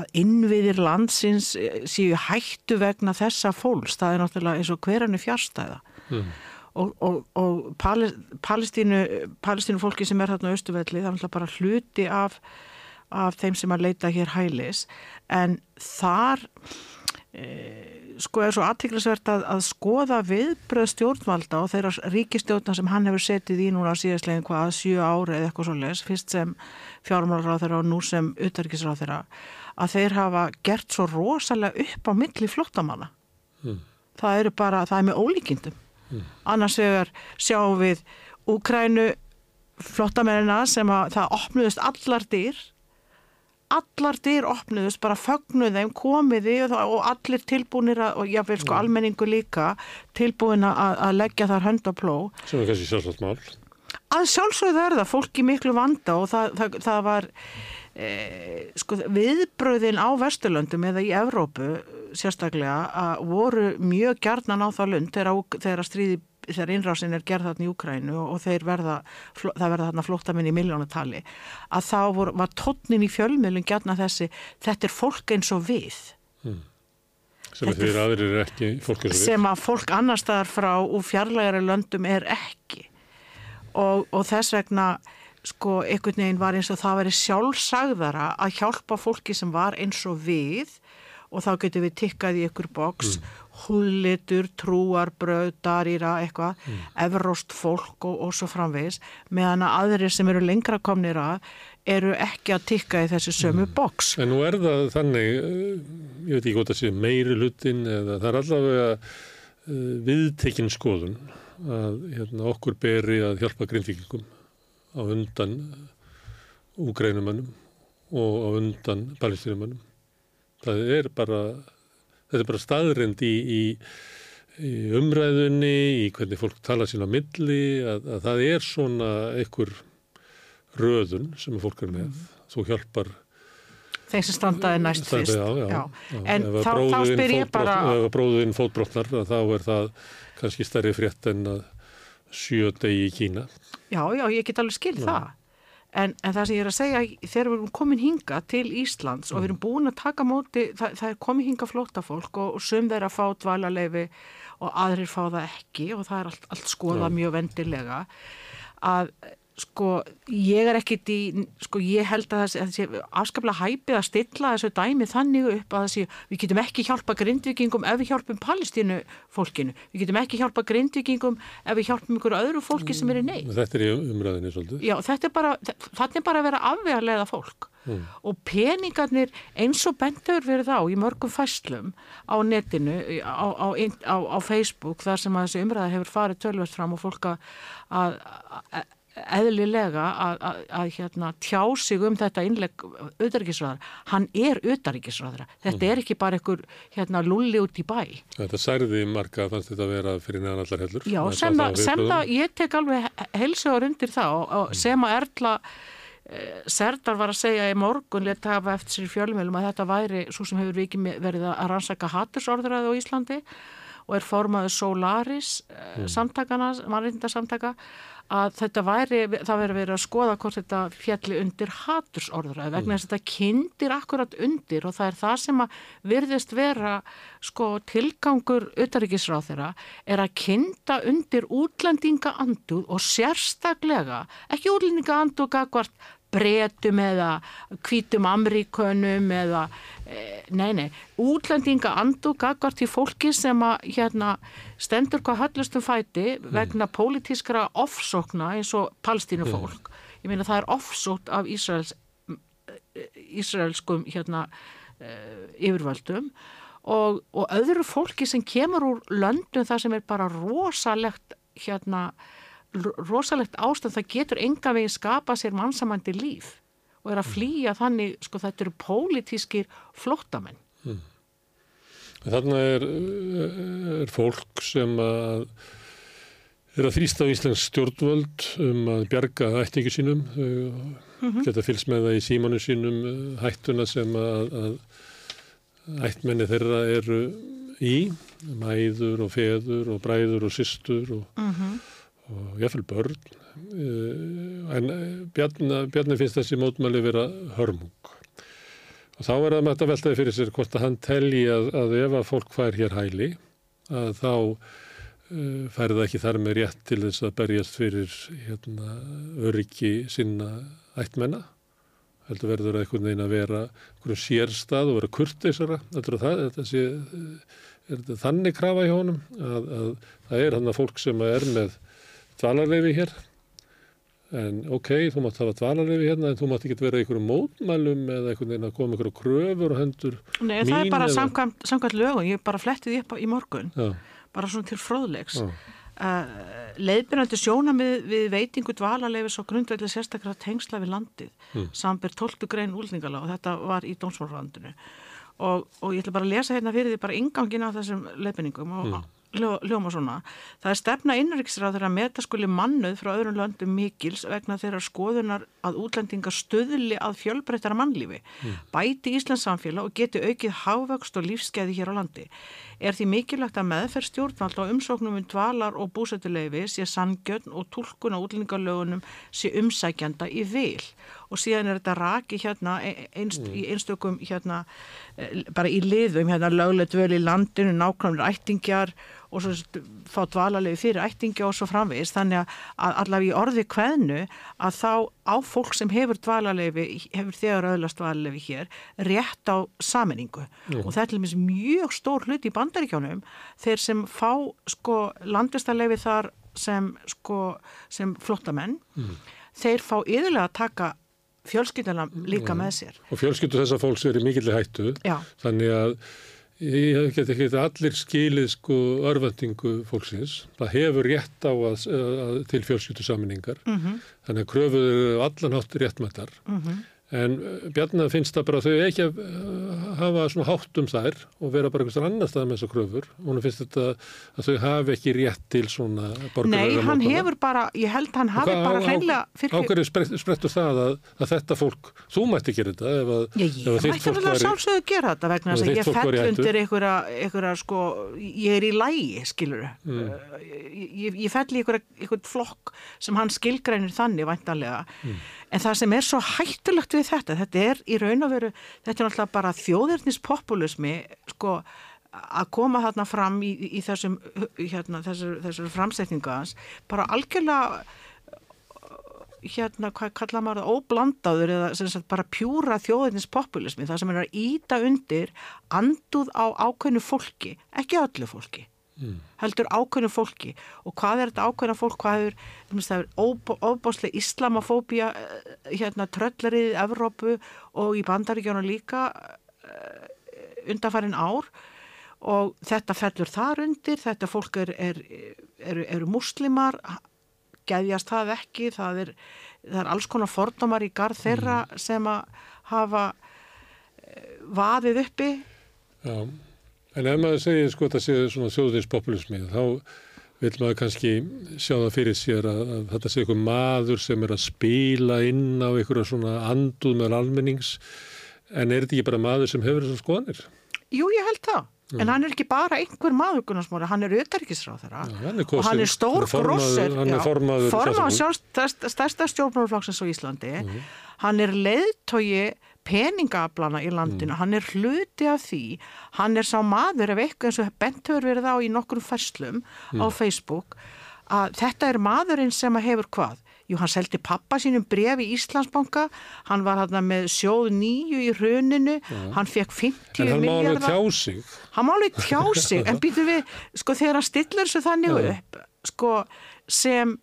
að innviðir landsins séu hættu vegna þessa fólks, það er náttúrulega eins og hverjarni fjárstæða Mm. og, og, og Pal- Palestínu, Palestínu fólki sem er þarna á Östuvelli, það er náttúrulega bara hluti af, af þeim sem að leita hér hælis, en þar e, sko er svo aðtiklisvert að, að skoða viðbröð stjórnvalda og þeirra ríkistjórna sem hann hefur setið í núna síðastlegin hvað að sjö ári eða eitthvað svo les, fyrst sem fjármálaráð þeirra og nú sem utarkisráð þeirra, að þeir hafa gert svo rosalega upp á milli flottamanna. Það eru bara, það er með ólíkindum. Annars vegar sjáum við Úkrænu flottamennina sem að það opnuðust allar dyr. Allar dyr opnuðust, bara fögnuð þeim komiði og, allir tilbúinir að, og jáfnvel sko almenningu líka tilbúin að, að leggja þar hönd á pló sem er kannski sjálfsagt mál að sjálfsögðu er það fólk í miklu vanda og það, það, það var e, sko, viðbröðin á Vesturlöndum eða í Evrópu sérstaklega að voru mjög gjarnan á það lund þegar, þegar stríði þegar innrásin er gerð þarna í Ukrænu og, og þeir verða, það verða þarna flóttamenn í miljónatali, að þá voru, var tónnin í fjölmiðlum gjarnan þessi þetta er fólk eins og við. Sem Þetta þeir aðrir er ekki fólk eins og við. sem að fólk annar staðar frá úr fjarlægari löndum er ekki og, og þess vegna sko einhvern veginn var eins og það væri sjálfsagðara að hjálpa fólki sem var eins og við og þá getum við tikkað í ykkur boks mm. húlitur, trúarbröð, darýra, eitthvað, mm. evróst fólk og, og svo framvegis meðan að aðrir sem eru lengra komnir að eru ekki að tikka í þessu sömu boks. En nú er það þannig, eh, ég veit ekki hvort það sé meiri hlutin eða það er allavega uh, viðtekin skoðun að hérna, okkur beri að hjálpa grindvíkingum á undan úgreinumannum og á undan palestínumannum. Það er bara, þetta er bara staðrind í, í, í umræðunni, í hvernig fólk tala sín á milli, að, að það er svona einhver röðun sem fólk er með. Þú hjálpar Þeim sem standaði næst fyrst. já, já, Já. En þá, þá spyr ég bara, Ef bróðin fótbrotnar þá er það kannski stærri frétt en að sjö degi í Kína. já, já, ég get alveg skil það. En, en það sem ég er að segja, þegar við erum komin hinga til Íslands og við erum búin að taka móti, það, það er komin hinga flóttafólk og, og sum þeirra fá dvalarleifi og aðrir fá það ekki og það er allt, allt skoða mjög vendilega að sko ég er ekkit í, sko ég held að það sé afskaplega hæpið að stilla þessu dæmi þannig upp að það sé við getum ekki hjálpa grindvikingum ef við hjálpum palestínu fólkinu, við getum ekki hjálpa grindvikingum ef við hjálpum ykkur öðru fólki sem er í neyð. Þetta er í umræðinni svolítið. Já, þetta er bara, þannig er bara að vera afvegarlega fólk og peningarnir eins og bentur verið á í mörgum fæslum á netinu, á, á, á, á Facebook þar sem að þessi umræða hefur farið tölvert fram og fólk að eðlilega að, að, að hérna, tjá sig um þetta innleg auðaríkisræðar. Hann er auðaríkisræðara. Þetta er ekki bara einhver hérna, lulli út í bæ. Þetta særði marga fannst þetta að vera fyrir neðan allar hellur. Já, sem, það að, sem það, ég tek alveg heilsugar undir það og, og sem að Erla eh, Serdar var að segja í morgun leta hafa eftir sér fjölmjölum að þetta væri svo sem hefur vikið með- verið að rannsaka hattursorðræði á Íslandi og er formaður Solaris mm. samtakana, mannrindarsamtaka að þetta væri, það verið verið að skoða hvort þetta fjalli undir hattursorðræði vegna þess að þetta kindir akkurat undir og það er það sem að virðist vera sko tilgangur utaríkisráð þeirra er að kinda undir útlendinga anduð og sérstaklega ekki útlendinga anduð gagvart bretum eða hvítum amríkönum eða e, nei, nei, útlendinga andu gagvart í fólki sem að hérna stendur hvað höllustum fæti vegna pólitískra ofsókna eins og palstínu fólk. Ég meina það er ofsótt af Ísraels Ísraelskum hérna uh, yfirvöldum og, og öðru fólki sem kemur úr löndum það sem er bara rosalegt hérna rosalegt ástand það getur enga veginn skapa sér mannsamandi líf og er að flýja þannig, sko þetta eru pólitískir flóttamenn. Þarna er, er fólk sem að er að þrýsta á Íslands stjórnvöld um að bjarga ættingi sínum. Þau geta fylgst með það í símanu sínum hættuna sem að, að ættmenni þeirra eru í mæður og feður og bræður og systur og, og jáfnvel börn Uh, en uh, Bjarni, finnst þessi mótmæli vera hörmung. Og þá er það með að veltaði fyrir sér hvort að hann telji að, að ef að fólk fær hér hæli að þá uh, fær það ekki þar með rétt til þess að berjast fyrir hérna, öryggi sinna ættmenna. Heldur verður einhvern veginn að vera einhvern sérstað og vera kurteisara. Heldur það, þetta sé er þetta þannig krafa í honum að, að það er hann að fólk sem er með dvalarleifi hér en ok, þú mátt hafa dvalarleifi hérna en þú mátt ekki vera einhverjum mótmælum eða einhvern veginn að koma einhverjum kröfur og hendur Nei, það er mín bara eða- samkvæmt, samkvæmt lögun, ég bara flettið upp í morgun, Já, bara svona til fróðleiks. já, Uh, leiðbyrjandi sjónamið við veitingu dvalarleifis og grundvelli sérstaklega tengsla við landið mm. samber 12. grein úlningala og þetta var í dómsmálfrandinu og, og ég ætla bara að lesa hérna fyrir því bara ingangin á þessum leiðbynningum og mm. Ljó, ljóma svona. Það er stefna innriksráður að meta skuli mannuð frá öðrum löndum mikils vegna þeirra skoðunar að útlendingar stöðli að fjölbreyttara mannlífi. Bæti Íslands samfélag og geti aukið hávöxt og lífskeiði hér á landi er því mikilvægt að meðferð stjórnvald á umsóknum um dvalar og búsettuleifi sé sangjörn og tólkun á útlendingalögunum sé umsækjanda í vil. Og síðan er þetta raki hérna e- einst, í einstökum hérna eh, bara í liðum hérna löglega dvöl í landinu, nákvæmlega ættingjar og svo fá dvalarleifi fyrir ættingja og svo framvegist þannig að- allavega í orði kveðnu að þá á fólk sem hefur dvalarleifi hefur þegar öðlast dvalarleifi hér rétt á saminningu og þetta er til dæmis mjög stór hlut í bandaríkjónum þeir sem fá sko landvistarleifi þar sem sko sem flottamenn þeir fá yðurlega að taka fjölskylduna líka með sér. Og fjölskyldu þessa fólks er í mikilli hættu. Já. þannig að ég get ekki allir skilið sko örvendingu fólksins það hefur rétt á að, að til fjölskyldu saminningar Mhm. -hmm. þannig að kröfuður eru allan hátt réttmættar -hmm. En uh, Bjarnar finnst það bara að þau ekki að uh, hafa svona hátt um þær og vera bara einhverstað annar stað með þessar kröfur. Hún finnst þetta að þau hafi ekki rétt til svona borgarlega Nei, hann hefur bara, ég held hann hafi bara hreinlega Á hverju sprettur það að, að þetta fólk, þú mætti gera þetta ef að, Já, ef ég að þitt mætti fólk alveg að sjálfsögðu gera þetta vegna þess að þitt ég fólk í fell undir einhverja, sko, ég er í lægi, skilur Mm. ég, ég fell í einhverja, flokk sem hann skilgreinir þannig væntanlega. Mm. En það sem er svo hættulegt við þetta, þetta er í raun og veru, þetta er náttúrulega bara þjóðirnispopulismi, sko að koma þarna fram í, í þessum hérna, þessar, þessar framsetningu hans, bara algjörlega hérna, hvað kalla maður það, óblandaður eða sagt bara pjúra þjóðinins populismi, það sem er að íta undir anduð á ákveðnu fólki, ekki öllu fólki heldur ákveðnu fólki. Og hvað er þetta ákveðna fólk, hvað veist, það er óbáslega islamofóbía eh, hérna tröllariðið Evrópu og í bandaríkjónu líka uh, undanfærin ár. Og þetta fellur þar undir, þetta fólk er, er, er, eru muslimar geðjast það ekki, það er, það er alls konar fordómar í garð þeirra sem að hafa eh, vaðið uppi. Já, en ef maður segir sko þetta sé svona þjóðinspopulismi þá vil maður kannski sjá það fyrir sér að, að þetta sé eitthvað maður sem er að spila inn á einhverja svona anduð með almennings. En er þetta ekki bara maður sem hefur þessar skoðanir? Jú, ég held það. En hann er ekki bara einhver maður Gunnarsmári, hann er auðarikisráð þeirra er og hann er stór er formaður- er stærsta stjórnmálaflokksins á Íslandi. Mhm. hann er leiðtogi peningaaflana í landinu, Mhm. hann er hluti af því, hann er sá maður ef eitthvað eins og bent hefur verið á í nokkrum færslum á Mhm. Facebook að þetta er maðurinn sem að hefur hvað? Jú, hann seldi pappa sínum bref í Íslandsbanka, hann var hann með sjóð nýju í hruninu, hann fekk 50 En hann má alveg miljardar tjá sig. hann má alveg tjá sig. En býtum við, sko þegar hann stillar þessu þannig upp sko sem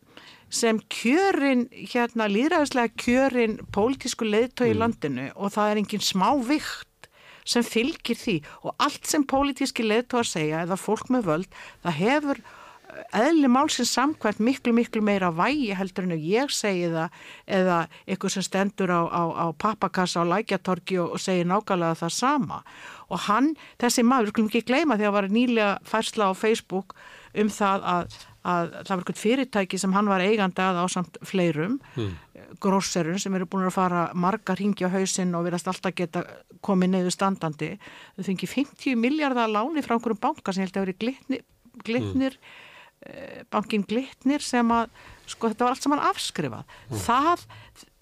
sem kjörin, hérna líðræðislega kjörin pólitísku leiðtói í landinu og það er engin smá vikt sem fylgir því. Og allt sem pólitíski leiðtói segja eða fólk með völd, það hefur eðli málsins samkvæmt miklu, miklu meira vægi heldur en ég segi það eða eitthvað sem stendur á, á, á pappakassa á lækjatorki og, og segir nákvæmlega það sama. Og hann, þessi maður, við skulum ekki gleyma því að var nýlega færsla á Facebook um það að, að það var eitthvað fyrirtæki sem hann var eigandi að á samt fleirum mm. grosserun sem eru búin að fara marga ringi á hausinn og verðast alltaf geta komið neðu standandi. Þau fengi 50 miljardar láni frá einhverjum banka sem held að veri glitnir, glitnir bankin Glitnir sem að sko þetta var allt saman afskrifað. Það,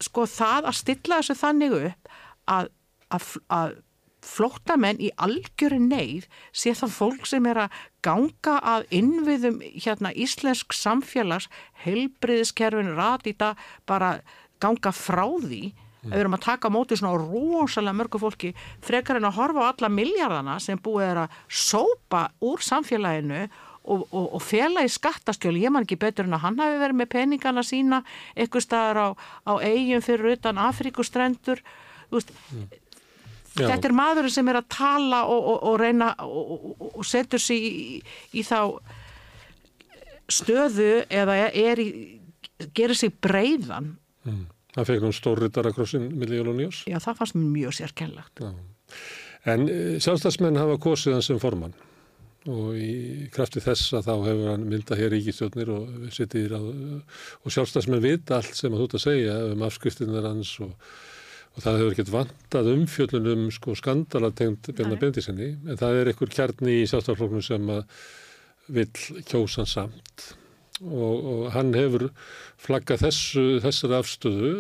sko það að stilla þessu þannig upp að, að, að flóttamenn í algjöru neyð sé það fólk sem er að ganga að innviðum hérna íslensk samfélags heilbriðiskerfin ratita bara ganga frá því. Við erum að taka móti svona rosalega mörgu fólki frekar en að horfa á alla miljardana sem búið er að sópa úr samfélaginu og, og, og fela í skattaskjölu, ég man ekki betur en að hann hafi verið með peningana sína eitthvað staðar á, á eigin fyrir utan Afríkustrendur veist, Já. þetta er maðurinn sem er að tala og, og, og reyna og, og setur sig í, í þá stöðu eða er í gerir sig breyðan Mm. Hann fekk nú stórrittarakrossin milli jól og njós. já það fannst mjög sérkennlegt En uh, sjálfstæðsmenn hafa kosið hann sem formann og í krafti þess að þá hefur hann myndað hér ríkistjórnir og og sjálfstæðsmenn vita allt sem að þú ert að segja um afskriftinnar hans og, og það hefur ekkert vantað umfjöllunum sko skandalatengt Bjarnar Bendísinni en það er einhver kjarni í sjálfstæðsflokknum sem að vill kjósan samt. Og, og hann hefur flaggað þessu, þessari afstöðu.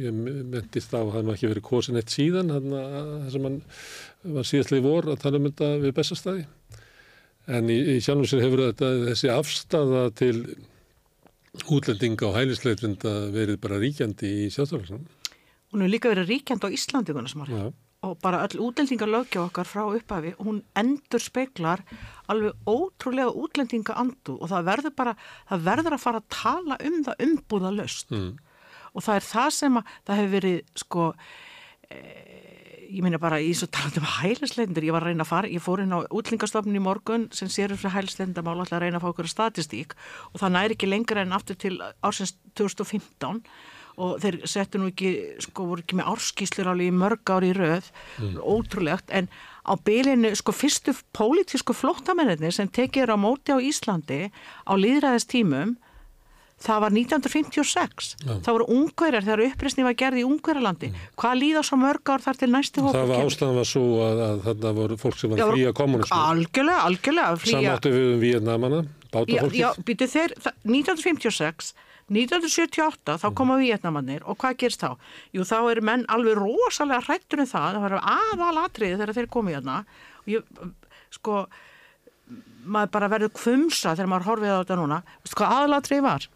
Ég myndist á að hann var ekki verið kosin eitt síðan hann, það sem hann var síðastlið vor að tala um þetta við bestastæði en í, í sjálfum sér hefur þetta, þessi afstafa til útlendinga og hælisleitinda verið bara ríkjandi í sjálfstæðarflokksnum. Hún hefur líka verið ríkjand á Íslandi. Já. og bara öll útlendingar lögja okkar frá upphafi hún endur speklar alveg ótrúlega útlendinga andu og það verður bara, það verður að fara að tala um það umbúða löst Mm. og það er það sem að það hefur verið sko e, ég meina bara í svo talandi um hælisleitindur, ég var að reyna að fara, ég fór inn á útlendingastofnun í morgun sem sér um fyrir hælisleitindamál alltaf að reyna að fá okkur statistík og það næri ekki lengra en aftur til ársins 2015 og þeir settu nú ekki, sko, voru ekki með árskíslur alveg í mörg ári í röð, ótrúlegt, en á bylinu, sko, fyrstu pólitísku flóttamennir sem tekið er á móti á Íslandi á líðræðistímum, það var 1956. Það voru ungverjar þegar uppreisni var gerð í Ungverjalandi. Hvað líða svo mörg ár þar til næstu hópa Það var ástæðan var svo að, að þarna voru fólk sem var að flýja kommunismu. Algjörlega, algjörlega. Samáttu við um Vietnamana, Já, bátafólkið. já, býtu þeir, það- 1956, 1978, þá koma Vietnamannir og hvað gerst þá? Jú, þá eru menn alveg rosalega hrættur um það, það var aðalatriði þegar þeir komið hérna. Og ég, sko, maður bara verður kvumsa þegar maður horfið á þetta núna, veistu hvað aðalatriði var?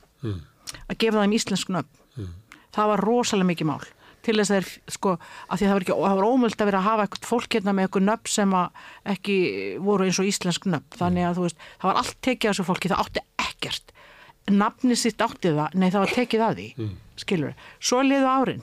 Að gefa þeim íslensk nöfn. Það var rosalega mikið mál. Til þess að þeir, sko, að því það var ekki, það var ómöld að vera að hafa eitthvað fólk hérna með eitthvað nöfn sem að ekki voru eins og íslensk nöfn, þannig að þú veist, það var allt tekið af þessu fólki, það átti ekkert nafni sitt átti það, nei það var tekið að því mm. skilur, svo liðu árin.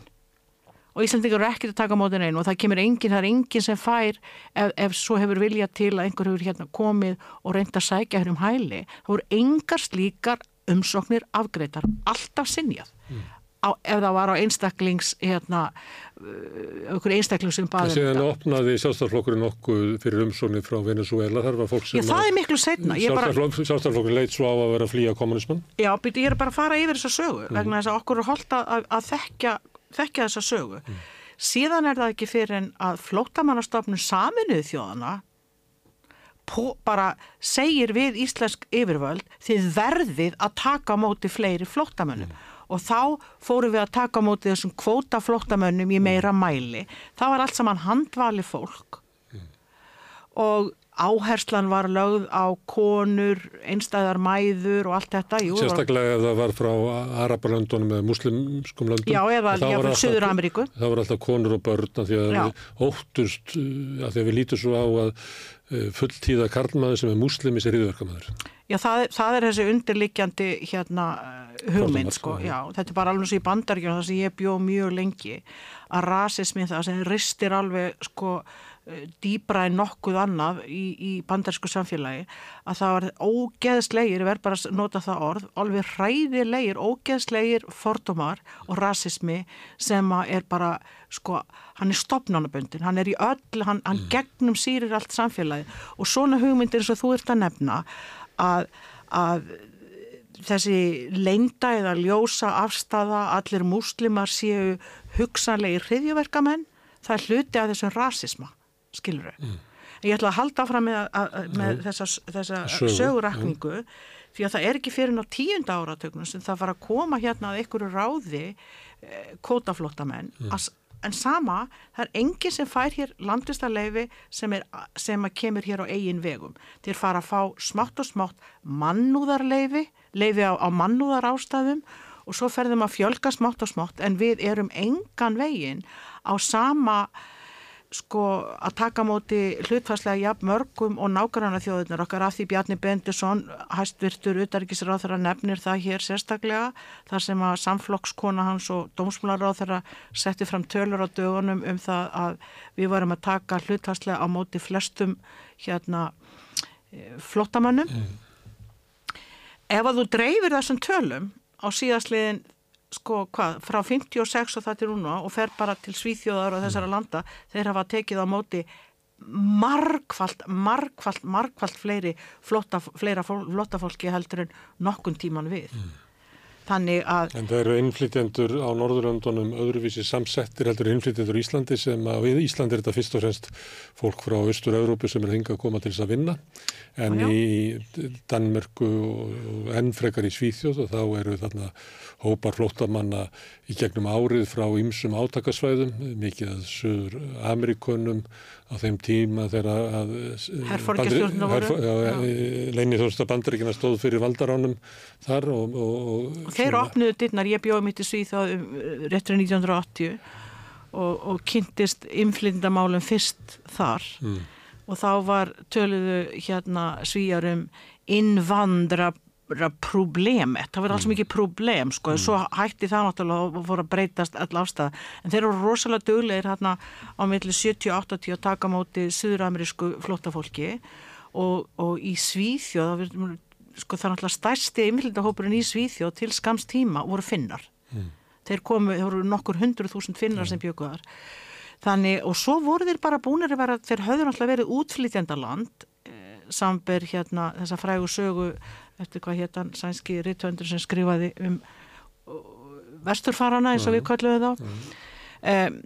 Og Íslandingar eru ekkert að taka mótin einu og það kemur enginn, það er enginn sem fær ef, ef svo hefur viljað til að einhver hefur hérna komið og reynda að sækja hér um hæli, það voru engar slíkar umsóknir afgreitar, alltaf sinjað á, ef það var á einstaklings hérna, okkur einstakling sem baði síðan opnaði sjálfstæðarflokkurinn nokkuð fyrir umsóknir frá Venezuela, þar var fólk Já, sem það er miklu setna. Ég bara, sjálfstæðarflokkurinn leit svo á að vera að flýja kommunismann. já, byrju, ég er bara að fara yfir þessa sögu vegna þess að okkur er holdt að, að, að þekkja, þekkja þessa sögu. Síðan er það ekki fyrir en að flóttamannastofnun saminuðu þjóðana po, bara segir við íslensk yfirvöld þið verðið að taka móti fleiri flóttamönnum og þá fórum við að taka á móti þessum kvóta flóttamönnum í meira mæli. Það var allt saman handvali fólk og áherslan var lögð á konur, einstæðar mæður og allt þetta. Jú, Sérstaklega ef það var frá Arabalöndunum eða muslimskum löndum. Já, eða var alltaf- Suður-Ameríku. Það voru alltaf konur og börn af því að Já. við óttust, uh, af því að við lítum svo á að uh, fulltíða karlmaður sem er muslimi sér yfirverkamæður. Já, það, það er þessi undirliggjandi hérna hugmynd, sko, sko, já, þetta er bara alveg svo í bandaríkjum það sem ég bjó mjög lengi að rasismi það sem ristir alveg sko eh, dýbra en nokkuð annað í, í bandarísku samfélagi að það var ógeðslegir, ég verð bara að nota það orð, alveg hræðilegir, ógeðslegir fordómar og rasismi sem er bara, sko, hann er stopnánaböndin, hann er í öll, hann, hann gegnum sýrir allt samfélagi og svona hugmyndir og þú ert að nefna að, að þessi leinda eða ljósa afstafa, allir múslimar séu hugsanlegir hriðjuverkamenn, það er hluti af þessum rasisma, skilur þau. Ég ætla að halda áfram með, að, að, með þessa, þessa Sögu, sögurakningu því að það er ekki fyrir ná tíunda áratögnum sem það fara að koma hérna að einhverju ráði eh, kótaflóttamenn mm. En sama, það er enginn sem fær hér landvistarleifi sem, sem að kemur hér á eigin vegum. Þeir fara að fá smátt og smátt mannúðarleifi, leifi á, á mannúðar ástæðum og svo ferðum að fjölga smátt og smátt en við erum engan veginn á sama sko að taka móti hlutfærslega jafn mörgum og nákvæmna þjóðunar okkar. Af því Bjarni Bendisson hæstvirtur utarikisráð þeirra nefnir það hér sérstaklega þar sem að samflokkskona hans og dómsmálaráð þeirra setti fram tölur á dögunum um það að við varum að taka hlutfærslega á móti flestum hérna flottamannum ef að þú dreifir þessum tölum á síðastliðin sko hvað, frá 56 og það til núna og fer bara til Svíþjóðar og þessara landa, þeir hafa tekið á móti margfalt, margfalt, margfalt fleiri flotta, fleira flotta fólki heldur en nokkun tíman við. Þannig að, En það eru innflytjendur á Norðurlöndunum öðruvísi samsettir heldur en innflytjendur í Íslandi sem að við Íslandi er þetta fyrst og fremst fólk frá Östur-Európu sem er hingað að koma til þess að vinna en Já, já. í Danmörku og, enn frekar í Svíþjóð og þá eru þarna hópar flóttamanna í gegnum árið frá ymsum átakasvæðum, mikið að Suður Amerikunum á þeim tíma þegar að. Leinið þósta bandaríkina stóð fyrir valdaránum þar og, og, og þeir opnuðu dittnar, ég bjóði mitt í Svíþjóð um, réttur 1980 og, og kynntist inflyndamálum fyrst þar Mm. og þá var töluðu hérna svíjar um innvandra problemet, það var alls mikið problem sko, svo hætti það náttúrulega og fór að breytast all ástæða, en þeir eru rosalega duglegir hérna á milli 70-80 að taka móti suðuramerísku flottafólki og, og í Svíþjóð sko það er náttúrulega stærsti innflyndahópurinn í Svíþjóð til skams tíma voru finnar. Þeir komu, þeir voru nokkur hundruð þúsund finnar sem bjöku þar þannig, og svo voru þeir bara búinir að vera þeir höfðu náttúrulega verið útflytjandaland eh, samber hérna þessa frægu sögu eftir hvað hétan sænski rittvöndur sem skrifaði um uh, vesturfarana eins og við kalluðum þá. Um,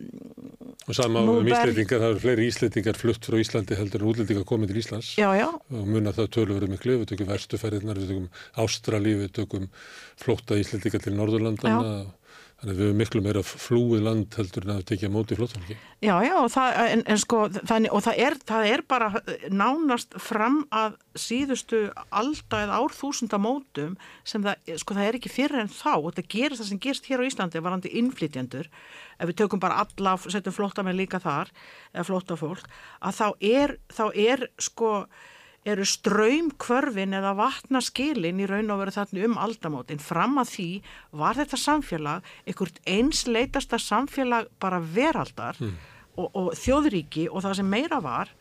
Og sama um íslendingar, það eru fleiri íslendingar flutt frá Íslandi heldur en útlendingar komið til Íslands. Já, já, og muna það tölur verið miklu, við tökum verstuferðirnar, við tökum Ástrali, við tökum flótta íslendingar til Norðurlandana þannig að við höfum miklu meira flúið land heldur en að tekja móti flóttfólki. Já, já, og það, en, en sko, þannig, og það er, það er bara nánast fram að síðustu alda eða árþúsundamótum sem það, sko, það er ekki fyrir en þá, og það gerist það sem gerist hér á Íslandi varandi innflytjendur, ef við tökum bara alla, setjum flóttamenn líka þar, eða flóttafólk, að þá er, þá er, sko, eru ströymkvörfin eða vatnaskilin í raun og veru þarna um aldamótin. Fram að því var þetta samfélag einhvert einsleitasta samfélag bara veraldar og, og þjóðríki og það sem meira var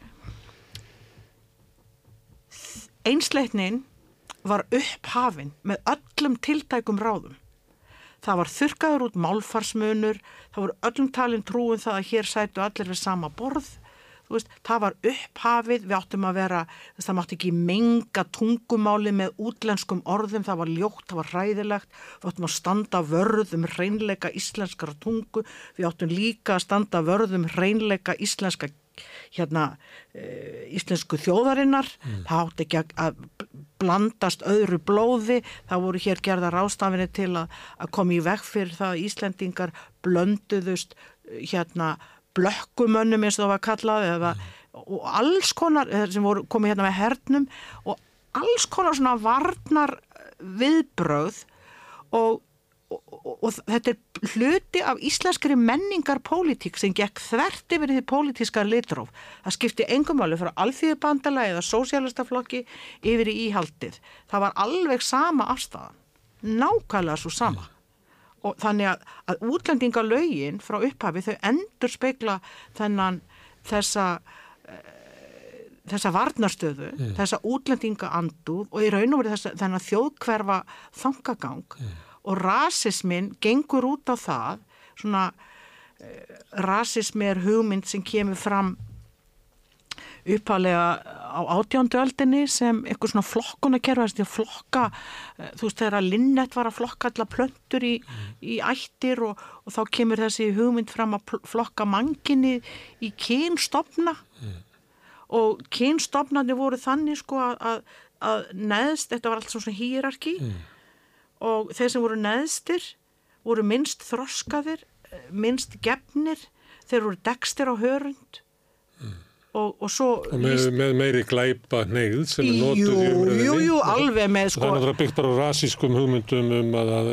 einsleitnin var upphafin með öllum tiltækum ráðum. Það var þurkaður út málfarsmunur, það voru öllum talin trúin það að hér sætu allir við sama borð. Veist, það var upphafið, við áttum að vera, það mátti ekki menga tungumáli með útlenskum orðum, það var ljótt, það var hræðilegt, við áttum að standa vörð um hreinleika íslenskara tungu, við áttum líka að standa vörð um hreinleika íslenska hérna e, íslensku þjóðarinnar. Það átti ekki að- að blandast öðru blóði. Það voru hér gerða rástafinni til að, að koma í veg fyrir það að Íslendingar blönduðust eh, hérna blökkumönnum eins og það var kallað eða, og alls konar eh, sem voru komið hérna með hernum og alls konar svona varnar viðbröð og og, og, og þetta er hluti af íslenskri menningar pólitík sem gekk þvert yfir því pólitíska litróf. Það skipti engum máli frá alþýðubandala eða sósjálistaflokki yfir í íhaldið. Það var alveg sama afstæðan, nákvæmlega svo sama. Og þannig að, að útlendingalögin frá upphafi þau endur spekla þennan þessa þessa varnarstöðu, þessa útlendinga anduð og í raun og verið þennan þjóðkverfa þangagang og rasismin gengur út á það svona uh, rasismi er hugmynd sem kemur fram uppálega á átjándu öldinni sem eitthvað svona flokkunakerfa þess að flokka, eh, þú veist þegar að Linnett var að flokka alla plöntur í, í ættir og, og þá kemur þessi hugmynd fram að flokka manginni í kynstofna. Og kynstofnarnir voru þannig sko að, að, að neðst, þetta var allt svona hýrarki og þeir sem voru neðstir voru minnst þroskaðir, eh, minnst gefnir, þeir voru degstir á hörund. Og, og svo Og með, með meiri glæpa neyð sem er notuð í umræðinni. jú, jú, alveg með Það sko er náttúrulega byggt bara á rasískum hugmyndum um að, að,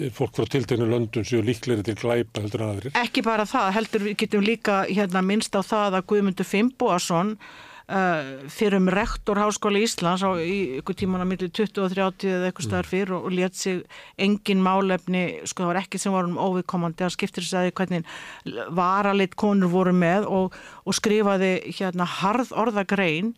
að fólk frá tiltegnu löndum séu líklegri til glæpa heldur aðrir. ekki bara það, heldur við getum líka hérna minnst á það að Guðmundur Fimboason uh, fyrir um rektor Háskóla Íslands á í ykkur tíman á milli 20 og 30 eða eitthvað staðar fyrir og, og let sig engin málefni, sko það var ekki sem var um óviðkomandi, hann skiptir þess að því hvernig varalit konur voru með og, og skrifaði hérna harð orðagrein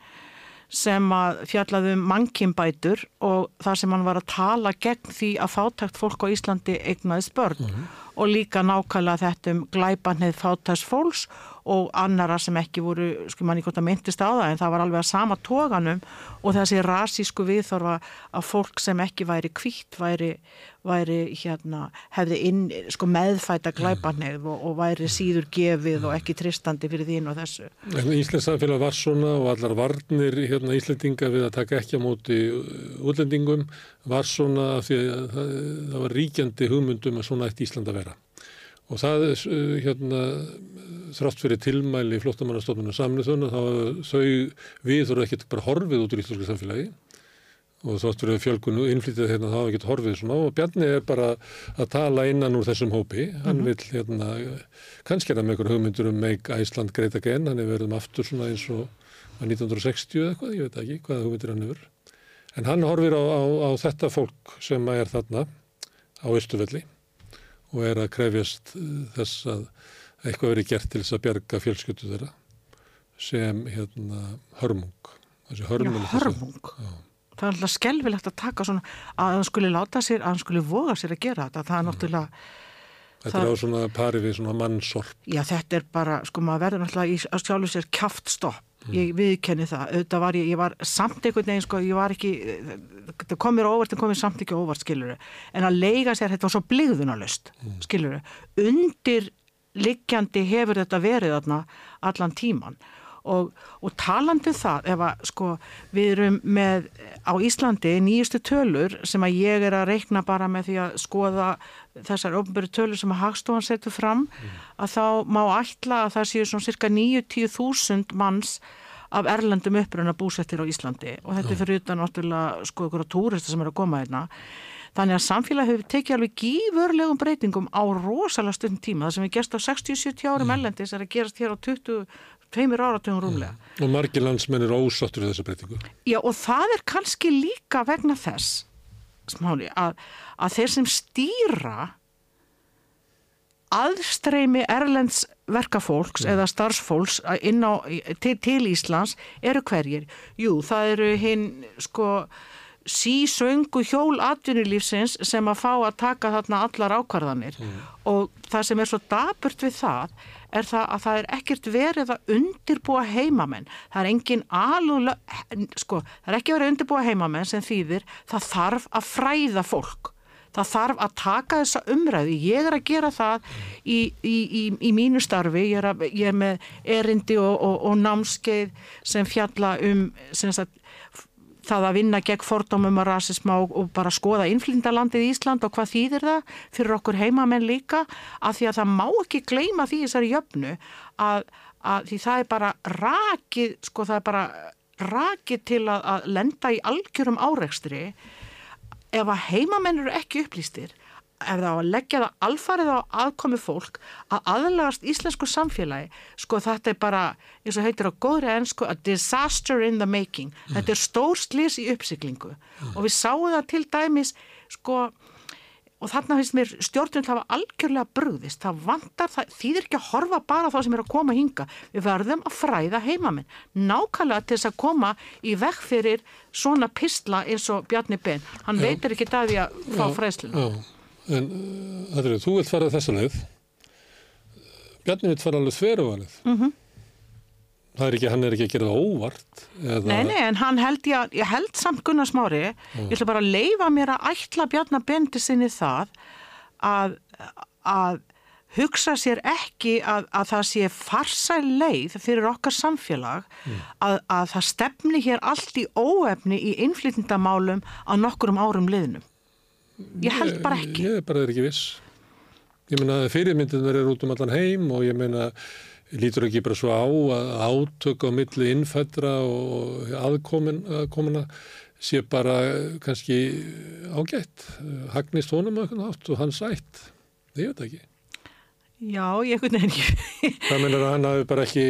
sem að fjallaði um mannkimbætur og þar sem hann var að tala gegn því að fátækt fólk á Íslandi eignaðist börn og líka nákvæmlega þetta um glæpanið fátæks fólks og annara sem ekki voru, sko manni hvort að myndist á það en það var alveg að sama tóganum og þessi rasísku viðþorfa að fólk sem ekki væri kvítt væri, væri hérna hefði inn, sko meðfæta glæpanið og, og væri síður gefið og ekki tristandi fyrir þín og þessu. Íslands samfélag var svona og allar varnir hérna, Íslendinga við að taka ekki á móti uh, útlendingum var svona því að það, það var ríkjandi hugmyndum að svona ætti Ísland að vera. Og það, uh, hérna, þrátt fyrir tilmæli flottamannastofnuna samniðsögna, þá þau við þurfum ekki bara horfið út úr íslensku samfélagi. Og þátt fyrir fjölkunu innflýtið hérna þá hafa ekki horfið svona. Og Bjarni er bara að tala innan úr þessum hópi. Hann vil hérna kannski er það með einhver hugmyndur um Make Iceland Great Again. Hann er verið um aftur svona eins og var 1960 eða eitthvað, ég veit ekki hvaða hugmyndir hann hefur. En hann horfir á, á, á þetta fólk sem er þarna á Östufelli og er að krefjast eh, þess að eitthvað verið gert til þess að bjarga fjölskyldu þeirra sem hérna hörmung þessi hörmung, Já, hörmung. Það er alltaf skelvilegt að taka svona að hann skuli láta sér, að hann skuli voga sér að gera þetta. Það er náttúrulega, Þetta er á svona pari við svona mannsorp. já þetta er bara, sko maður verður náttúrulega í að sjálfu sér kjaft stopp. Ég viðkenni það. Auðvitað var ég, ég var samt einhvern veginn, sko, ég var ekki, það kom mér óvart en kom mér samt ekki óvart, skiluru. En að leiga sér, þetta var svo bligðunarlust, skiluru. Undir liggjandi hefur þetta verið þarna allan tíman og, og talandi um það ef að sko við erum með á Íslandi nýjustu tölur sem að ég er að reikna bara með því að skoða þessar ofnböru tölur sem að Hagstofan setur fram að þá má ætla að það séu svona cirka 90.000 manns af erlendum uppruna búsettir á Íslandi. Og þetta er fyrir utan náttúrulega sko ykkur á túrista sem er að koma hérna. Þannig að samfélag hefur tekið alveg gífurlegum breytingum á rosalega stund tíma. Það sem er gerst á 60-70 árum ellendis er að gerast hér á 22 áratugum rúmlega. Og margir landsmenn eru ósáttur við þessa breytingu. Já og það er kannski líka vegna þess smáli, að, að þeir sem stýra aðstreymi erlends verkafólks eða starfsfólks inn á, til, til Íslands eru hverjir? Jú, það eru hinn sko sísöngu hjól atvinnulífsins sem að fá að taka þarna allar ákvarðanir og það sem er svo daburt við það er það að það er ekkert verið að undirbúa heimamenn. Það er engin alveg, sko, það er ekki verið að undirbúa heimamenn sem þýðir það þarf að fræða fólk. Það þarf að taka þessa umræði. Ég er að gera það í, í, í, í mínu starfi. Ég er, að, ég er með erindi og, og, og námskeið sem fjalla um sem sagt, það að vinna gegn fordómum og rasisma og, og bara skoða innflindalandið Ísland og hvað þýðir það fyrir okkur heimamenn líka af því að það má ekki gleyma því þessari jöfnu að, að því það er bara rakið, sko það er bara rakið til að, að lenda í algjörum árekstri ef að heimamenn eru ekki upplýstir ef það á að leggja það alfarið á aðkomi fólk að aðlagast íslensku samfélagi, sko þetta er bara eins og heitir á góðri ennsku a disaster in the making, þetta er stór slis í uppsiklingu og við sáum það til dæmis sko og þarna finnst mér stjórnum það var algjörlega brugðist, það vantar það þýðir ekki að horfa bara þá sem er að koma hinga við verðum að fræða heimamenn. Nákvæmlega til þess að koma í vekk fyrir svona pistla eins og Bjarni Ben, hann Já. veitir ekki það að fá fræðsluna En uh, Adriður, þú vilt fara þessa leið. Bjarni vilt fara alveg þveruvalið. Mhm. Það er ekki, hann er ekki að gera það óvart. Eða, Nei, nei, en hann held ég, ég held samt Gunnar Smári, ég ætla bara að leifa mér að ætla Bjarnar Bendi sinni það að, að hugsa sér ekki að, að það sé farsæl leið fyrir okkar samfélag að, að það stefni hér allt í óefni í innflytindamálum á nokkurum árum liðnum. Ég held bara ekki. Ég er bara ekki viss. Ég meina að fyrirmyndin verður út um allan heim og ég meina lítur ekki bara svo á að átök á milli innfættra og aðkomin, aðkomina sé bara kannski ágætt. Hagnist honum eitthvað hátt og hann sætt. Ég veit ekki. Já, ég veginn ekki. Það meina að hann hafi bara ekki,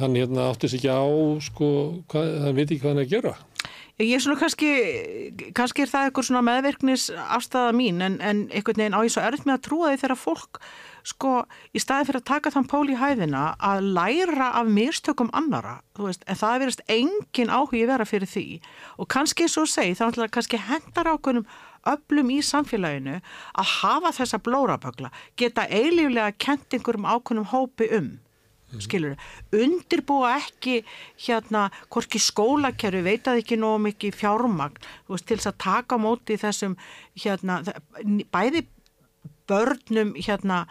hann hérna átti sig ekki á, sko, hvað, hann veit ekki hvað hann er að gera. Ég er svona kannski, kannski er það eitthvað svona meðverknis afstæða mín en, en einhvern veginn á ég svo erfitt með að trúa því þegar fólk sko í staði fyrir að taka þann pól í hæðina að læra af mistökum annara, þú veist, en það er verið engin áhugi vera fyrir því. Og kannski og segi, þá ætla kannski hendar ákveðnum öflum í samfélaginu að hafa þessa blórabögla, geta eilíflega kent einhverjum ákveðnum hópi um skilur, undirbúa ekki hérna, hvorki skólakerfi veit að ekki nógu mikið fjármagn veist, til þess að taka móti þessum hérna, bæði börnum hérna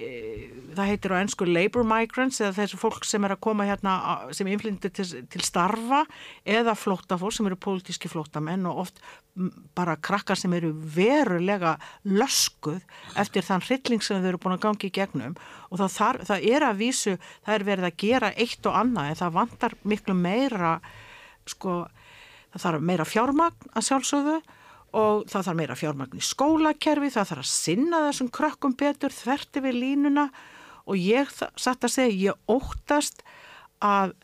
það heitir á ennsku labor migrants eða þessu fólk sem er að koma hérna sem innflindir til, til starfa eða flóttafólk sem eru pólitíski flóttamenn og oft bara krakkar sem eru verulega löskuð eftir þann hrylling sem þau eru búin að gangi í gegnum. Og það, þar, það er að vísu, það er verið að gera eitt og annað en það vantar miklu meira sko, það þarf meira fjármagn að sjálfsögðu og það þarf meira fjármagn í skólakerfi, það þarf að sinna þessum krökkum betur, þverti við línuna. Og ég satt að segja, ég óttast að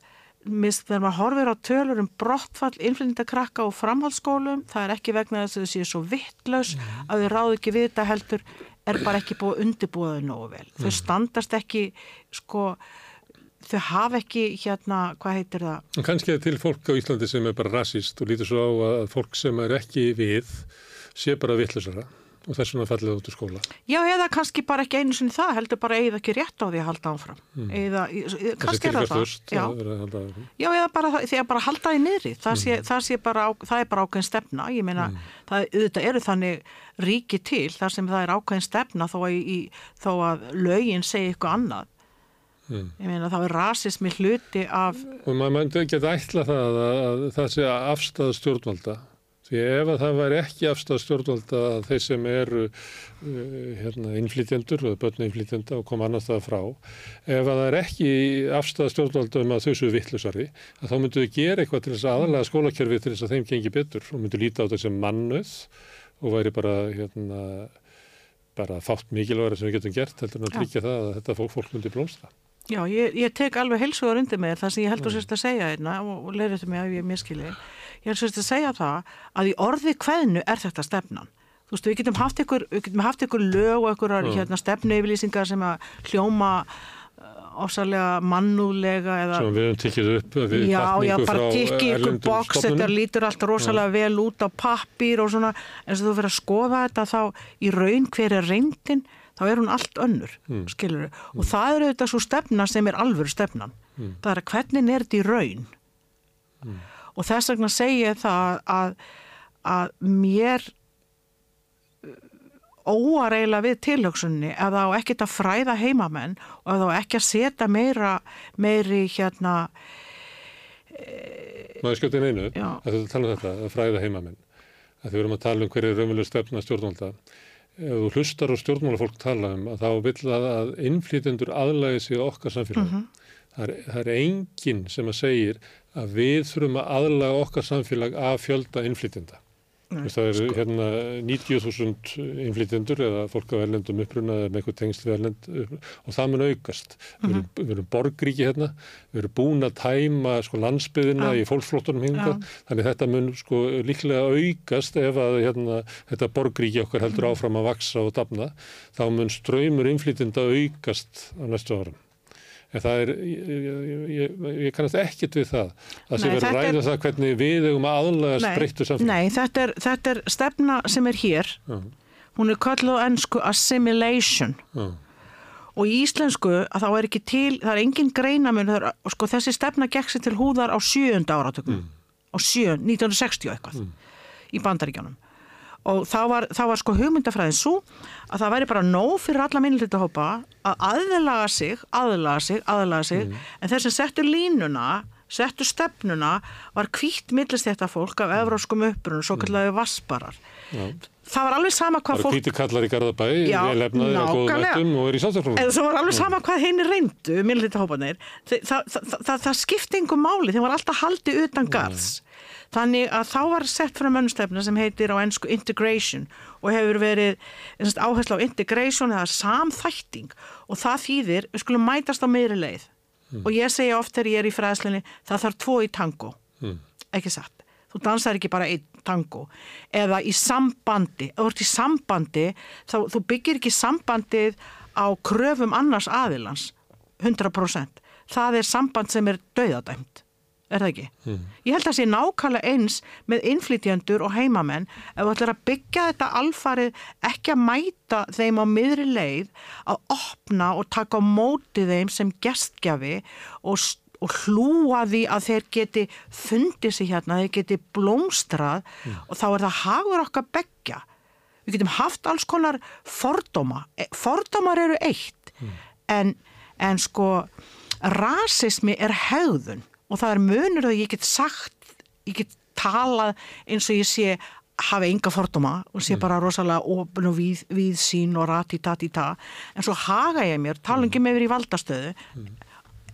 mist, þegar maður horfir á tölur um brottfall innflyndakrakka og framhaldsskólum, það er ekki vegna þess að þau séu svo vittlaus að þau ráðu ekki við þetta heldur, er bara ekki búið að undirbúa þau nógu vel. Þau standast ekki, sko, þau hafa ekki hérna, hvað heitir það? En kannski er til fólk á Íslandi sem er bara rasist og lítur svo á að fólk sem er ekki við sé bara vittlusara og þess vegna fallið út úr skóla. Já, eða kannski bara ekki einu sinni það, heldur bara eigið ekki rétt á því að halda áfram. Mm. Eða, kannski er það það. Já. Já. Eða bara því að bara halda því niðri. Það, sé, það, sé bara, það er bara ákveðin stefna. Ég meina, það auðvitað eru þannig ríki til þar sem það er ákveðin stefna þó að, í, þó að lögin segi eitthvað annað. Ég meina, þá er rasismi hluti af, Og maður myndi ekki að ætla það að, að það sé afstæða stjórnvalda. Því ef að það væri ekki afstæða stjórnvalda að þeir sem eru uh, hérna, innflytjendur og börn innflytjenda og koma annars það frá, ef að það er ekki afstæða stjórnvalda um að þau séu vittlusari, að þá myndu við gera eitthvað til þess að aðalega skólakerfi til þess að þeim gengi betur og myndu líta á þetta sem mannuð og væri bara hérna, bara fátt mikilvægur sem við getum gert heldur en að tryggja það að þetta fólk myndi blómstra. Já, ég, ég tek alveg heilsugar undir með það sem ég heldur sérst að segja einna og, og leirið til mig ef ég miskili. Ég heldur sérst að segja það að í orði kveðnu er þetta stefnan. Þú veist, við getum haft ykkur, getum haft ykkur lög og ykkur hérna, stefnu yfirlýsingar sem að hljóma uh, ofsalega mannúðlega eða sem við höfum tikið upp Já, já, bara frá tikki ykkur boks, þetta lítur alltaf rosalega vel út á pappír og svona, en svo þú fyrir að skoða þetta þá í raun hver er reyndin, þá er hún allt önnur, mm. skilur og það er auðvitað svo stefna sem er alvöru stefnan. Það er að hvernig er þetta í raun? Og þess vegna segi ég það að, að mér óar eiginlega við tilhugsunni ef það á ekkert að fræða heimamenn og ef það á ekki að setja meira meiri hérna Maður skjóti inn einu, Já. að þetta tala um þetta, að fræða heimamenn. Að þau erum að tala um hverju er raunveruleg stefna stjórnvalda. Þú hlustar og stjórnmálafólk tala um að þá vill það að innflytjendur aðlægi sig okkar samfélagi. Mhm. það, er, það er enginn sem að segir að við þurfum að aðlæga okkar samfélag af fjölda innflytjenda. Það er sko. hérna 90.000 innflytjendur eða fólk á erlendum uppruna eða með eitthvað tengsl við erlend og það mun aukast. Mhm. erum, við erum borgríki hérna, við erum búin að tæma sko landsbyðina Já. í fólksflottunum hingað, þannig þetta mun sko líklega aukast ef að hérna, þetta borgríki okkar Mhm. heldur áfram að vaksa og dafna, þá mun ströymur innflytjenda aukast á næstu árum. En það er, ég, ég, ég, ég kannast ekkert við það að sem verður ræða það hvernig við eigum að aðlægast breyttu samfélag. nei þetta, er, þetta er stefna sem er hér. Já. hún er kallað á ennsku assimilation. Já. og í íslensku að þá er ekki til, það er engin greinamun er, sko, þessi stefna gekk sér til húðar á sjöunda áratökum á sjö, 1960 og eitthvað. Í bandaríkjónum og þá var, þá var sko hugmyndafræðin svo að það væri bara nóg fyrir alla minnlítahópa að aðlaga sig, aðlaga sig, aðlaga sig. En þeir sem settu línuna settu stefnuna var kvítt millist þetta fólk af evróskum upprunum, svo kallega vassbarar það var alveg sama Það hvað fólk hvíti kallar í Garðabæ, Já, velefnaði og góðum ættum og er í sáttaflónum. eða það var alveg sama hvað henni reyndu það, það, það, það, það skipti yngur máli, þeim var alltaf haldið utan garðs þannig að þá var sett frá mönnstefna sem heitir á ennsku integration og hefur verið sagt, áherslu á integration eða samþætting. Og það þýðir, við skulum mætast á meiri leið. Og ég segja oft þegar ég er í fræðslinni það þarf tvo í tango. Ekki satt, þú dansar ekki bara einn tango. Eða í sambandi. Ef þú ert í sambandi þá þú byggir ekki sambandið á kröfum annars aðilans. 100% það er samband sem er dauðadæmt er það ekki? Ég held að það sé nákvæmlega eins með innflytjendur og heimamenn ef þú ætlar að byggja þetta alfarið ekki að mæta þeim á miðri leið að opna og taka á móti þeim sem gestgjafi og, og hlúa því að þeir geti fundið sig hérna, þeir geti blómstrað og þá er það hagur okkar beggja. Við getum haft alls konar fordóma. E- Fordómar eru eitt en, en sko rasismi er hegðun og það er munur að ég get sagt, ég get talað eins og ég sé hafi enga fordóma og sé bara rosalega opin og við, við sín og rati-tati-ta. En svo haga ég mér, tala ekki með verið í valdastöðu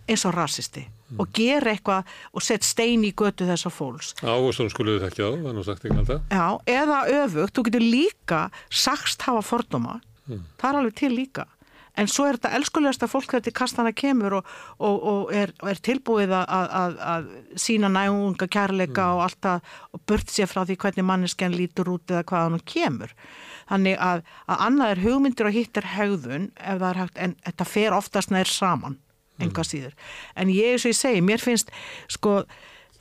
eins og rasisti og gera eitthvað og set stein í götu þessar fólks. Ágústum skuluðu þekkja á, það er nú sagt ekki alltaf. Já, eða öfugt, þú getur líka sagst hafa fordóma, það er alveg til líka. En svo er þetta elskulegasta fólk þegar til kastana kemur og, og, og er, er tilbúið að, að, að, að sína nægunga kærleika og allt að og burt sér frá því hvernig mannesken lítur út eða hvað hann kemur. Þannig að, að annað er hugmyndir og hitt er hegðun ef það er hægt, en þetta fer oftast nær saman, enga síður. En ég, eins og ég segi, mér finnst sko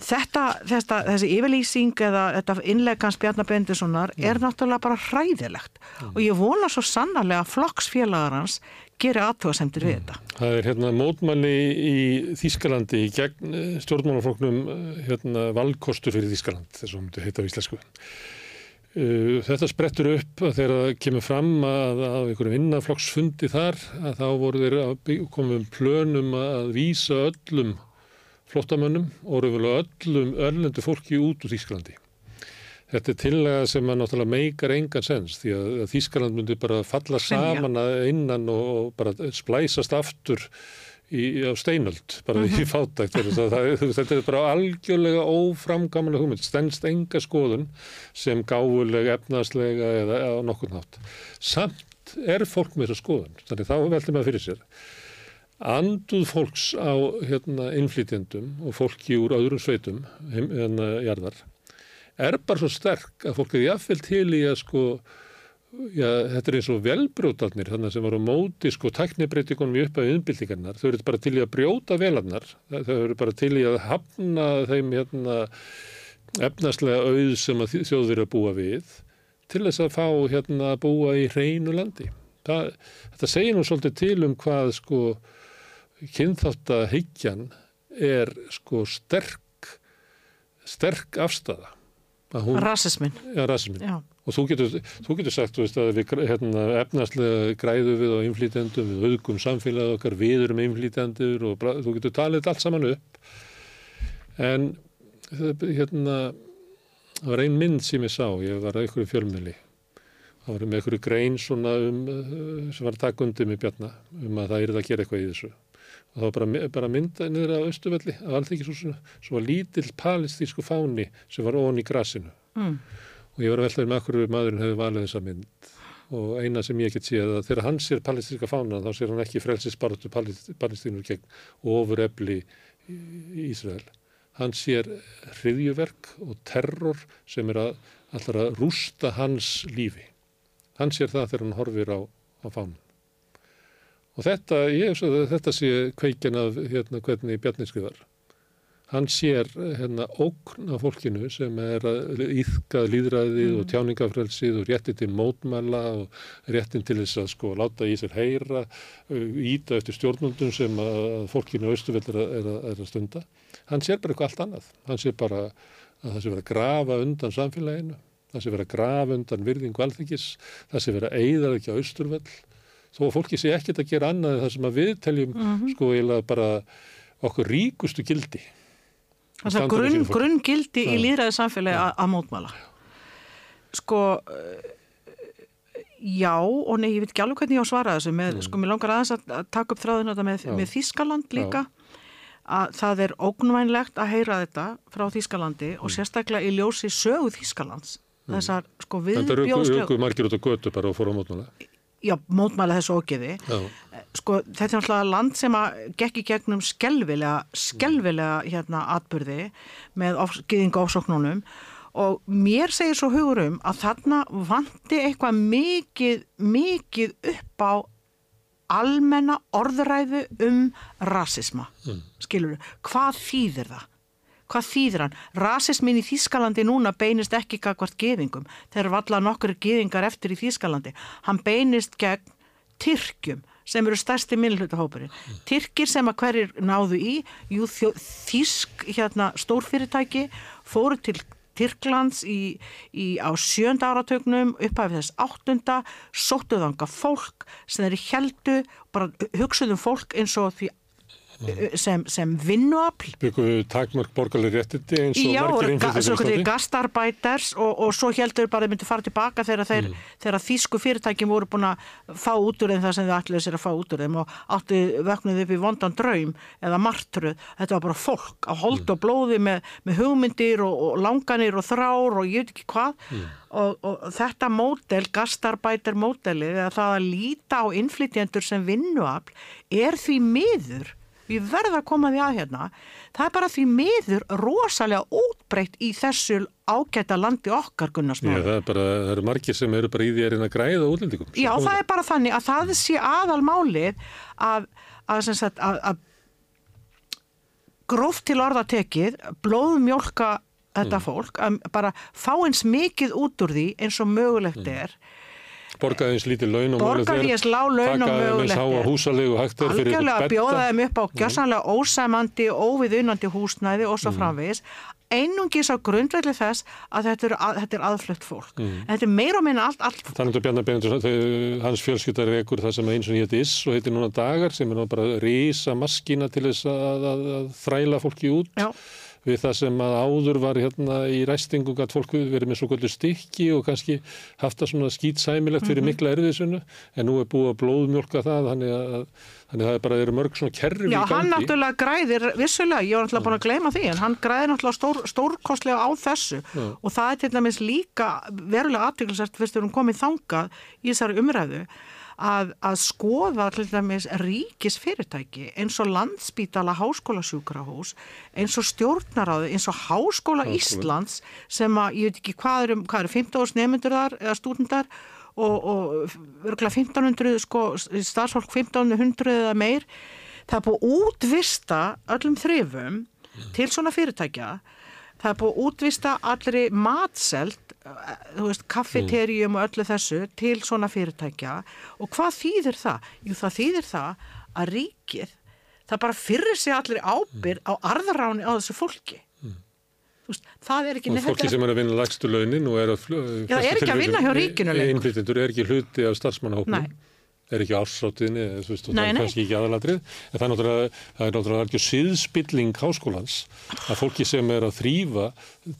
Þetta, þetta, þessi yfirlýsing eða þetta innlegans Bjarnar Bendissonar er náttúrulega bara hræðilegt og ég vona svo sannarlega að flokksfélagar hans gerir aðtöðasemtir við þetta. Það er hérna mótmæli í Þískalandi í gegn eh, stjórnmálafloknum eh, hérna valkostu fyrir Þískaland, þess að myndi heita á íslensku. Uh, Þetta sprettur upp að þegar það kemur fram að á einhverjum innaflokksfundi þar að þá voru þeir by- komum plönum að vísa öllum flottamönnum og raunverulega öllum örlendu fólki út úr Þískalandi. Þetta er tillega sem að náttúrulega meikar engan sens því að, Þískaland myndi bara falla saman að innan og, bara splæsast aftur í, á steinöld, bara í fátækt. Það, það, það, þetta er bara algjörlega óframgamlega hugmynd, stendst enga skoðun sem gáfuleg, efnaðslega eða á nokkurn hátt. Samt er fólk með þessa skoðun, þannig þá veldur maður fyrir sér anduð fólks á hérna, innflytjendum og fólki úr öðrum sveitum heim, hérna, jarðar er bara svo sterk að fólk er jáfnvel til í að sko já, þetta er eins og velbrjótarnir þannig sem var á móti sko teknibreitingunum í upphæðu innbyltingarnar, þau eru bara til í að brjóta velarnar, þau eru bara til í að hafna þeim hérna efnaslega auð sem þjóðverið að búa við til þess að fá hérna að búa í hreinu landi. Það, þetta segir nú svolítið til um hvað sko kynþáttahyggjan er sko sterk sterk afstafa. Rasismin. Já, rasismin. Já. Og þú getur, þú getur sagt veist, að við hérna, efnaslega græðu við á innflýtendum, við auðgum samfélagið okkar, við erum innflýtendur og þú getur talið allt saman upp. En hérna, það var ein mynd sem ég sá, ég var að ykkur fjölmjöli. Það var með ykkur grein svona um, sem var takkundi með Bjarnar um að það er að gera eitthvað í þessu. Og það var bara, bara mynda niður á Östuvelli, á Alþykisúsinu, svo var lítill palestísku fáni sem var ón í grasinu. Mm og ég var að veltaði með okkur maðurinn hefði valið þessa mynd og eina sem ég get séð að þegar hann sér palestinska fánan þá sér hann ekki frelsisbaratu palestínur gegn ofur efli í Ísrael. Hann sér hriðjuverk og terror sem er að alltaf að rústa hans lífi. Hann sér það þegar hann horfir á, á fánan. Og þetta, ég, þetta sé kveikin af hérna, hvernig Bjarni skrifar hann sér hérna ókn af fólkinu sem er að íðka líðræðið mm. og tjáningafrelsið og réttin til mótmæla og réttin til þess að sko láta í sér heyra, íta eftir stjórnundum sem að fólkinu Östufell er, er, að stunda. Hann sér bara eitthvað allt annað. Hann sér bara að það sé verið að grafa undan samfélaginu, það sé verið að grafa undan virðingu alþingis, það sé verið að eigða ekki á Östufell. Þó að fólki sé ekkert að gera annað það sem að við teljum mm -hmm. sko eiginlega bara okkur ríkustu gildi Þannig að grunn, grunn gildi í líðræði samfélagi að mótmæla. Sko, já og nei, ég veit ekki alveg hvernig ég á að svara þessu. Með, mm. Sko, mér langar aðeins að, að taka upp þráðun þetta með, með Þískaland líka. Já. Að það er ógnvænlegt að heyra þetta frá Þískalandi mm. og sérstaklega í ljósi sögu Þískalands. Mm. Þessar sko viðbjóðslegu... Þetta eru margir út á götu bara og fór á mótmæla já, mótmæla þessu ógeði sko, þetta er náttúrulega land sem að gekk í gegnum skelvilega skelvilega hérna atbyrði með gýðinga ásóknunum og mér segir svo hugur um að þarna vandi eitthvað mikið mikið upp á almenna orðræðu um rasisma, mm. skilur hvað þýðir það? Hvað þýðir hann? Rasismin í Þískalandi núna beinist ekki kakvart geðingum. Þeir eru alltaf nokkur geðingar eftir í Þískalandi. Hann beinist gegn Tyrkjum sem eru stærsti minnlutahópurinn. Tyrkir sem að hverjir náðu í, jú, Þísk hérna, stórfyrirtæki fóru til Tyrklands í, í, á sjönda áratögnum upphæfið þess áttunda, sóttuðanga fólk sem þeirri heldu, bara hugsuðum fólk eins og því sem, sem vinnuafl Bygguðu takmörk borgarlega réttiti eins og Já, margir innflyttir Já, gastarbæters og, og svo heldur bara að myndi fara tilbaka þegar, þeir, mm. þegar þýsku fyrirtækjum voru búin að fá út úr þeim það sem þið ætluðu sér að fá út úr þeim og áttu vöknuði upp í vondan draum eða martruð, þetta var bara fólk á hold mm. og blóði með, með hugmyndir og, og langanir og þrár og ég veit ekki hvað mm. og, og þetta mótel, gastarbæter mótelið, það að líta á innflytjendur sem vinnuafl er því miður við verðum að koma því að hérna það er bara því miður rosalega útbreytt í þessu ágæta landi okkar Gunnarsmáður. Já, það er bara, það eru margir sem eru bara í því að reyna að græða útlendingum. Já, það er bara þannig að það sé aðal málið að, að, sagt, að, að gróft til orðatekið, blóðmjólka þetta mm. fólk, að bara fá eins mikið út úr því eins og mögulegt mm. Er borgaði eins lítið laun og borgaði eins lág laun og mögulegt algjörlega bjóða þeim upp á gjössanlega ósæmandi óviðunandi húsnæði og svo mm. framvegis. Einungis á grundvelli þess að þetta er, að, þetta er aðflutt fólk. Mm. þetta er meira og minna allt, allt Þannig að Bjarnar Benendur, hans fjölskyttar er ekkur það sem eins og hétt is og heitir núna dagar sem er bara rísa maskína til þess að, að, að þræla fólki út. Já við það sem að áður var hérna í ræstingu gætt fólku verið með svo kvöldu stykki og kannski haft það svona skýtsæmilegt fyrir -hmm. mikla erfiðsunu en nú er búið að blóðmjölka það þannig að, þannig að það er bara verið mörg svona kerfi. Já, hann náttúrulega græðir vissulega, ég var náttúrulega búin að gleyma því en hann græðir náttúrulega stór, stórkostlega á þessu Já. og það er til dæmis líka verulega aðtöklusert fyrst við erum komið þangað í þessari umræðu að, að skoða til dæmis ríkis fyrirtæki eins og landsbítala háskólasjúkrahús eins og stjórnaráði, eins og háskóla Íslands sem að ég veit ekki hvað eru, hvað eru 15 árs nefndur þar eða stúdendar og, og örgulega 1500 sko, starfsfólk 1500 eða meir. Það er búið útvista öllum þrifum til svona fyrirtækja það er búið að útvista allri matselt þú veist, kaffeterjum og öllu þessu til svona fyrirtækja og hvað þýðir það? Jú, það þýðir það að ríkið það bara fyrir sig allir ábyrð á arðaráni á þessu fólki Þú veist, það er ekki Og fólki sem er að vinna lagstu launin og er að... Já, það er ekki að vinna hjá ríkinu lengur. Innflytjendur er ekki hluti af starfsmannahópnum. Nei. Er ekki ársáttiðinni, þú veist, Nei, það er kannski ekki aðalatrið. En það er náttúrulega, það er náttúrulega algjör síðspilling háskólans að fólki sem er að þrýfa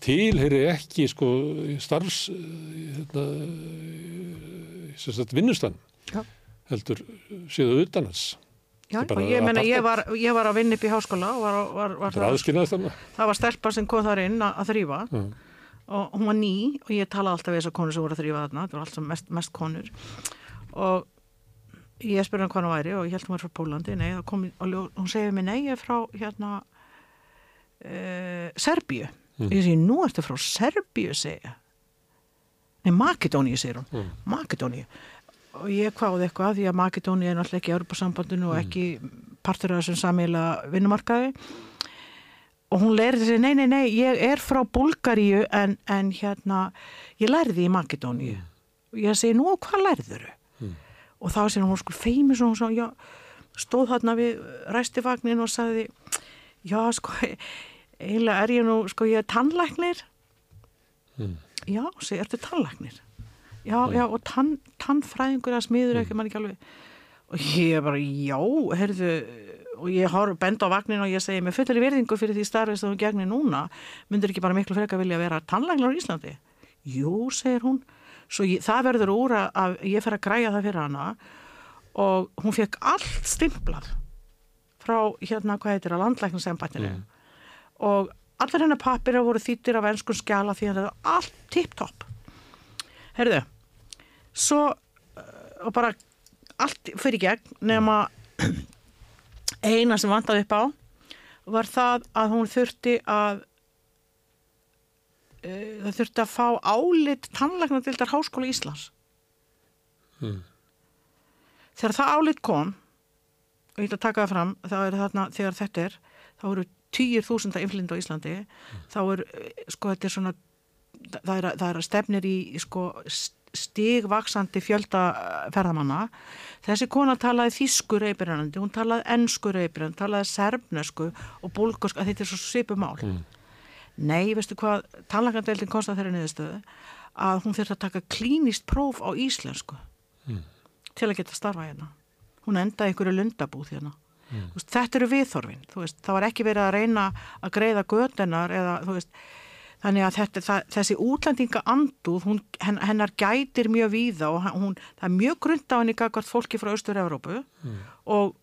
tilheyri ekki, sko, starfs, hérna, sem sagt, vinnustan. Já. Heldur séðu utan hans. Já, ég, meina, apart- ég, var, ég var að vinna upp í háskóla og var, var, var, Það það var stelpa sem kom þar inn að, að þrýfa Mm. og hún var ný og ég talaði alltaf við þessar konur sem voru að þrýfa þarna, það var alltaf mest, mest konur og ég spurði hann hvað hann væri og ég held hún var frá Pólandi nei, kom, og hún segið mér nei, ég er frá hérna uh, Serbíu. Mm. ég segi, nú ertu frá Serbíu segja nei, Makedóníu segir hún. Mm. Makedóníu. Og ég kváði eitthvað því að Makedóníu er náttúrulega ekki Europasambandinu og ekki partur af þessum samíla vinnumarkaði. Og hún lærði sig, nei, nei, nei, ég er frá Búlgaríu en, en hérna, ég lærði í Makedóníu. Og ég segi, nú, hvað lærður þau? Og þá sér hún sko feimis og hún svo, já, stóð þarna við ræstivagnin og sagði, já, sko, eiginlega er ég nú, sko, ég er tannlæknir. Já, segi, ertu tannlæknir? Já, já, og tann, tannfræðingur að smiður ekki, mann ekki alveg. Og ég bara, já, heyrðu, og ég har bend á vagnin og ég segi með fullari virðingu fyrir því starfið sem þú gegnir núna, myndur ekki bara miklu frekar vilja vera tannlæknar á Íslandi? Jú, segir hún. Svo ég, það verður úr að, að ég fer að græja það fyrir hana og hún fekk allt stimplað frá hérna, hvað heitir að landlæknarsembættinu og allar hennar pappir voru þýttir af enskun skjala því að það var allt tipp-topp. Herðu, svo uh, og bara allt fyrir gegn nema eina sem vantaði upp á var það að hún þurfti að það þurfti að fá álit tannlæknadildar Háskóla Íslands. Þegar það álit kom og ég ætla að taka það fram þarna, þegar þetta er þá eru týjir þúsunda inflind á Íslandi. Þá er, eh, sko, þetta er svona það er, að- það er að stefnir í sko, stigvaksandi fjölda eh, þessi kona talaði þýsku reypirannandi hún talaði ennsku reypirannandi, talaði serbnesku og búlgusku, að þetta er svo svipu mál nei, veistu hvað tannlækandeildin konstant þeirri niðurstöðu að hún þurfti að taka klínist próf á íslensku til að geta starfa hérna. Hún endaði einhverju lundabúð hérna. Þú veist, þetta eru viðþorfin þú veist, það var ekki verið að reyna að greiða götunar eða þú veist. Þannig að þetta, það, þessi útlendinga anduð hún, hen, hennar gætir mjög víða og hún, það er mjög grund á henni gagvart fólki frá Austur-Európu og,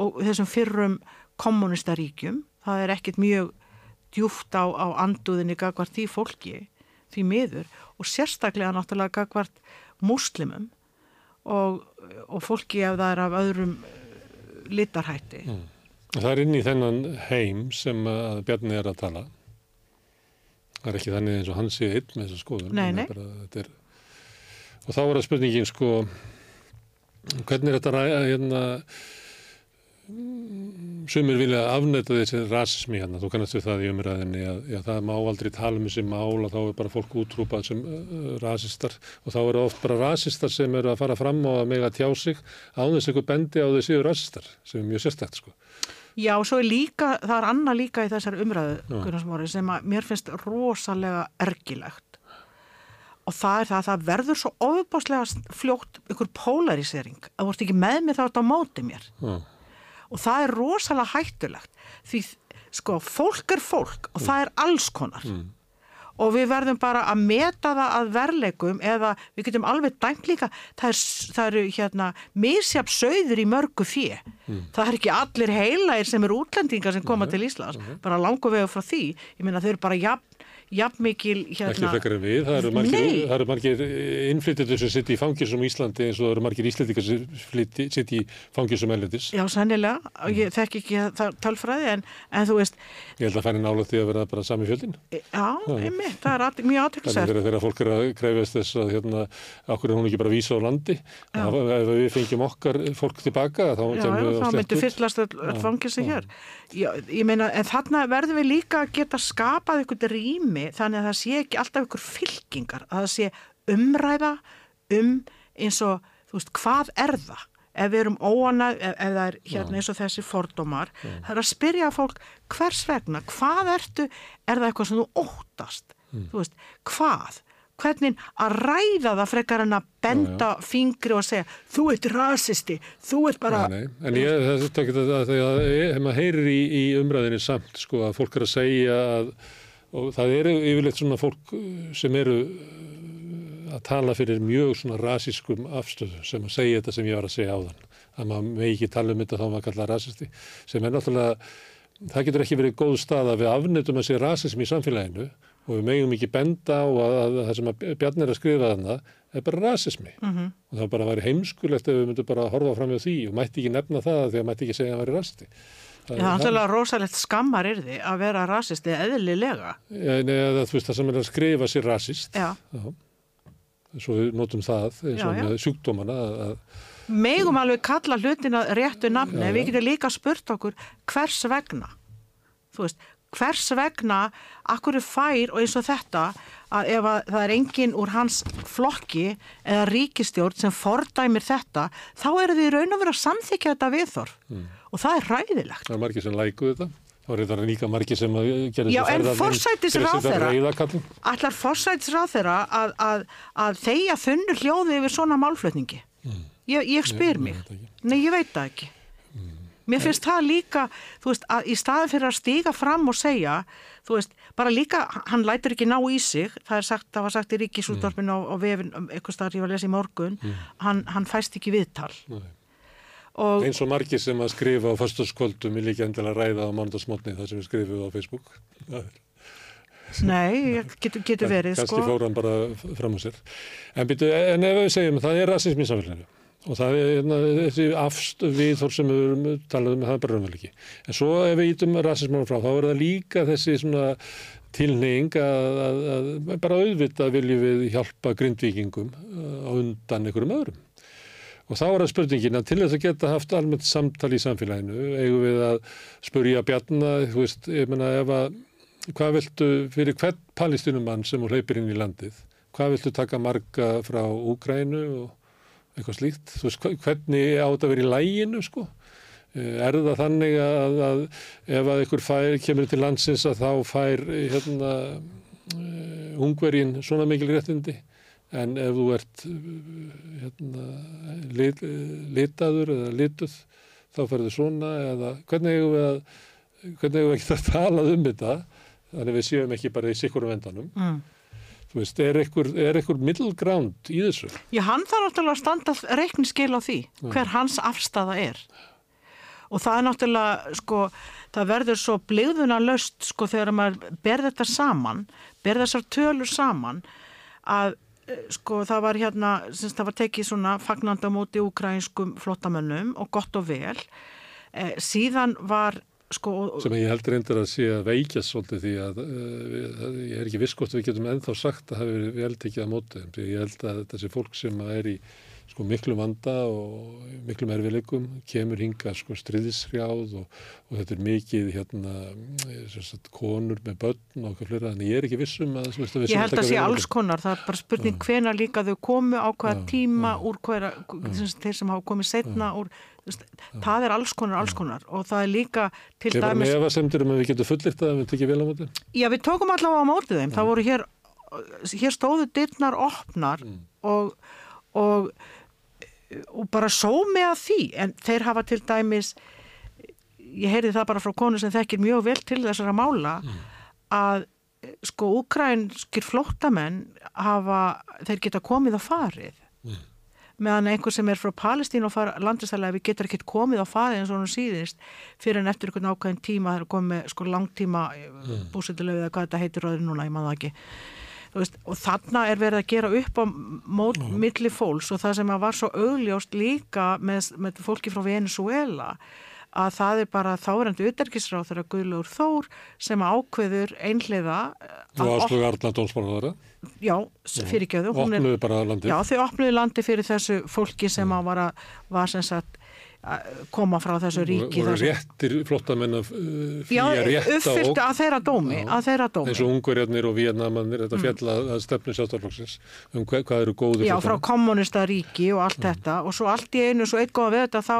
og þessum fyrrum kommunistaríkjum það er ekkit mjög djúft á, á anduðinni gagvart því fólki því miður og sérstaklega náttúrulega gagvart múslimum og, og fólki ef það er af öðrum eh, litarhætti. Það er inn í þennan heim sem að Bjarni er að tala. Það er ekki þannig eins og hann sé einn með þessa skoðun. Nei, nei. er er... Og þá er það spurningin sko, hvernig er þetta ræða hérna, mm, sumir vilja afnæta þessi rasismi hérna, þú kannast við það í umræðinni að já, það má aldrei tala um þessi mál og þá er bara fólk útrúpað sem uh, rasistar og þá eru oft bara rasistar sem eru að fara fram á að mega tjá sig án þess eitthvað bendi á þessi rasistar sem er mjög sérstætt sko. Já, og svo er líka, það er annað líka í þessari umræðu, sem að mér finnst rosalega ergilegt. Og það er það að það verður svo ofubáslega fljótt ykkur polarisering að þú ert ekki með mér þá ert á móti mér. Já. Og það er rosalega hættulegt því sko, fólk er fólk og það er alls konar. Og við verðum bara að meta það að verleikum eða við getum alveg dæmt líka, það, er, það eru hérna misjafn sögður í mörgu fjö. Það er ekki allir heilægir sem eru útlendingar sem koma til Íslands, bara langu vegu frá því. Ég meina þau eru bara jafn, jafnmikil ekki hérna, frekar en við, það eru margir, það margir innflytjendur sem sitt í fangjusum í Íslandi eins og það eru margir íslendingar sem sitt í fangjusum ellendis. já, sennilega, og ég þekki ekki það tölfræði, en, en þú veist, Ég held að færi nála því að vera bara sami fjöldin. já, einmitt, það er at, mjög Þannig aðteklisverð. þegar, þegar fólk er að krefast þess að hérna, okkur er hún ekki bara vísa á landi. Já. Ef við fengjum okkar fólk tilbaka þá Já, já, út. fyllast öll fangilsi hér. Já, ég meina, en þarna verðum við líka að geta skapað ykkur rými þannig að það sé ekki alltaf ykkur fylkingar, að það sé umræða um eins og, þú veist, hvað er það? Ef við erum óanæg, ef, ef það er hérna eins og þessi fordómar, það er að spyrja fólk hvers vegna, hvað ertu, er það eitthvað sem þú óttast? Þú veist, hvað? Hvernig að ræða það frekar en að benda fingri og segja, þú ert rasisti, þú ert bara... Nei, nei. En ég, það er ekki að því að ef maður heyrir í, í umræðinni samt, sko, að fólk er að segja að, og það eru yfirleitt svona fólk uh, sem eru uh, að tala fyrir mjög svona rasískum afstöðu sem að segja þetta sem ég var að segja áðan. Að maður megi ekki tala um þetta þá maður kalla rasisti, sem er náttúrulega, það getur ekki verið góð stað að við afnöndum að sé rasism í samfélaginu og við megum ekki benda á að, að það sem að Bjarni er að skrifa þarna er bara rasismi Mhm. og það bara væri heimskulegt ef við myndum bara horfa fram hjá því og mætti ekki nefna það því að mætti ekki segja að það væri rasti. Já, það er náttúrulega rosalegt skammar því að vera rasisti eðlilega. Ja, nei, eða, þú veist það sem er að skrifa sér rasist. Já. Svo við notum það eins Já, og já. með sjúkdómana að, að Megum alveg kalla hlutina réttu nafni, Já, já. við getum líka spurt okkur hvers vegna. Þú veist, hvers vegna, akkur er fær og eins og þetta, að ef að það er enginn úr hans flokki eða ríkistjórn sem fordæmir þetta, þá eru þið raun og vera að samþykja þetta viðþorf. Mm. Og það er ræðilegt. það er margir sem lækuðu þetta. Það var þetta líka margir sem en forsætisráðherra- reyðakallum. Ætlar forsætisráð þeirra að, að, að þeia þunnu hljóði yfir svona málflutningi? Ég, ég spyr mig. Nei, ég veit það ekki. Mér finnst það líka, þú veist, að í staðin fyrir að stíga fram og segja, þú veist, bara líka, hann lætur ekki ná í sig, það er sagt, það var sagt í ríkisúttorfinu á, á vefin, um, eitthvað staðar ég var að lesa í morgun, hann, hann fæst ekki viðtal. Nei. Og, Eins og margir sem að skrifa á föstaskvöldum er líka endilega ræða á mándagsmotni það sem við skrifum á Facebook. Nei, getur, getur verið, Kannski sko. fór hann bara fram á sér. En, byrju, en ef við segjum, það er rasism í samfélaginu og það er hérna, þessi afst viðhór sem við höfum talað um, það er bara raunveruleiki. En svo ef við ítum rasismanum frá, þá er það líka þessi svona tilneying að, að, að bara auðvitað viljum við hjálpa grindvíkingum uh, á undan einhverjum öðrum. Og þá er það spurningin að til þess að geta haft almennt samtal í samfélaginu, eigum við að spurja Bjarna, þú veist, ég menna ef að, hvað viltu fyrir hvern palestinumann sem hún hleypir inn í landið, hvað viltu taka marga frá Úgrænu og eitthvað slíkt, þú veist, hvernig á þetta að vera í læginu, sko? Eh, Er það þannig að, að ef að einhver fær, kemur til landsins að þá fær hérna, uh, ungverjin svona mikil réttindi en ef þú ert hérna, lit, litaður eða lituð þá ferðu svona eða hvernig eigum við að hvernig eigum við ekki að tala um þetta þannig við séum ekki bara í sikkurum endanum Mm. þú veist, er einhver, er einhver middle ground í þessu Já, hann þarf náttúrulega að standa reikniskil á því, hver hans afstafa er. Og það er náttúrulega, sko, það verður svo bligðuna löst, sko, þegar maður ber þetta saman, ber þessar tölur saman, að, sko, það var hérna, semst það var tekið svona fagnanda móti úkrænskum flottamönnum og gott og vel. Eh, síðan var, sko, sem ég heldur endur að sé að veikjast svolítið því að uh, að ég er ekki hvort við getum ennþá sagt að hafi verið vel tekið á móti ég held að þessi fólk sem að er í sko miklu vanda og miklu erfileikum kemur hinga sko stríðishrjáð og, og þetta er mikið hérna sagt, konur með börn og okkur fleira þannig ég er ekki vissum að, við Ég held að sé alls móti. konar, það er bara spurning hvena líka þau komu á hvaða Já, tíma já. úr sagt, þeir sem hafa komið setna úr, veist, það er alls konar, alls konar og það er líka til Ég bara dæmis, með efasemdir um að við getum fullirt að við tekið vel á móti. já við tókum allavega á mótið þeim, það voru hér, hér stóðu dyrnar opnar og, og, og bara sómi að því, en þeir hafa til dæmis, ég heyrði það bara frá konu sem þekkir mjög vel til þessara mála, að sko úkrænskir flóttamenn hafa, þeir geta komið og farið. Meðan einhver sem er frá Palestín og fara landistælega við getur ekkert komið á faði eins og hann síðist fyrir en eftir einhvern ákveðin tíma það er komið sko langtíma mm. búsettilegu eða hvað þetta heitir röður núna, ég maður það ekki Veist, og þarna er verið að gera upp á mót mm. milli fólks og það sem var svo augljóst líka með, með fólki frá Venezuela að það er bara þárendu uterkisráð þegar Guðlur Þór sem ákveður einhliða og áslögu Arna Dómsmálaðara já, fyrirgjöðu opnuðu bara landi já, þau opnuðu landi fyrir þessu fólki sem mm. var, að, var sem sagt koma frá þessu ríki voru réttir flottamenn að flýja rétta uppfylgtu að þeirra dómi, eins og ungverjarnir og vietnamannir þetta mm. fjalla að stefnu sjálfstaflokksins um hvað, eru góði já frá kommunista ríki og allt mm. þetta. Og svo allt í einu svo eitt góða við þetta þá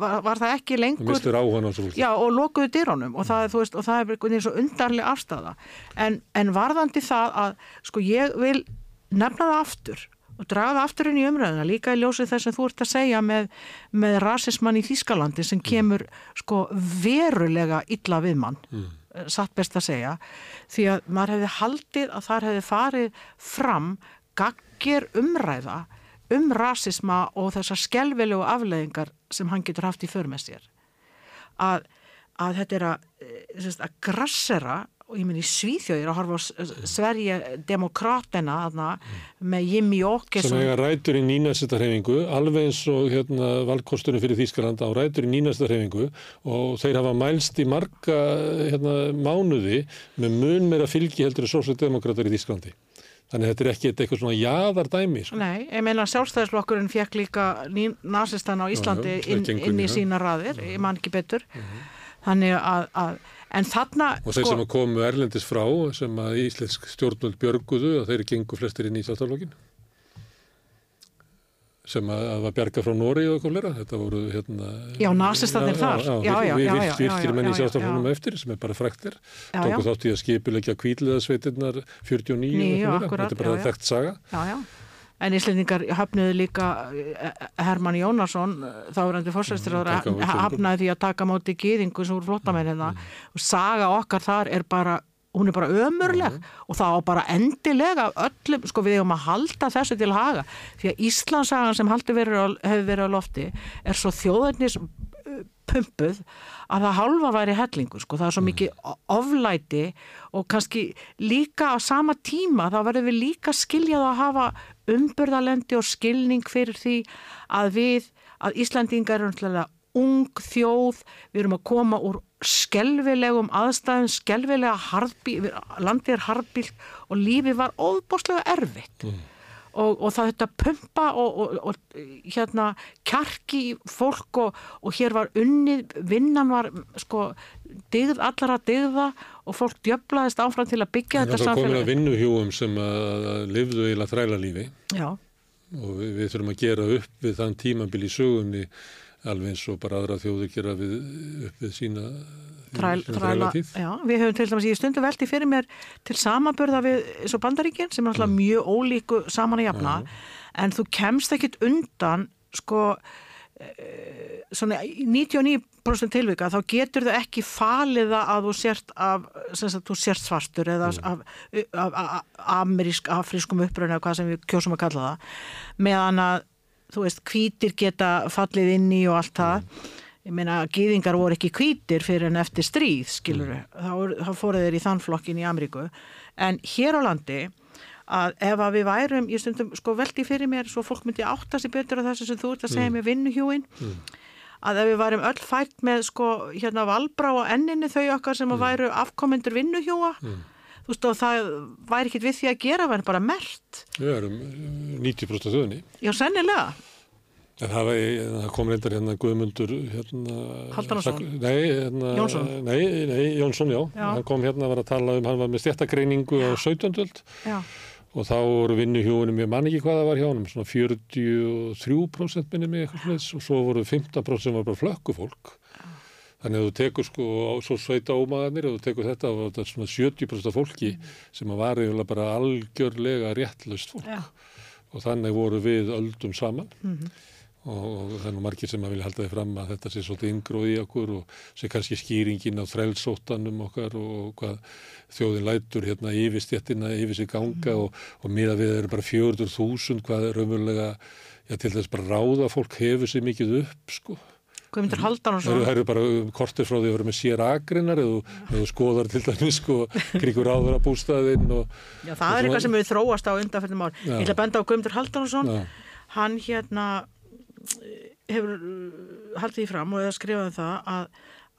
var, það ekki lengur og lokuðu dýrónum og það, og er eins og undarlega afstæða en, en varðandi það að sko ég vil nefna það aftur og draga aftur inn í umræðina líka í ljósið þess að þú ert að segja með, með rasismann í Þískalandi sem mm. kemur sko verulega illa við mann mm. Eh, satt best að segja því að maður hefði haldið að þar hefði farið fram gaggir umræða um rasisma og þessar skelvelegu afleðingar sem hann getur haft í förmest sér að, að þetta er að, eh, að grassera og ég minn í Svíþjóðir að horfa á Sverige demokraterna mm. með Jimmy Åkesson sem eiga rætur í nýnæstarhefingu alveg eins og hérna, valkostunum fyrir Þýskaland á rætur í nýnæstarhefingu og þeir hafa mælst í marga hérna, mánuði með mun meira fylgi heldur en sósaldemokrater í Þýskalandi þannig að þetta er ekki eitthvað svona jáðar dæmi sko. Nei, ég meina sjálfstæðisflokkurinn fekk líka nazistan á Íslandi já, inn, inn í sína raðir, ég man ekki betur uh mhm. -huh. þannig að, að En þarna... Og þeir sko, sem komu Erlendis frá, sem að íslensk stjórnvöld björguðu, að þeir gengu flestir inn í Íslandalógin. Sem að, að var bjarga frá Nóri og eitthvað lera. Þetta voru hérna... Já, nazistatnir þar. Já, já, já. Við virkir menn í Íslandalóginum eftir, sem er bara frektir. Tóku þátt í að skipilegja kvíliðasveitirnar 49 Ný, og eitthvað lera. Þetta er bara þekkt saga. Já, já. En Íslendingar hafnuðu líka eh, Herman Jónasson, þá er til fórsæstur hafnaði því að taka móti gýðingu sem voru flottamenn hérna mm. og saga okkar þar er bara hún er bara ömurleg mm. og það á bara endilega öllum, sko við hefum að halda þessu til haga, því að Íslandsagan sem hefur verið á lofti er svo þjóðarnis pumpuð að það halva væri hellingu sko, það er svo mm. mikið oflæti og kannski líka á sama tíma þá verður við líka skiljað að hafa umbyrðalendi og skilning fyrir því að við, að Íslandingar eru umhverfið ung þjóð, við erum að koma úr skelvilegum aðstæðum, skelvilega harðbíl, landið er harðbíl og lífið var óbúslega erfitt. Mm og, og það þetta pumpa og, og, og hérna kjarki fólk og hér var unnið, vinnan var sko digð, allara digða og fólk djöblaðist áfram til að byggja þetta samfélag. Það komið að vinnuhjúum sem að, lifðu eila þræla lífi Já. og við, við þurfum að gera upp við þann tímabil í sögunni alveg eins og bara aðra þjóður gera við, upp við sína Þræl, þræla, já, við höfum til dæmis í stundu veldi fyrir mér til samaburða við eins og bandaríkinn sem er alltaf mm. mjög ólíku saman að jafna ja. en þú kemst ekkit undan sko svona 99% tilvika þá getur þau ekki faliða að þú sért af, sagt, þú sért svartur eða mm. af, af, af amerísk, afrískum uppröðinu eða hvað sem við kjósum að kalla það meðan að þú veist hvítir geta fallið inn í og allt það mm ég meina gýðingar voru ekki kvítir fyrir en eftir stríð skiluru, mm. þá, þá fóruð þeir í þannflokkin í Ameríku en hér á landi að ef að við værum, ég stundum sko veldi fyrir mér svo fólk myndi átta sig betur á þessu sem þú ert að segja mm. með vinnuhjúin mm. að ef við værum öll fætt með sko hérna valbrá á enninni þau okkar sem að mm. væru afkomendur vinnuhjúa mm. þú veist og það væri ekkit við því að gera, væri bara mert Við erum 90% þauðni Já, sennilega En það, það kom reyndar hérna Guðmundur hérna, Haldarsson? Nei, hérna, Jónsson? Nei, nei, Jónsson, já. já. Hann kom hérna að vera að tala um, hann var með stjættagreiningu á 17. og þá voru vinnuhjóðunum, ég man ekki hvað það var hjá hann, svona 43% minni mig eitthvað sless og svo voru 15% sem var bara flökkufólk. Þannig að þú tekur sko, svo sveita ómaðanir og þú tekur þetta og þetta er svona 70% af fólki mm. sem var eiginlega bara algjörlega réttlust fólk. Já. Og þannig voru við öldum saman. Mm -hmm og það er nú margir sem að vilja halda þið fram að þetta sé svolítið yngróð í okkur og sé kannski skýringin á þrælsóttanum okkar og hvað þjóðin lætur hérna yfir stjettina, yfir sig ganga mm. og, og miða við eru bara 400.000 hvað er raunverulega já, til þess bara ráða fólk hefur sér mikið upp sko. Guðmundur Haldan og svo það eru bara kortir frá því að vera með sér agrinnar eða skoðar til dæmis sko, krigur áður að bústaðinn og Já, það er eitthvað sem við þróast á undanfjöldum ár. Ég ætla að benda á Guðmundur Haldansson. Já. Hann hérna hefur uh, haldið því fram og eða skrifaði það að,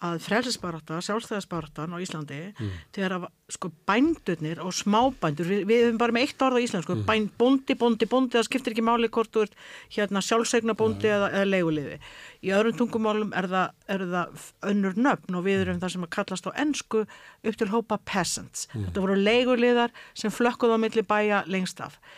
að frelsisbarata, sjálfstæðisbaratan á Íslandi Mm. þegar að sko bændurnir og smábændur, við, við höfum bara með eitt orð á íslensku, Mm. bænd, bóndi, bóndi, bóndi, það skiptir ekki máli hvort þú ert hérna sjálfsegna bóndi eða, eða leiguliði. Í öðrum tungumálum er það, er það önnur nöfn og við erum það sem að kallast á ensku upp til hópa peasants. Þetta voru leiguliðar sem flökkuð á milli bæja lengst af Eh,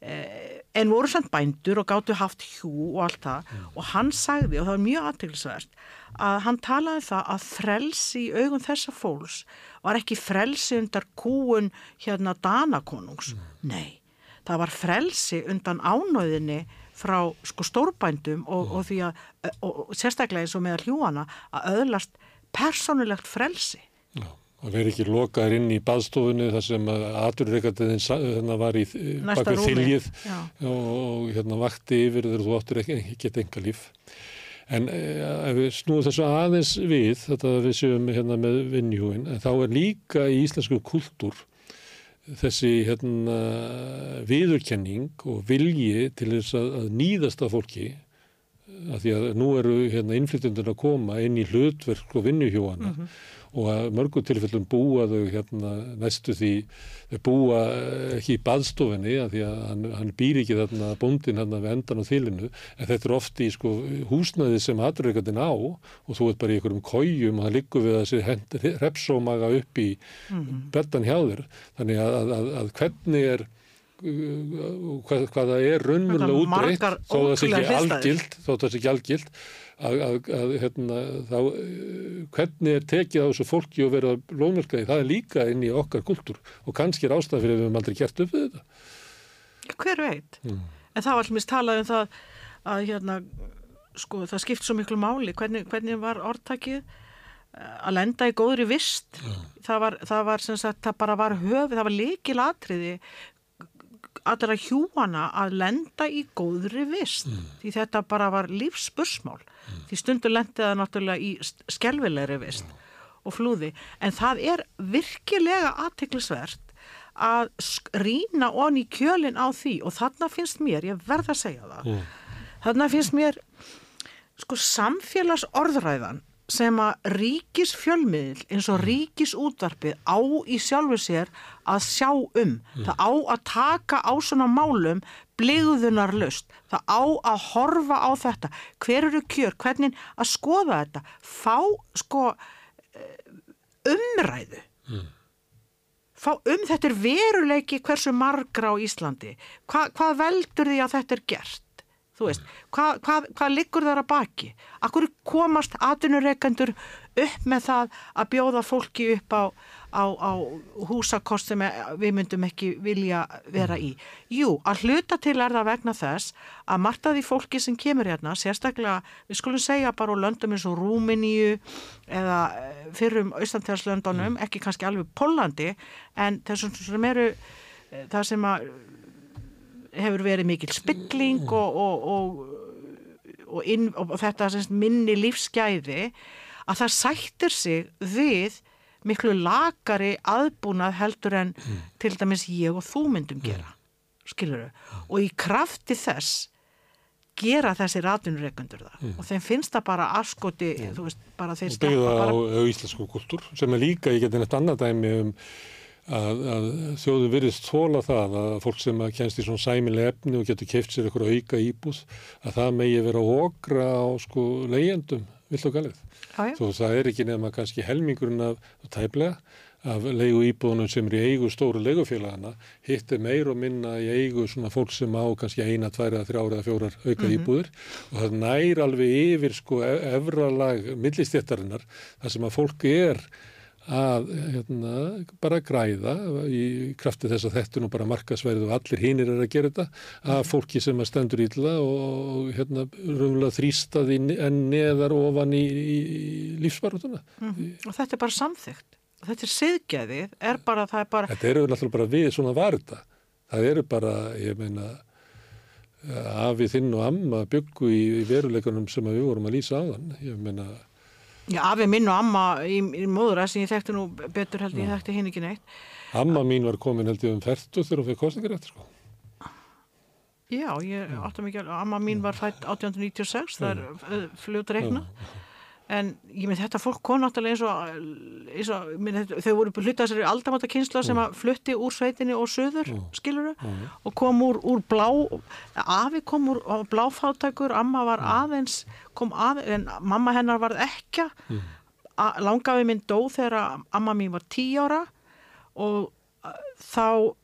en voru samt bændur og gáttu haft hjú og allt það. Og hann sagði, og það var mjög aðteglisvert að hann talaði um það að frelsi í augum þessa fólks var ekki frelsi undar kúun hérna Danakonungs. Nei, það var frelsi undan ánöðinni frá sko stórbændum og, og því að og, og sérstaklega eins og meðal hjúana að öðlast persónulegt frelsi. Já, að vera ekki lokaður inn í baðstofunni þar sem aturreikatiðin hérna var í bakvið rúmi, þiljið og, og hérna vakti yfir þegar þú áttur ekki, ekki enga líf. En e, ef við snúum þessu aðeins við, þetta við séum hérna með vinnjúin, en þá er líka í íslensku kultúr þessi hérna viðurkenning og vilji til þess að, að nýðast af fólki að því að nú eru hérna innflytjundur að koma inn í hlutverk og vinnuhjóana og að mörgum tilfellum búa þau hérna næstu því þau búa eh, ekki í baðstofinni að því að hann, hann býr ekki þarna bóndin hann við endan á þilinu. En þetta er oft í sko húsnaði sem aturreikandin á og þú ert bara í einhverjum kójum og það liggur við að þessi repsómaga upp í beddan hjá þér. Þannig að, að, að, að hvernig er hvað, hvað það er Þetta útbreytt þó það sé ekki algilt þó það sé ekki algilt að, að, að hérna, þá uh, hvernig er tekið á þessu fólki og verið að lónverkaði, það er líka inn í okkar kultúr og kannski er ástæð fyrir að við höfum aldrei gert upp við þetta. Hver veit? En það var allmis talað um það að hérna sko það skipt svo miklu máli. Hvernig, hvernig var orðtakið eh, að lenda í góðri vist? Það var, það var sem sagt það bara var höfi, það var líkil atriði allra hjúana að lenda í góðri vist. Því þetta bara var lífsbursmál því stundu lendi það náttúrulega í skelvilegri vist og flúði. En það er virkilega aðtiklisvert að rýna onni í kjölinn á því og þarna finnst mér, ég verð að segja það þarna finnst mér sko samfélags orðræðan sem að ríkis fjölmiðil eins og ríkis útvarpið á í sjálfu sér að sjá um. Það á að taka á svona málum bligðunar löst. Það á að horfa á þetta. Hver eru kjör? Hvernig að skoða þetta? Fá sko eh, umræðu. Fá um þetta er veruleiki hversu margra á Íslandi. Hva, hvað veldur því að þetta er gert? Þú veist, hvað, hvað, hvað liggur þar að baki? Akkur komast atvinnureikendur upp með það að bjóða fólki upp á, á, á húsakost sem við myndum ekki vilja vera í? Jú, að hluta til er það vegna þess að því fólki sem kemur hérna, sérstaklega, við skulum segja bara úr löndum eins og Rúmeníu eða eh, fyrrum austanþjárslöndunum, ekki kannski alveg Pólandi, en þessum sem eru eh, það sem að hefur verið mikil spilling og, og, og, og, inn, og þetta sem sagt minni lífsgæði að það sættir sig við miklu lakari aðbúnað heldur en til dæmis ég og þú myndum gera skilur og í krafti þess gera þessi ratunreikundur það. Og þeim finnst það bara askoti þú veist, bara þeir og byggða á, á íslensku kultúr sem er líka, ég geti neitt annað dæmi um að, að þjóðu virðist þóla það að fólk sem að kennst í svona sæmileg efni og getur keift sér eitthvað auka íbúð að það megi vera okra á sko leyendum vill og galið. Þó það er ekki nefna kannski helmingurinn af tæplega af leigu íbúðunum sem eru í eigu stóru leigufélagana hitt er meir og minna í eigu svona fólk sem á kannski eina, tværa, þrjára eða fjórar auka íbúður og það nær alveg yfir sko efralag millistjættarinnar þar sem að fólk er að hérna, bara græða í krafti þess að þetta nú bara markasverð og allir hinir er að gera þetta að fólki sem að stendur illa og hérna raunverulega þrýstað en neðar ofan í, í, í lífsbarutuna. og þetta er bara samþygt þetta er siðgæðið, er bara það er bara Þetta eru náttúrulega bara við svona var þetta. Það eru bara, ég meina, afi þinn og amma byggu í, í veruleikunum sem við vorum að lýsa á þann. Ég meina, Já, afi minn og amma í, í móðura sem ég þekkti nú betur held ég þekkti hinn ekki neitt. amma mín var komin held ég um fertu þegar hún fyrir kostningar eftir sko. Já, ég átti mikið amma mín var fætt 1896, það er uh, fljótt reikna. En ég með þetta fólk kom náttúrulega eins og, eins og minn, þau voru hlutað þessari aldamáta kynsla sem að flutti úr sveitinni og söður, skiluru, og kom úr, úr blá, afi kom úr á bláfátækur, amma var aðeins, kom aðeins, en mamma hennar var ekki, mm. langafi minn dó þegar amma mín var tí ára og uh, þá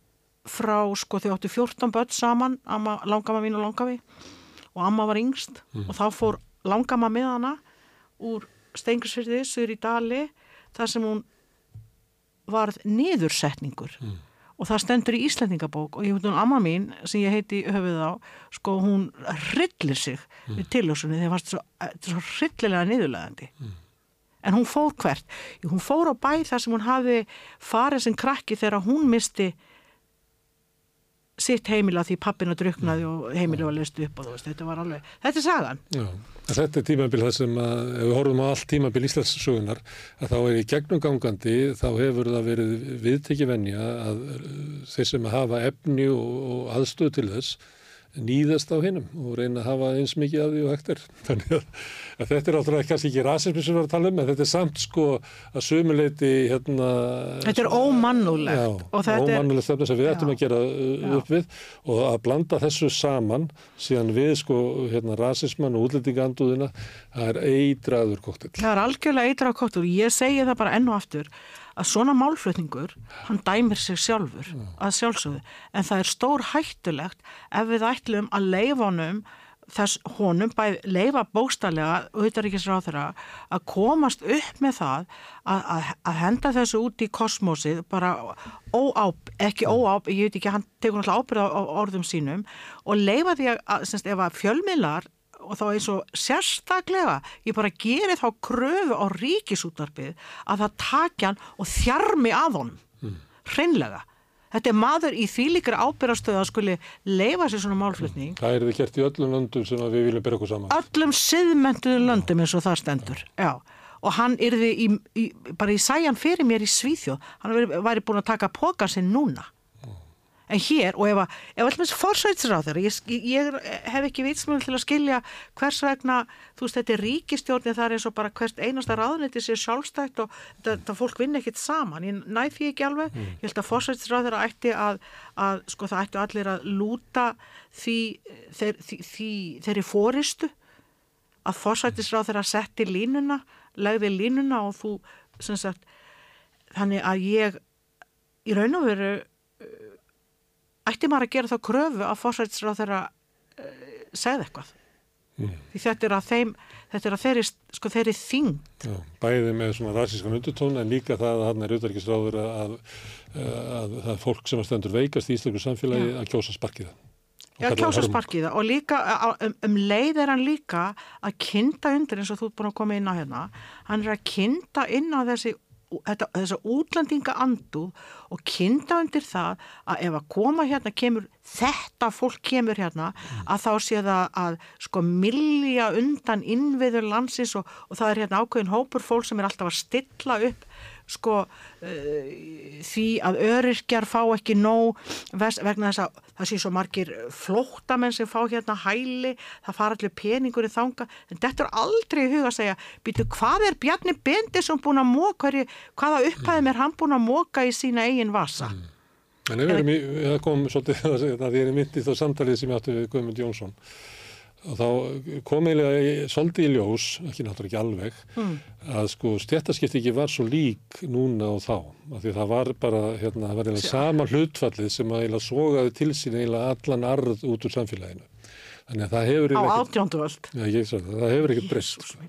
frá, sko, þau áttu 14 börn saman, amma, langama mín og langafi og amma var yngst. Og þá fór langama með hana úr Stengrisfyrði, Suður í Dali þar sem hún varð niðursetningur. Og það stendur í Íslendingabók og ég veit hún amma mín sem ég heiti höfuð á sko hún hryllir sig við tilhjósunni þegar fannst svo, svo hryllilega niðurlegandi en hún fór hvert? Hún fór á bæ þar sem hún hafi farið sem krakki þegar hún misti sitt heimila því pappina druknaði og heimili var leist upp og veist, þetta var alveg, þetta er sagan. Já, þetta er tímabil það sem að, ef við horfum á allt tímabil Íslandssögunar, að þá er í gegnum gangandi, þá hefur það verið viðtekki venja að uh, þeir sem hafa efni og, og aðstöð til þess nýðast á hinnum og reyna að hafa eins mikið af því og hægt er. Þannig að, þetta er alltaf kannski ekki rasismi sem við erum að tala um, en þetta er samt sko að sumuleiti hérna... Þetta er ómannulegt. Já, og er- ómannulegt stefna sem við ættum að gera uh, upp við og að blanda þessu saman síðan við sko hérna rasisman og útlendinganduðina, það er eitraður koktill. Það er algjörlega eitra á kottur. Ég segi það bara enn og aftur að svona málflutningur, hann dæmir sig sjálfur að sjálfsögðu. En það er stór hættulegt ef við ætlum að leifa honum þess honum, bæð leifa bóstarlega auðvaríkisráð þeirra að komast upp með það að, að, að henda þessu út í kosmosið bara óáp, ekki óáp, ég veit ekki, hann tekur náttúrulega ábyrð á, á orðum sínum og leifa því að, að semst, ef að fjölmiðlar og þá eins og sérstaklega ég bara geri þá kröfu á ríkisútvarpið að það takja hann og þjarmi að honum hreinlega. Þetta er maður í þvílíkra ábyrðastöðu að skuli leifa sér svona málflutning Það er þið gert í öllum löndum sem við viljum byrja okkur saman. öllum siðmentuðu löndum eins og það stendur já. og hann í, í, bara í sæjan fyrir mér í Svíþjóð hann væri, væri búin að taka póka sinn núna en hér, og ef að ef allmest forsætsráð þeirra, ég, ég hef ekki vitsmjöl til að skilja hvers vegna þú veist, þetta er ríkistjórni það er eins og bara hvert einasta ráðniti sé sjálfstætt og þetta, fólk vinna ekkit saman. Ég næð því ekki alveg, ég held að forsætsráð þeirra ætti að, að sko það ættu allir að lúta því, þeir, því, því þeirri fóristu að forsættisráð þeirra setti línuna, legði línuna og þú, sem sagt, þannig að ég í raun og veru ætti maður að gera þá kröfu að forsættisráð þeirra uh, segði eitthvað. Því þetta er að þeim, þetta er að þeirri, sko, þeirri þyngd. Já, bæði með svona rasískan undirtón en líka það að hann er auðverkisráður að, að, að það er fólk sem að stendur veikast í íslensku samfélagi að kjósa sparkiða. Já, kjósa sparkiða og líka um, um leið er hann líka að kynda undir eins og þú ert búin að koma inn á hérna hann er að kynda inn á þessi þetta, þessa útlendinga andu og kynda undir það að ef að koma hérna kemur þetta fólk kemur hérna að þá sé það að sko millja undan innviður landsins og, og það er hérna ákveðin hópur fólk sem er alltaf að stilla upp sko uh, því að öryrkjar fá ekki nóg ves- vegna þess að það sé svo margir flóttamenn sem fá hérna hæli, það fara allir peningur í þanga, en þetta er aldrei í huga að segja, býtu hvað er Bjarni Bendisson búin að móka, hvaða upphæðum er hann búin að móka í sína eigin vasa? En ef við erum í, það kom svolítið að það, því ég er myndið þá samtalið sem ég átti við Guðmund Jónsson og þá kom eiginlega svolítið í ljós, ekki náttúrulega ekki alveg, að sko stjættaskipti ekki var svo lík núna og þá, af því það var bara, hérna, það var eiginlega sama hlutfallið sem að eiginlega sogaði til sín eiginlega allan arð út úr samfélaginu. Þannig að það hefur Á ekkert- átjóndu öld. Já, ég sagði það, það hefur ekkert breyst. sko.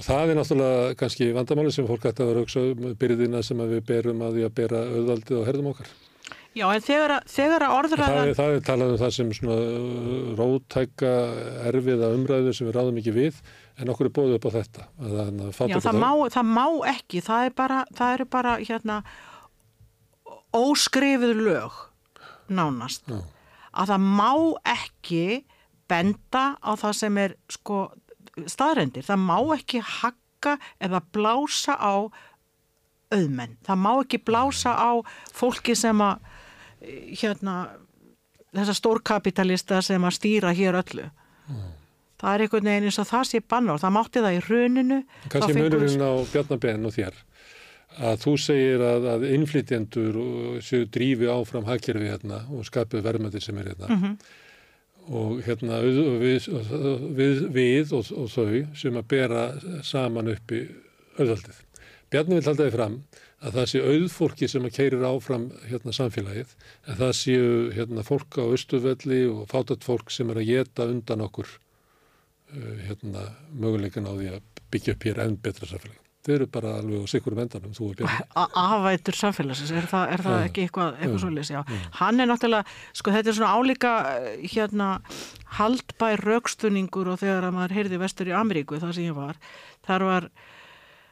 Og það er náttúrulega kannski vandamáli sem fólk ætti að vera að hugsa um byrðina sem við berum að því að bera auðvaldið og herðum okkar. Já, en þegar, að- þegar að Það orðræðan, er, það er talað um það sem svona uh, rótæka erfiða umræðu sem við ráðum ekki við en okkur er bóðið upp á þetta. Að, að, að já, það má, það má ekki, það er bara, það eru bara, hérna, óskrifið lög, nánast, Já. að það má ekki benda á það sem er sko staðrendir. Það má ekki hakka eða blása á auðmenn. Það má ekki blása á fólki sem að hérna þessa stórkapitalista sem að stýra hér öllu. Það er einhvern veginn eins og það sé banna og það mátti það í Þá fengu- munurinn á Bjarnabenn og þér að þú segir að, að innflytjendur séu drífi áfram hagkerfi hérna og skapuð verðmætti sem er hérna Mhm. og hérna við, við, við og, og þau sem að bera saman uppi auðvaldið. Bjarni vil halda því fram að það sé auðfólki sem að keirir áfram hérna samfélagið en það séu hérna fólk á austuvelli og fátat fólk sem er að geta undan okkur uh, hérna möguleikan á því að byggja upp hér enn betra samfélag. Þau eru bara alveg á sikurum endanum, þú og Bjarni. A- afvætur samfélagsins, er það, er það Já. ekki eitthvað, eitthvað svolítið, já. Hann er náttúrulega, sko þetta er svona álíka hérna haldbær raukstunningur og þegar að maður heyrði vestur í Ameríku, það sem ég var, þar var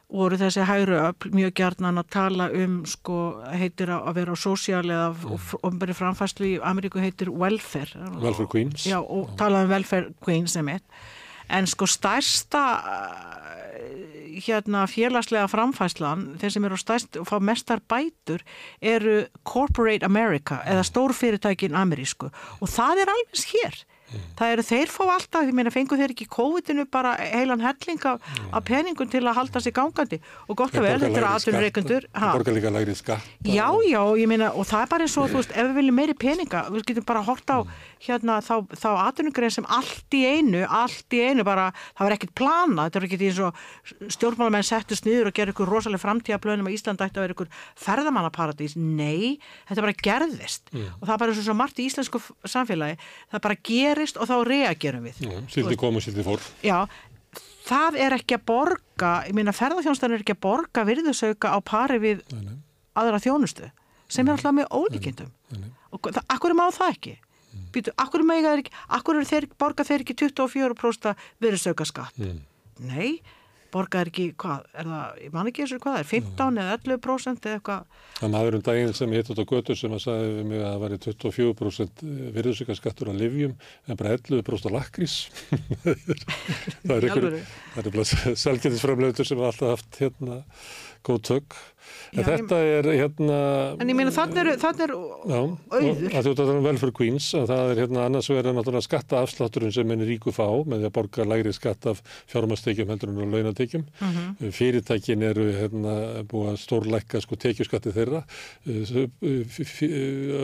voru þessi hægru öll mjög gjarnan að tala um sko heitir að að vera á sósíal eða ofnbæri framfæslu í Ameríku heitir welfare. Welfare Queens. Já, og tala um welfare queens sem eitt. En sko stærsta eh, hérna félagslega framfæslan, þeir sem eru stærst og fá mestar bætur eru Corporate America eða stórfyrirtækin amerísku og það er alveg hér. Það eru þeir fá alltaf, ég meina fengu þeir ekki COVID-inu bara heilan helling af, af peningum til að halda sig gangandi og gott að vera, þetta. Það borgar líka lægri skatt. Já, já, ég meina, og það er bara eins og, þú veist, ef við viljum meiri peninga, við getum bara hort á, hérna, þá, þá atvinnugrein sem allt í einu, allt í einu bara, það var ekkert plana, þetta var ekkert eins og stjórnmálamenn settust niður og gerði ykkur rosalega framtíðablönum að Ísland ætti að vera ykkur ferðamannaparadís. Nei, þetta bara gerðist. Og það er bara og svo margt í íslensku samfélagi, það bara gerist og þá reagerum við. Já, Sildi kom og sildi fór. Já, það er ekki að borga, ég meina ferðarþjónustan er ekki að borga virðusauka á pari við aðra þjónustu sem er alltaf með ólíkindum. Og það, akkur má það ekki Býtu, akkur, mega þeir ekki, akkur þeir, borga þeir ekki 24% virðisauka skatt Mm. nei, borga þeir ekki hvað, er það, ég man ekki eins og hvað er 15 eða 11% eða eitthvað Það maður um daginn sem ég hitt út á götu sem að sagði við mig að það væri 24% virðusökkarskattur á livjum en bara 11% á lakrís. það er alvöru? það er bara selgætisframleitur sem hafa alltaf haft hérna góð tök. En Já, ég- þetta er hérna... en ég meina þannig er, þannig er Já, auður. að þú talar um Welfare Queens að það er hérna annars verið náttúrulega skattaafslátturinn sem henni ríku fá með því að borga lægri skatt af fjármastekjum heldur en launatekjum. Mhm. Fyrirtækin eru hérna búið að stórlækka sko tekjuskatti þeirra. Auð,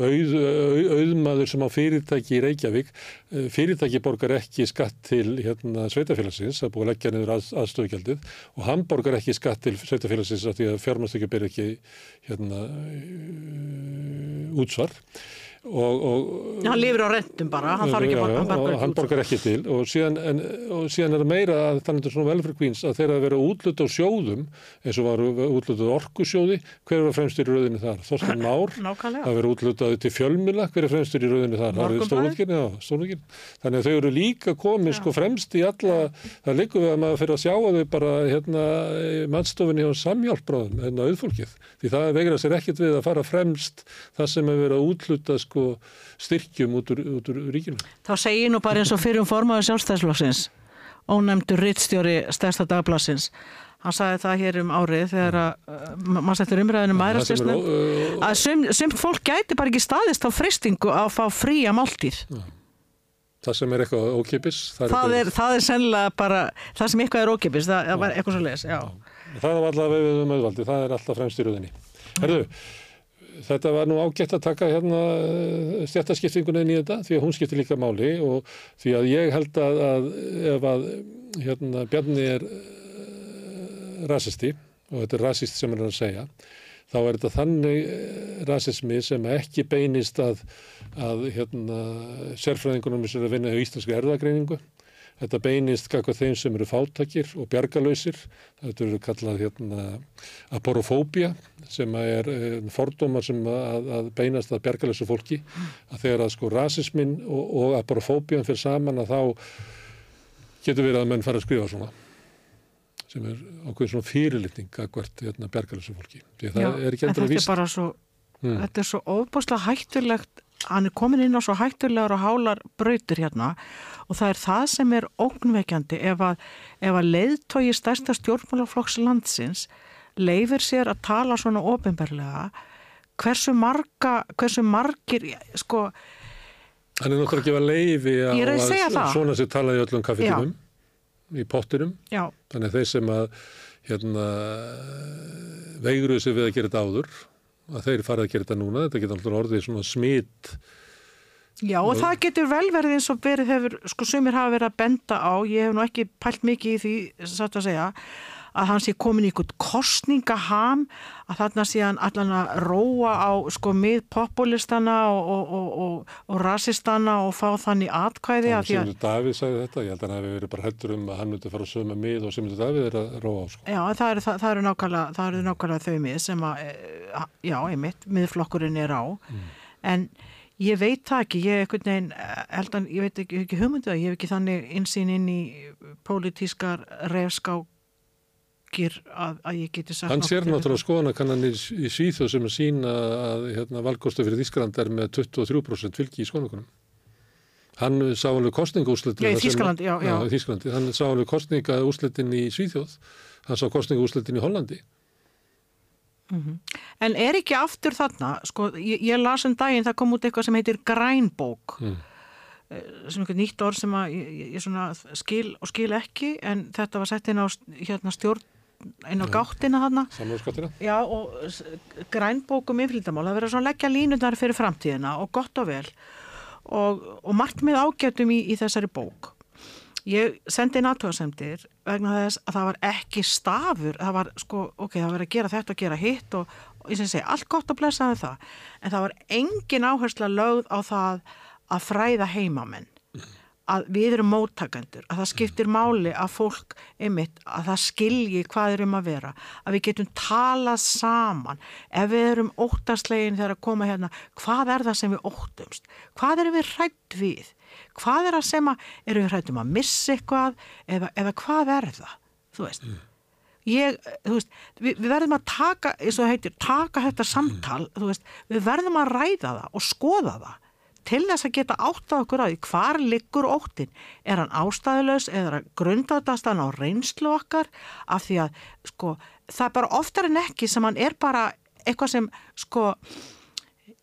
auð, auðmaður sem á fyrirtæki í Reykjavík, eh, fyrirtæki borgar ekki skatt til hérna sveitafélagsins, það er búið að leggja niður að, aðstöðgjaldið og hann borgar ekki skatt til sveitafélagsins af því að fjármastekjum ber ekki hérna útsvar og, og hann lifir á rentum bara, hann þarf ekki að borga hann hann borgar ekki til. Og síðan, en, og síðan er það meira að þannig að velfrið kvíns að þeirra að vera útlut á sjóðum eins og var útlut á orkusjóði hver var fremstur í rauðinni þar? Þorsten Már. Það verið útlutaði til fjölmila hver er fremstur í rauðinni þar? Þannig að þau eru líka komið sko fremst í alla það liggur við að maður fyrir að sjá að þau bara hérna mannstofinni og samhjálpbráðum hérna auðfólkið. Því það vegra sér ekkit við að fara fremst það sem er verið að útluta sko styrkjum út úr, út úr ríkinu. þá segir nú bara eins og fyrir um formaður sjálfstæðsflokksins ónefndur rittstjóri stærsta dagblassins hann sagði það hér um árið þegar að maður settur umræðinu er, mærastyrsnum uh, að sum, sumt fólk gæti bara ekki staðist á fristingu að fá fría máltíð það sem er eitthvað ókipis það það eitthvað- er, það er sennilega bara það sem eitthvað er ókipis, það, var eitthvað svo leis já. Það var allavega við um auðvaldi, það er alltaf fremst í rauðinni. Herðu, þetta var nú ágætt að taka hérna stjættaskiptingunni inn í þetta því að hún skiptir líka máli og því að ég held að, að ef að hérna Bjarni er uh, rasisti og þetta er rasist sem hann er að segja þá er þetta þannig eh, rasismi sem ekki beinist að, að hérna, sérfræðingunum sem er að vinna í íslensku erðagreiningu Þetta beinist kakvað þeim sem eru fátakir og bjargalöysir. Þetta eru kallað hérna aporofóbia sem er eh, fordómar sem að, að beinast að bjargalöysu fólki. Að þegar að sko rasismin og, og aporofóbian fyrir saman að þá getur verið að menn fara að skrifa svona sem er ákveðin svona fyrirlitning kakvart hérna, bjargalöysu fólki. Því að það Já, er að þetta er víst. bara svo Mm. þetta er svo óbúslega hættulegt hann er komin inn á svo hættulegar og hálar brautur hérna og það er það sem er ógnveikjandi ef að, ef að leiðtói stærsta stjórnmálaflokks landsins leifir sér að tala svona ofinberlega hversu marga, hversu margir sko, Hann er náttúrulega að gefa er að segja það. svona sem talaði í öllum kaffetinum, í pottinum. já, Þannig að þeir sem að hérna, veigruðu sig við að gera þetta áður, að þeir farið að gera þetta núna, þetta getur alltaf orðið svona smitt. Já og það getur vel verið eins og verið hefur, sko sumir hafa verið að benda á, ég hef nú ekki pælt mikið í því, satt að segja, að hann sé komin í einhvern kostningaham, að þarna sé hann allan að róa á sko mið populistana og, og, og, og, og rasistana og fá þannig atkvæði af því að, Simundur Davíð sagði þetta, ég held að hann hefði verið bara hættur um að hann myndi fara að sögma mið og Simundur Davíð er að róa á sko. já það eru, það, það eru nákvæmlega, það eru nákvæmlega þau mið sem að, eh, já, einmitt, miðflokkurinn er á, en ég veit það ekki, ég veginn, eh, held að, ég veit ekki, ekki hugmyndu það, ég hef ekki þannig insýn inn í pólitískar refskákir að, að ég geti sagt Hann sér náttúrulega skoðanakannanir í Svíþjóð sem að sína að hérna, valkostu fyrir Þískland er með 23% fylgi í skoðanakunum. Hann sá alveg kostningaúslitin. Í Þýskalandi, já, já. í Þískalandi. Hann sá alveg kostningaúslitin í Svíþjóð. Hann sá kostningaúslitin í Hollandi. En er ekki aftur þarna, sko, ég, ég las um daginn, það kom út eitthvað sem heitir grænbók, Mm. Eh, sem eitthvað nýtt orð sem að ég, ég- svona skil og skil ekki, en þetta var sett inn á hérna, stjórn, inn á gáttina þarna. Samlóðskattina. Já, og grænbók um innflytjamál, það verður svona að leggja línunar fyrir framtíðina og gott og vel og, og margt með ágætum í, í þessari bók. Ég sendi inn aðtöðasemdir vegna þess að það var ekki stafur, það var sko, ok, það var að gera þetta og gera hitt og, og ég sem segi, allt gott að blessa við það, en það var engin áhersla lögð á það að fræða heimamenn að við erum móttakendur, að það skiptir máli að fólk, einmitt, að það skilji hvað er um að vera, að við getum talað saman, ef við erum óttaslegin þegar að koma hérna, hvað er það sem við óttumst, hvað erum við hrætt við, hvað er það sem að, erum við hrætt um að missa eitthvað, eða, eða hvað er það, þú veist. Ég, þú veist, við, við verðum að taka, eins og það heitir, taka þetta samtal, þú veist, við verðum að ræða það og skoða það til þess að geta áttað okkur á því hvar liggur óttin, er hann ástæðulegs eða grundatast hann á reynslu okkar? Af því að sko, það er bara oftar en ekki sem hann er bara eitthvað sem sko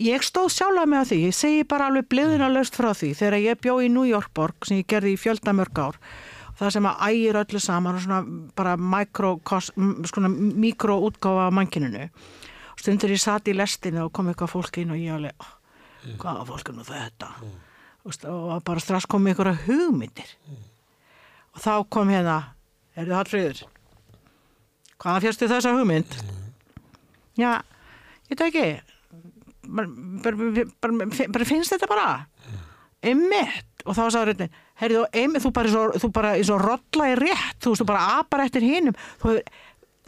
ég stóð sjálfa með á því, ég segi bara alveg bliðunarlaust frá því þegar ég bjó í New York borg sem ég gerði í fjöldamörg ár. Það sem að ægir öllu saman og svona bara mikroútgáfa af mannkininu stundur ég satt í lestinu og kom eitthvað fólk inn og ég alveg oh, hvaða fólk er nú þetta? Vist, og bara strax kom einhverja hugmyndir. Og þá kom hérna er þið Hallfríður hvaða fjörstu þessa hugmynd? Já, ég veit ekki bara, bara, bara, finnst þetta bara? Einmitt. Og þá sagði reyndin herrið þú einmitt, þú bara, í svo rolla í rétt, þú veist, þú bara apar eftir hinum. Þú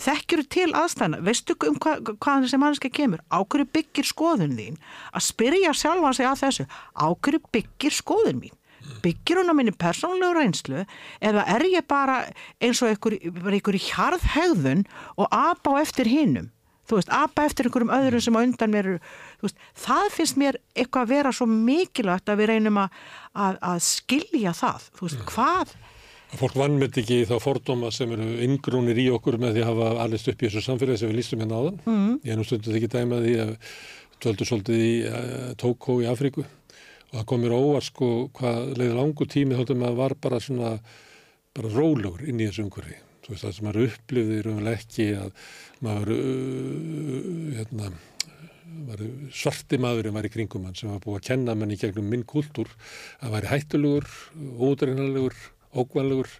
þekkjur til aðstæðna, veistu um hva, hvaðan þessi mannski kemur, ákverju byggir skoðun þín, að spyrja sjálfa sig að þessu, ákverju byggir skoðun mín? Byggir hún á minni persónlegu reynslu eða er ég bara eins og einhver, einhver hjarðhegðun og apa á eftir hinnum þú veist, apa eftir einhverjum öðrum sem á undan mér veist, það finnst mér eitthvað að vera svo mikilvægt að við reynum að, að, að skilja það, þú veist, hvað Að fólk vannmynd ekki þá fordóma sem eru inngrúnir í okkur með því að hafa allist upp í þessu samfélagi sem við lístum hérna áðan. Mm. Ég er nú stundið ekki dæma því að töldu svolítið í uh, Tókó í Afríku og það kom mér óvart sko hvað leiði langu tími þáttum að var bara svona bara rólegur inn í þessu umhverfi. Þú veist það sem maður upplifði raunverulega ekki að maður uh, hérna, var svarti maðurinn var í kringum hann sem var búið að kenna mann í gegnum minn kultúr að væri hættulegur, ódreynalegur ókvæðlegur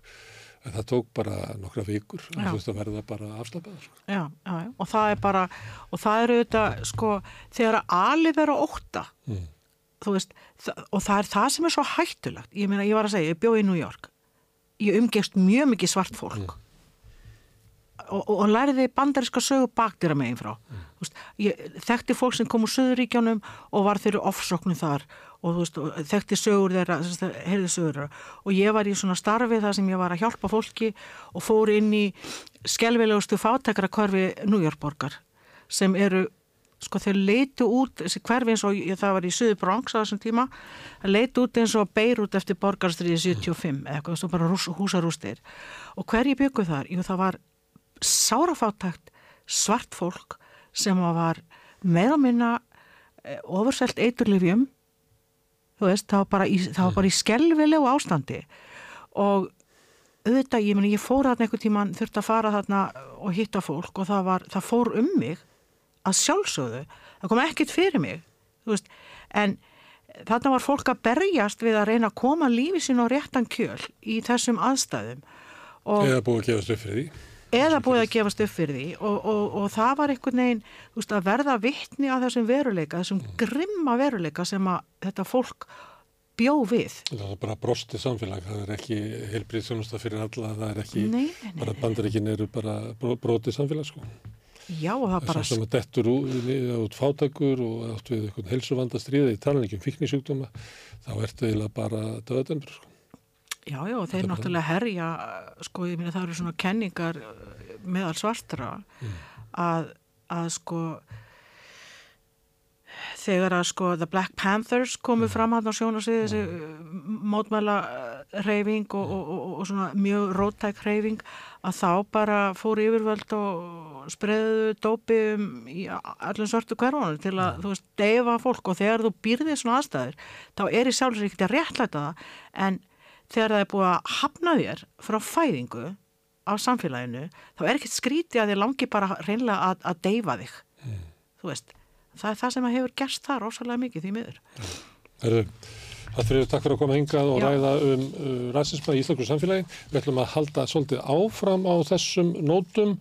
en það tók bara nokkra vikur og þú veist að verða bara afslapað sko. já, já, og það er bara og það eru auðvitað, sko þegar að alið vera óta Mm. veist, og það er það sem er svo hættulegt, ég meina, ég var að segja ég bjóð í New York, ég umgest mjög mikið svart fólk. Og, og, og læriði bandariska sögu bakdýra megin frá. Þú veist, ég þekkti fólk sem kom úr Suðuríkjónum og var þeirri ofsóknum þar og, þú veist, þekkti sögur þeirra heyrði sögur og ég var í svona starfi þar sem ég var að hjálpa fólki og fór inn í skelvilegustu fátækra hverfi Nújórborgar sem eru sko þeir leitu út, þessi hverfi eins og ég, það var í Suður Bronx á þessum tíma leitu út eins og Beirut eftir borgarstriði 75 eða eitthvað, svo bara rús, húsarústir og hverji byggu þar? Jú það var sárafátakt svart fólk sem var meira minna eh, ofurselt eiturlifjum þú veist, það var bara í, það var bara í skelvilegu ástandi. Og auðvitað, ég meni, ég fór þarna einhvern tíman, þurfti að fara þarna og hitta fólk og það var, það fór um mig að sjálfsögðu, það kom ekkert fyrir mig, þú veist, en þarna var fólk að berjast við að reyna að koma lífi sín á réttan kjöl í þessum aðstæðum. Og Eða búið að gefast upp fyrir því. Eða búið að gefast upp fyrir því og, og, og það var einhvern veginn veist, að verða vittni á þessum veruleika þessum grimma veruleika sem að þetta fólk bjó við Það er bara brostið samfélag, það er ekki heilbrið sjónusta fyrir alla, það er ekki, Nei, nei, nei. bara bandaríkin eru bara bro- brotið samfélag sko. já og það bara Svo sem að dettur út, út fátakur og átt við einhvern helsuvanda stríði, ég tala ekki um fíknisjúkdóma, þá ertu eiginlega bara döðdömdur sko. Já, já, þeir náttúrulega herja sko, ég meina það eru svona kenningar meðal svartra að, að sko þegar að sko The Black Panthers komu fram hann á sjónasvið þessi mótmæla reyfing og, og, og, og svona mjög róttæk reyfing að þá bara fóru yfirvöld og spreðuðu dópi um í allum svartu hverfunum til að þú veist, deyfa fólk. Og þegar þú býrðið svona aðstæður þá er í sjálfsveit ekki að réttlæta það. En þegar það er búið að hafna þér frá fæðingu á samfélaginu þá er ekkert skrítið að þið langi bara reynlega að, að deyfa þig þú veist, það er það sem að hefur gerst það rosalega mikið því miður Herðu, það fyrir takk fyrir að koma hingað og Já. ræða um uh, ræsisma í Íslandsku samfélagi. Við ætlum að halda svolítið áfram á þessum nótum.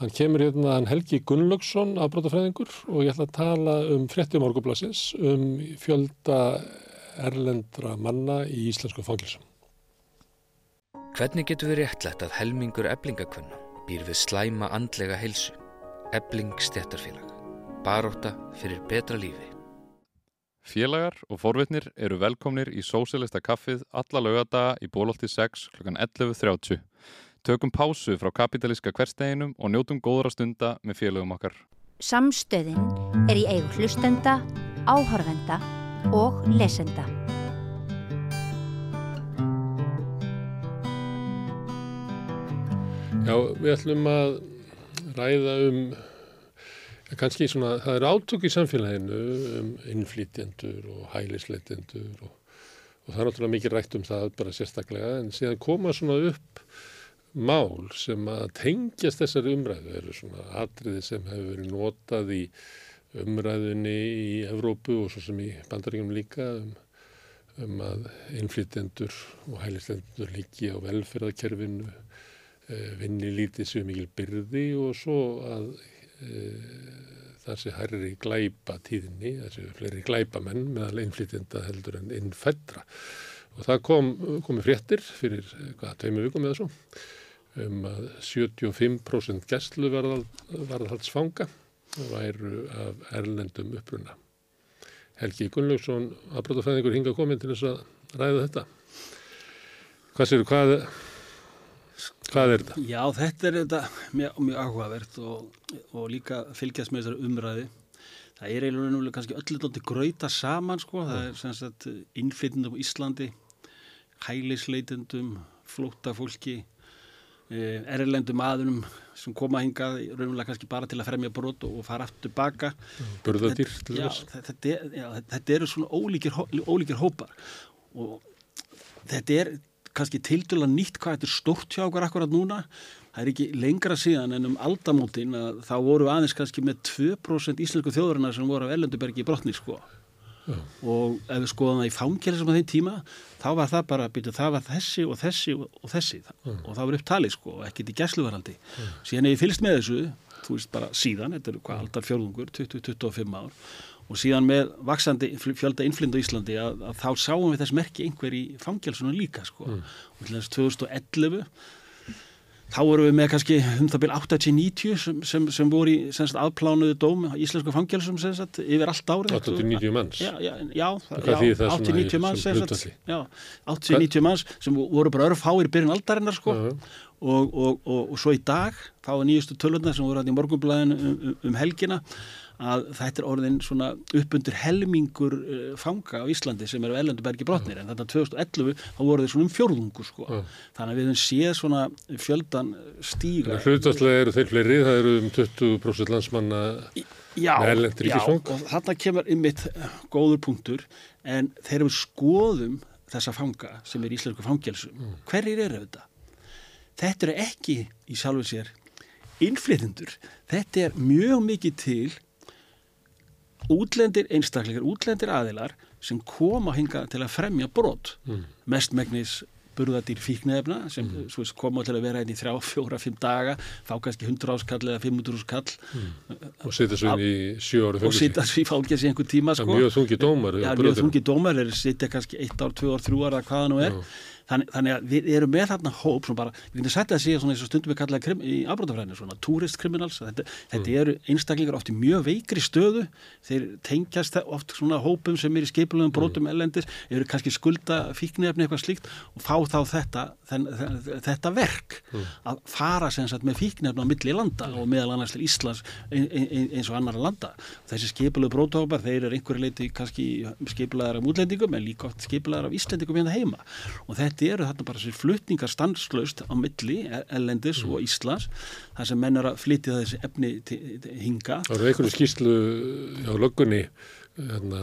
Hann kemur hérna hann Helgi Gunnlaugsson, afbrótafræðingur og ég ætla að tala um frétti morgublasins um fjölda erlendra manna í íslensku fangilsum. Hvernig getur við réttlætt að helmingur eblingakvenna býr við slæma andlega heilsu? Ebling stjættarfélag. Baróta fyrir betra lífi. Félagar og forvitnir eru velkomnir í Sósialista kaffið alla lögadaga í bólólti 6 kl. 11.30. Tökum pásu frá kapitalíska hversteginum og njótum góðra stunda með félagum okkar. Samstöðin er í eigu hlustenda, áhorfenda og lesenda. Já, við ætlum að ræða um kannski svona, það er átök í samfélaginu um innflýtjendur og hælisleitendur og, og það er náttúrulega mikið rætt um það bara sérstaklega en síðan koma svona upp mál sem að tengjast þessari umræðu. Eru svona atriði sem hefur verið notað í umræðunni í Evrópu og svo sem í bandaríkjum líka um, um að innflýtjendur og hælisleitendur líki á velferðarkerfinu vinni lítið sér mikil byrði og svo að e, það sé hærri glæpa tíðinni, það sé fleiri glæpamenn meðal innflytjenda heldur en innfættra. Og það kom, komi fréttir fyrir eh, hvað, tveimu vikum eða svo um að 75% gæslu varðhaldsfanga væru af erlendum uppruna. Helgi Gunnlaugsson, afbrótafæðingur hinga komin til þess að ræða þetta. Hvað séu, hvað, hvað er þetta? Já, þetta er þetta mjög, mjög áhugavert og, og líka fylgjast með þessari umræði. Það er eiginlega náttúrulega kannski öllu dótti gröita saman sko, það er sem sagt innflytjendum á Íslandi, hælisleitendum, flóta fólki, erlendum aðunum sem koma hingað raunverulega kannski bara til að fremja brot og fara aftur baka. Burðadýr til þess? þetta, er, eru svona ólíkir, ólíkir hópar og þetta er kannski tildurlega nýtt hvað þetta er stórt hjá okkur akkurat núna. Það er ekki lengra síðan en um aldamótin að þá voru aðeins kannski með 2% íslensku þjóðurina sem voru á Erlendubergi í brotni sko. Og ef við skoðum það í fangjæli sem á þeim tíma þá var það bara, byrju, það var þessi og þessi og, þessi. Og það var upptalið sko ekkert í gæsluvaraldi síðan ef ég fylgst með þessu þú veist bara síðan, þetta eru hvað aldar fjórðungur 20-25 ár og síðan með vaksandi fjölda innflindu í Íslandi að, að þá sáum við þess merki einhver í fangjálsunum líka sko og til þess 2011 þá vorum við með kannski um það byrja 80-90 sem, sem, sem voru í sagt, afplánuðu dóm íslensku fangjálsum yfir allt árið 80-90 manns? Já, já, já, já þýðir það svona í- 80-90 manns sem sem sagt, hlutfalli? já, 80-90 manns sem voru bara örfáir í byrjun aldarinnar sko Já, já. og, og, og, og svo í dag þá er nýjustu tölvöldna sem voru hann í morgunblæðinu um, um, um helgina að þetta er orðin svona uppundur helmingur uh, fanga á Íslandi sem eru ellendubergi brotnir en þetta 2011 þá voru þeir svona um fjórðungu sko. Já. þannig að við höfum séð svona fjöldan stíga Hlutastlega eru þeir fleiri, það eru um 20% landsmanna Já, með erlent já, ríkisfang. og þarna kemur ymmit góður punktur en þegar við skoðum þessa fanga sem er íslensku fangelsum Mm. hverjir eru þetta? Þetta eru ekki í sjálfu sér innflytjendur. Þetta er mjög mikið til útlendir einstakleikar, útlendir aðilar sem koma hinga til að fremja brot. Mm. Mestmegnis burðadýr fíknefna sem mm. veist, koma til að vera einn í þrjá, fjóra, fimm daga fá kannski 100 áskall eða 500 áskall og setja svo inn í sjö ári og sitja svo í í einhver tíma Það sko. mjög þungi dómar. Já, mjög þungi dómar er sitja kannski eitt ár, tvö ár, þrjú ár eða hvaða nú er þannig, þannig að við erum með þarna hóp sem bara, við getum sagt að segja svona eins og stundum við kallaði krim, í afbrótafræðinu svona tourist criminals, þetta, þetta eru einstaklingar oft í mjög veikri stöðu. Þeir tengjast oft svona hópum sem er í skipulöfum brotum ellendis eru kannski skulda fíknefni eitthvað slíkt og fá þá þetta þen, þen, þetta verk að fara sem sagt með fíknefni á milli landa og meðal annars til Íslands ein, ein, eins og annar landa. Þessi skipulöfu brothópar, þeir eru einhverju leiti kannski skipulaðar af útlendingum en líka oft skipulaðar af Íslendingum hérna heima. Og þetta eru þarna bara þessi flutningar stanslaust á milli ellendis og Íslands þar sem menn eru að flytja þessi efni til, til hinga Það var einhverju skýslu á löggunni, hérna,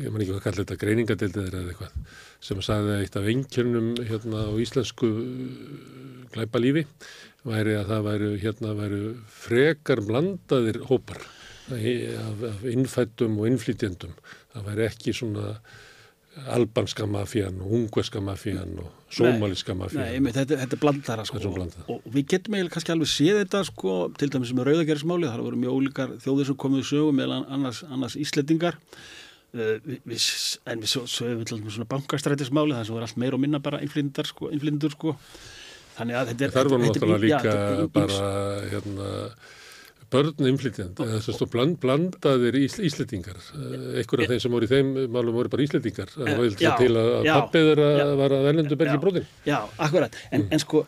ég man ekki hvað kallar þetta, greiningadeildið eða eitthvað, sem sagði að eitt af einkjörnum hérna á íslensku glæpalífi væri að það væru, hérna, væru frekar blandaðir hópar af, af innfættum og innflytjendum. Það væri ekki svona albanska mafían og ungverska mafían og sómaliska Nei, mafían. einmitt, þetta, þetta er blandara sko. Blandara. og við getum eiginlega kannski alveg séð þetta sko, til dæmis með rauðagerismáli það voru mjög ólíkar þjóðir sem komið sögum meðal annars, annars Íslendingar uh, við, en við sögum við svona bankastrætismáli það sem voru allt meir og minna bara innflyndar sko, sko þannig að þetta er Þar er- náttúrulega líka bara hérna, börn innflytjand, eða þess að bland, blandaðir ís, íslendingar. Einhver af þeim sem voru í þeim málum voru bara íslendingar. Það var til að, pappið þeirra var að verlendu bergi brotin. Já, akkurat, en, en sko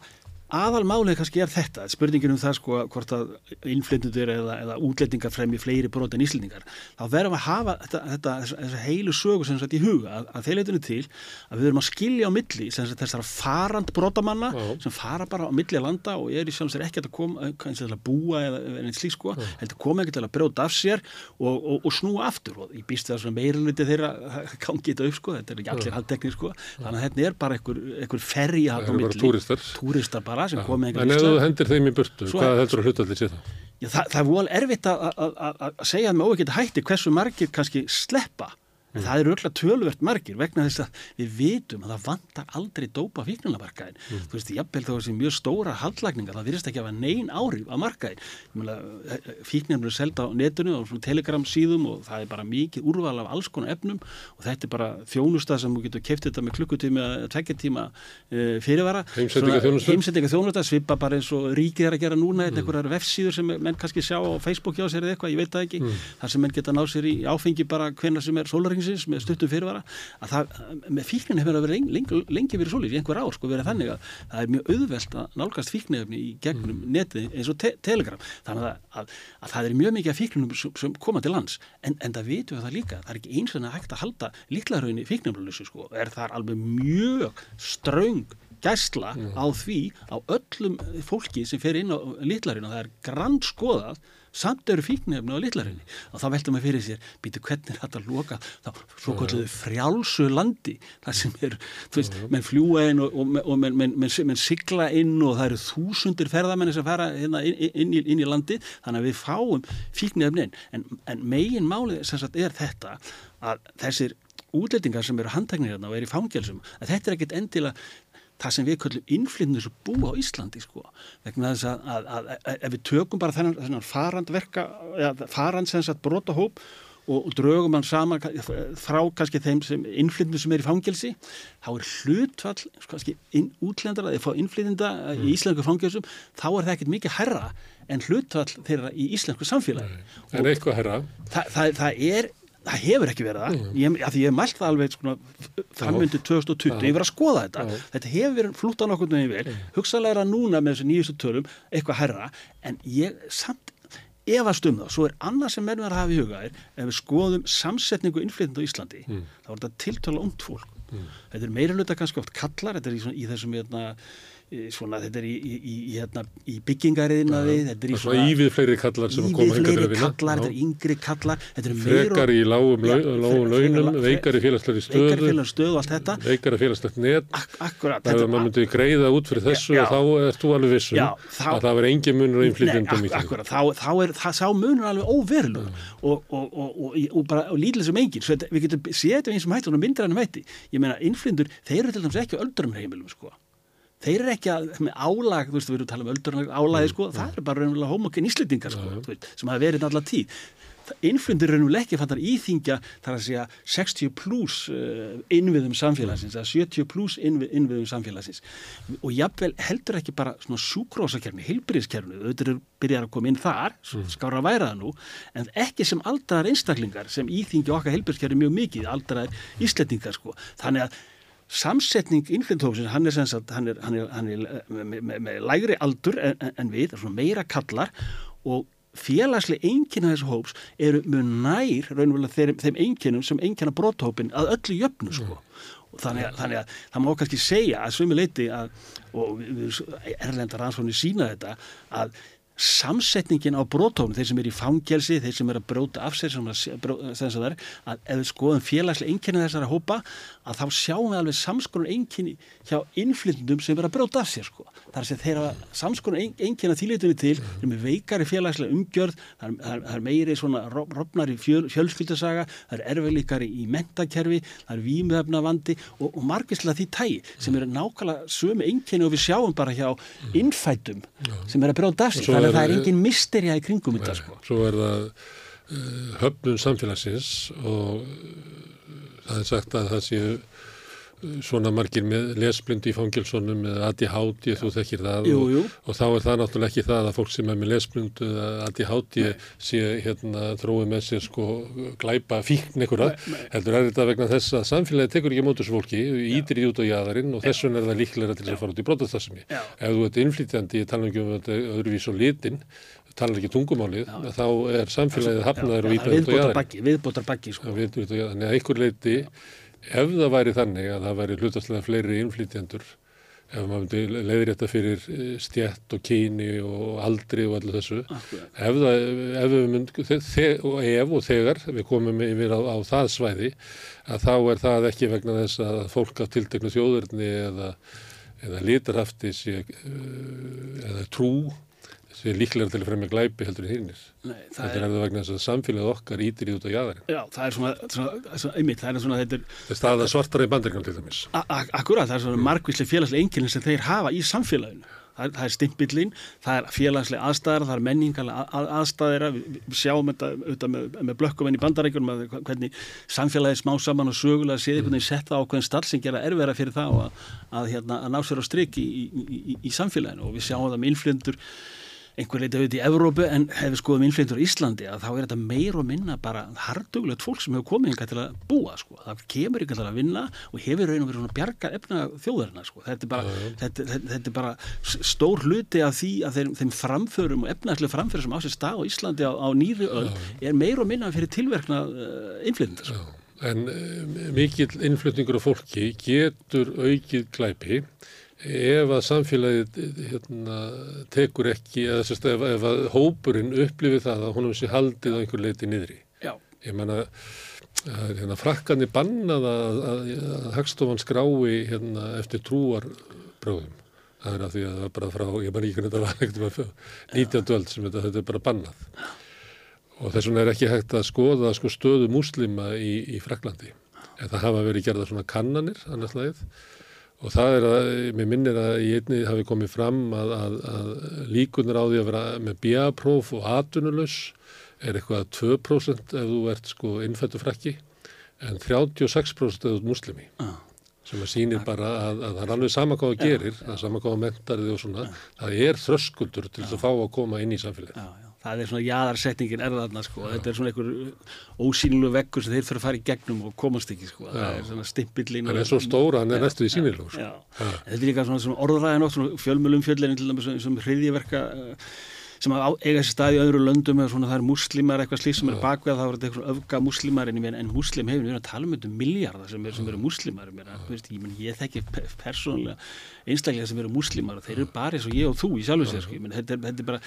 aðalmálið kannski er þetta, spurningin um það sko hvort að innflytjendur eða, eða útlendingar fremji fleiri brot en íslendingar. Þá verðum við að hafa þetta, þetta þessa, þessa heilu sögu sem sagt í huga að, að þeir leitinu til að við erum að skilja á milli sem sagt þessara farand brotamanna Já. sem fara bara á milli landa og er í sjálfs er ekki að koma og að búa eða, eins slík sko, heldur koma ekki til að brjóta af sér og, og, og snúa aftur. Og ég býst það svona meirluti þeirra gangi þetta upp sko, þetta er ekki allir haldtekni sko, þannig að þetta bara einhver, einhver ferri Það að á eru bara milli túristar. túristar bara sem komið En einhvern ef þú hendir þeim í burtu, Svo- hvað heldur að hlutallir sé það? Já, það, það er vol erfitt að, að, að, að segja með óvikið hætti hversu margir kannski sleppa en það eru öll tölvert margir vegna þess að við vitum að það vantar aldrei dópa fíknunamarkaðin þú veist, jafnvel þá þessi mjög stóra haldlækningar það virðist ekki að hafa nein áhrif á markaðin fíknunum eru selda á netinu og telegram síðum og það er bara mikið úrval af alls konar efnum og þetta er bara þjónusta sem þú getur keft þetta með klukkutíma eða tveggja tíma uh, fyrirvara. Heimsendinga þjónusta svipa bara eins og ríkið er að gera núna mm. einhverjar vefsíður sem menn kannski sjá á Facebook hjá sér eða eitthvað, ég veit það ekki sólaringsins með stuttum fyrirvara að það, með fíknin hefur það verið lengi, lengi, lengi verið svolítið í einhver ár sko verið þannig að það er mjög auðvelt að nálgast fíknefni í gegnum netið eins og te telegram. Þannig að, að, að það er mjög mikið af fíknum sem, sem koma til lands. En, en það vitum við það líka, það er ekki eins og hægt að halda líklarhraunni fíknefnulösu sko. Er það alveg mjög ströng gæsla á því á öllum fólki sem fer inn á litlarinn og það er grand skoðað samt eru fíknefni á litlarinni og þá veltum við fyrir sér, býtu hvernig er þetta að loka þá svo kvölduðu frjálsu landi þar sem er, þú veist, menn fljúa inn og, og, og menn, menn, menn, menn sigla inn og það eru þúsundir ferðamenni sem fara hérna inn, inn, í, inn í landi þannig að við fáum fíknefni en, en megin málið sem sagt er þetta að þessir útlendingar sem eru handteknir hérna og eru í fangelsum að þetta er ekkit endilega það sem við köllum innflytnir sem búa á Íslandi sko, vegna þess að, að, að, að ef við tökum bara þennan, þennan farandverka, ja, farand sem sagt brotahóp og, og drögum hann saman frá kannski þeim sem innflytnir sem er í fangelsi, þá er hlutfall kannski inn, útlendara eða fá innflytninda í íslensku fangelsum þá er það ekkert mikið herra en hlutfall þeirra í íslensku samfélagi. En eitthvað herra, Þa, það, það er það hefur ekki verið það, ég, að því ég hef mælt það alveg svona, framöndu 2020, ég verið að skoða þetta, Já. þetta hefur verið flútt á nokkurnu er að núna með þessu nýjustu tölum eitthvað herra, en ég samt efast um það. Svo er annað sem verður að hafa í huga er ef við skoðum samsetningu innflytjandi á Íslandi, Mm. þá er þetta tiltöla ungt fólk. Þetta er meira hluta kannski oft kallar, þetta er í, í þessum hérna, svona, þetta er í, í, í, í, hérna, í byggingariðinaði, þetta er Það í er svona ívið fleiri kallar sem koma ívið fleiri að kallar, þetta er yngri kallar, er Frekar í lágum, launum, veikari félagslega veikari stöðu, og þetta. veikari félagslegt net. Ak akkurat, Ef þetta maður myndi greiða út fyrir þessu Já. þá ert þú alveg vissum að það var engin munur í akkurat, þá, þá er það sá munur alveg óverulegur. Og, og, og, og, og, bara og lítileg sem engin, við getum séð þetta eins og og myndir hann hætti, ég meina innflyndur, þeir eru til dæmis ekki á öldrunar heimilum sko. Þeir eru ekki að, með álag, þú veist, við erum að tala um öldrunar álagi, sko, það er bara raunverulega homokinn íslendingar, sko, þú veist, sem hafa verið allar tíð. Innflyndur raunverulega ekki fattar íþingja þar að segja 60 pluss uh, innviðum samfélagsins eða 70 pluss innvið, innviðum samfélagsins. Og jafnvel heldur ekki bara svona súkrósakerni, heilbyrðiskerni auðvitað eru byrjar að koma inn þar skára að væra það nú, en ekki sem aldraðar einstaklingar sem íþingja okkar heilbyrðiskerni mjög mikið, aldraðar íslendingar sko, þannig að samsetning innflyndhófsins, hann er sagt hann er, hann er, hann er með, með, með lægri aldur en, en, við, meira kallar og félagslega einnkynna þessu hóps eru mjög nær raunverulega þeim, þeim einnkynum sem einnkynna brothópin að öllu jöfnu sko. Og þannig að, þannig að það má kannski segja að svömi leiti að, og við, við erlenda rannsóknir sína þetta, að samsetningin á brothófnum, þeir sem er í fangelsi, þeir sem er að bróta af sér, sem að, sem er, ef við skoðum félagslega einnkynna þessara hópa, að þá sjáum við alveg samskonur einnkynni hjá innflytndum sem er að bróta af sér sko. Er að segja þeirra samskonur einnkynna þýlitunni til, þeir eru veikari félagslega umgjörð, það er, það er, er meiri svona rofnari fjöl, fjölskyldasaga, það er erfiðlikari í mentakerfi, það er výmöfna vandi og, og margislega því tægi sem eru nákvæmlega sömu einnkynni og við sjáum bara hjá innfætum sem er að bróta af sér. Þannig að það er engin misterja í kringum þetta sko. Svo er það uh, höfnun samfélagsins og uh, það er sagt að það séu svona margir með lesblind í fangilsonum eða ADHD, þú þekkir það Jú, jú. Og, og þá er það náttúrulega ekki það að fólk sem er með lesblind eða ADHD sé hérna þróið með sér sko glæpa fíkn einhverja, heldur er þetta vegna þess að samfélagi tekur ekki mótus fólki, ítir í út á jæðarinn og þess vegna er það líklega til þess að fara út í brotastasmi. Já. Ef þú ert innflytjandi, ég tala ekki um þetta öðruvís og litin, talar ekki tungumálið, þá er samfélagið hafnaður og ítið út á jæðarinn. baggi, viðbótar baggi sko. Á ef það væri þannig að það væri hlutastlega fleiri innflytjendur, ef maður leiðir þetta fyrir eh, stjætt og kyni og aldri og allir þessu, ef, það, ef við myndum, og ef og þegar við komum yfir á, á það svæði, að þá er það ekki vegna þess að fólk af tilteknu þjóðurni eða, eða litarhafti sé, uh, eða trú sé líklega til að fremja glæpi heldur. Nei, það Þetta er, það vegna þess að samfélagið okkar ítir í út á jæðarinn. já, það er svona, einmitt, það er svona, þetta er Það er staða svartara í bandaríkjum til dæmis. a- a- akkurat, það er svona margvíslega félagslega einkennin sem þeir hafa í samfélaginu. Það er, það er stimpillin, það er félagslega aðstæðar, það er menningarlega að, aðstæðira, við, sjáum þetta auðvitað með, með blökkumenn í bandarækjunum að hvernig samfélagið smá saman og sögulega séð einhvern veginn sett það á hvern stall sem gera erfera fyrir það að, að, hérna, að ná sér á strik í, í, í, í samfélaginu og við sjáum það með innflyndur einhver leiti auðvitað í Evrópu en ef við skoðum innflyndur í Íslandi að þá er þetta meir og minna bara hardugulegt fólk sem hefur komið hinga til að búa sko. það kemur ykkur til að vinna og hefur raun og verið svona bjarga efna þjóðarina sko. þetta, er bara, þetta, þetta, þetta er bara stór hluti af því að þeim, þeim framförum og efnaðslega framförum sem á sér stað á Íslandi á, á nýri öll er meir og minna fyrir tilverkna uh, innflytjandi sko. En uh, mikill innflutningur af fólki getur aukið glæpi ef að samfélagið hérna, tekur ekki, eða sérst, ef, ef að hópurinn upplifir það að honum sé haldið á einhver leiti niðri. Já, Ég menna, hérna, frakkanir bannað að, að, að hagstofan skrái hérna, eftir trúarbröðum. Það er af því að það er bara frá, ég man ekki hvernig þetta var ekkert 19. öld sem þetta, þetta er bara bannað. Og þess vegna er ekki hægt að skoða sko, stöðu múslima í, í Fraklandi. En það hafa verið gerða svona kannanir, annars lagið. Og það er að, mér minnir að í einni hafi komið fram að, að, að líkunar á því að vera með BA-próf og atunulus er eitthvað 2% ef þú ert sko innfættu frakki en 36% ef þú ert muslimi. Ah. Sem að sýnir bara að, að það er alveg sama hvað það gerir, það er sama hvað það mentar þig og svona. Það er þröskuldur til þess að fá að koma inn í samfélagið. Það er svona jaðarsetningin er þarna sko. Þetta er svona einhver ósýnilu vekkur sem þeir fyrir að fara í gegnum og komast ekki sko. Það er svona stimpillin. Hann er svo stóra, hann er næstu í sýnilegu. Já, Sko. þetta er líka svona, svona orðræðin svona fjölmjölum fjöldlerin til dæmis sem hriðjiverka uh, sem á- eiga þessi stað í öðru löndum eða svona það er múslimar eitthvað slík sem er bakveð þá er þetta eitthvað öfga múslimar en, en múslim hefur, við erum að tala um þetta miljardar sem, er, eru þú veist, ég, ég þekki pe- persónulega einstaklega sem eru múslimar og þeir eru bara eins og ég og þú í sjálfu sér sko. Þetta, þetta er bara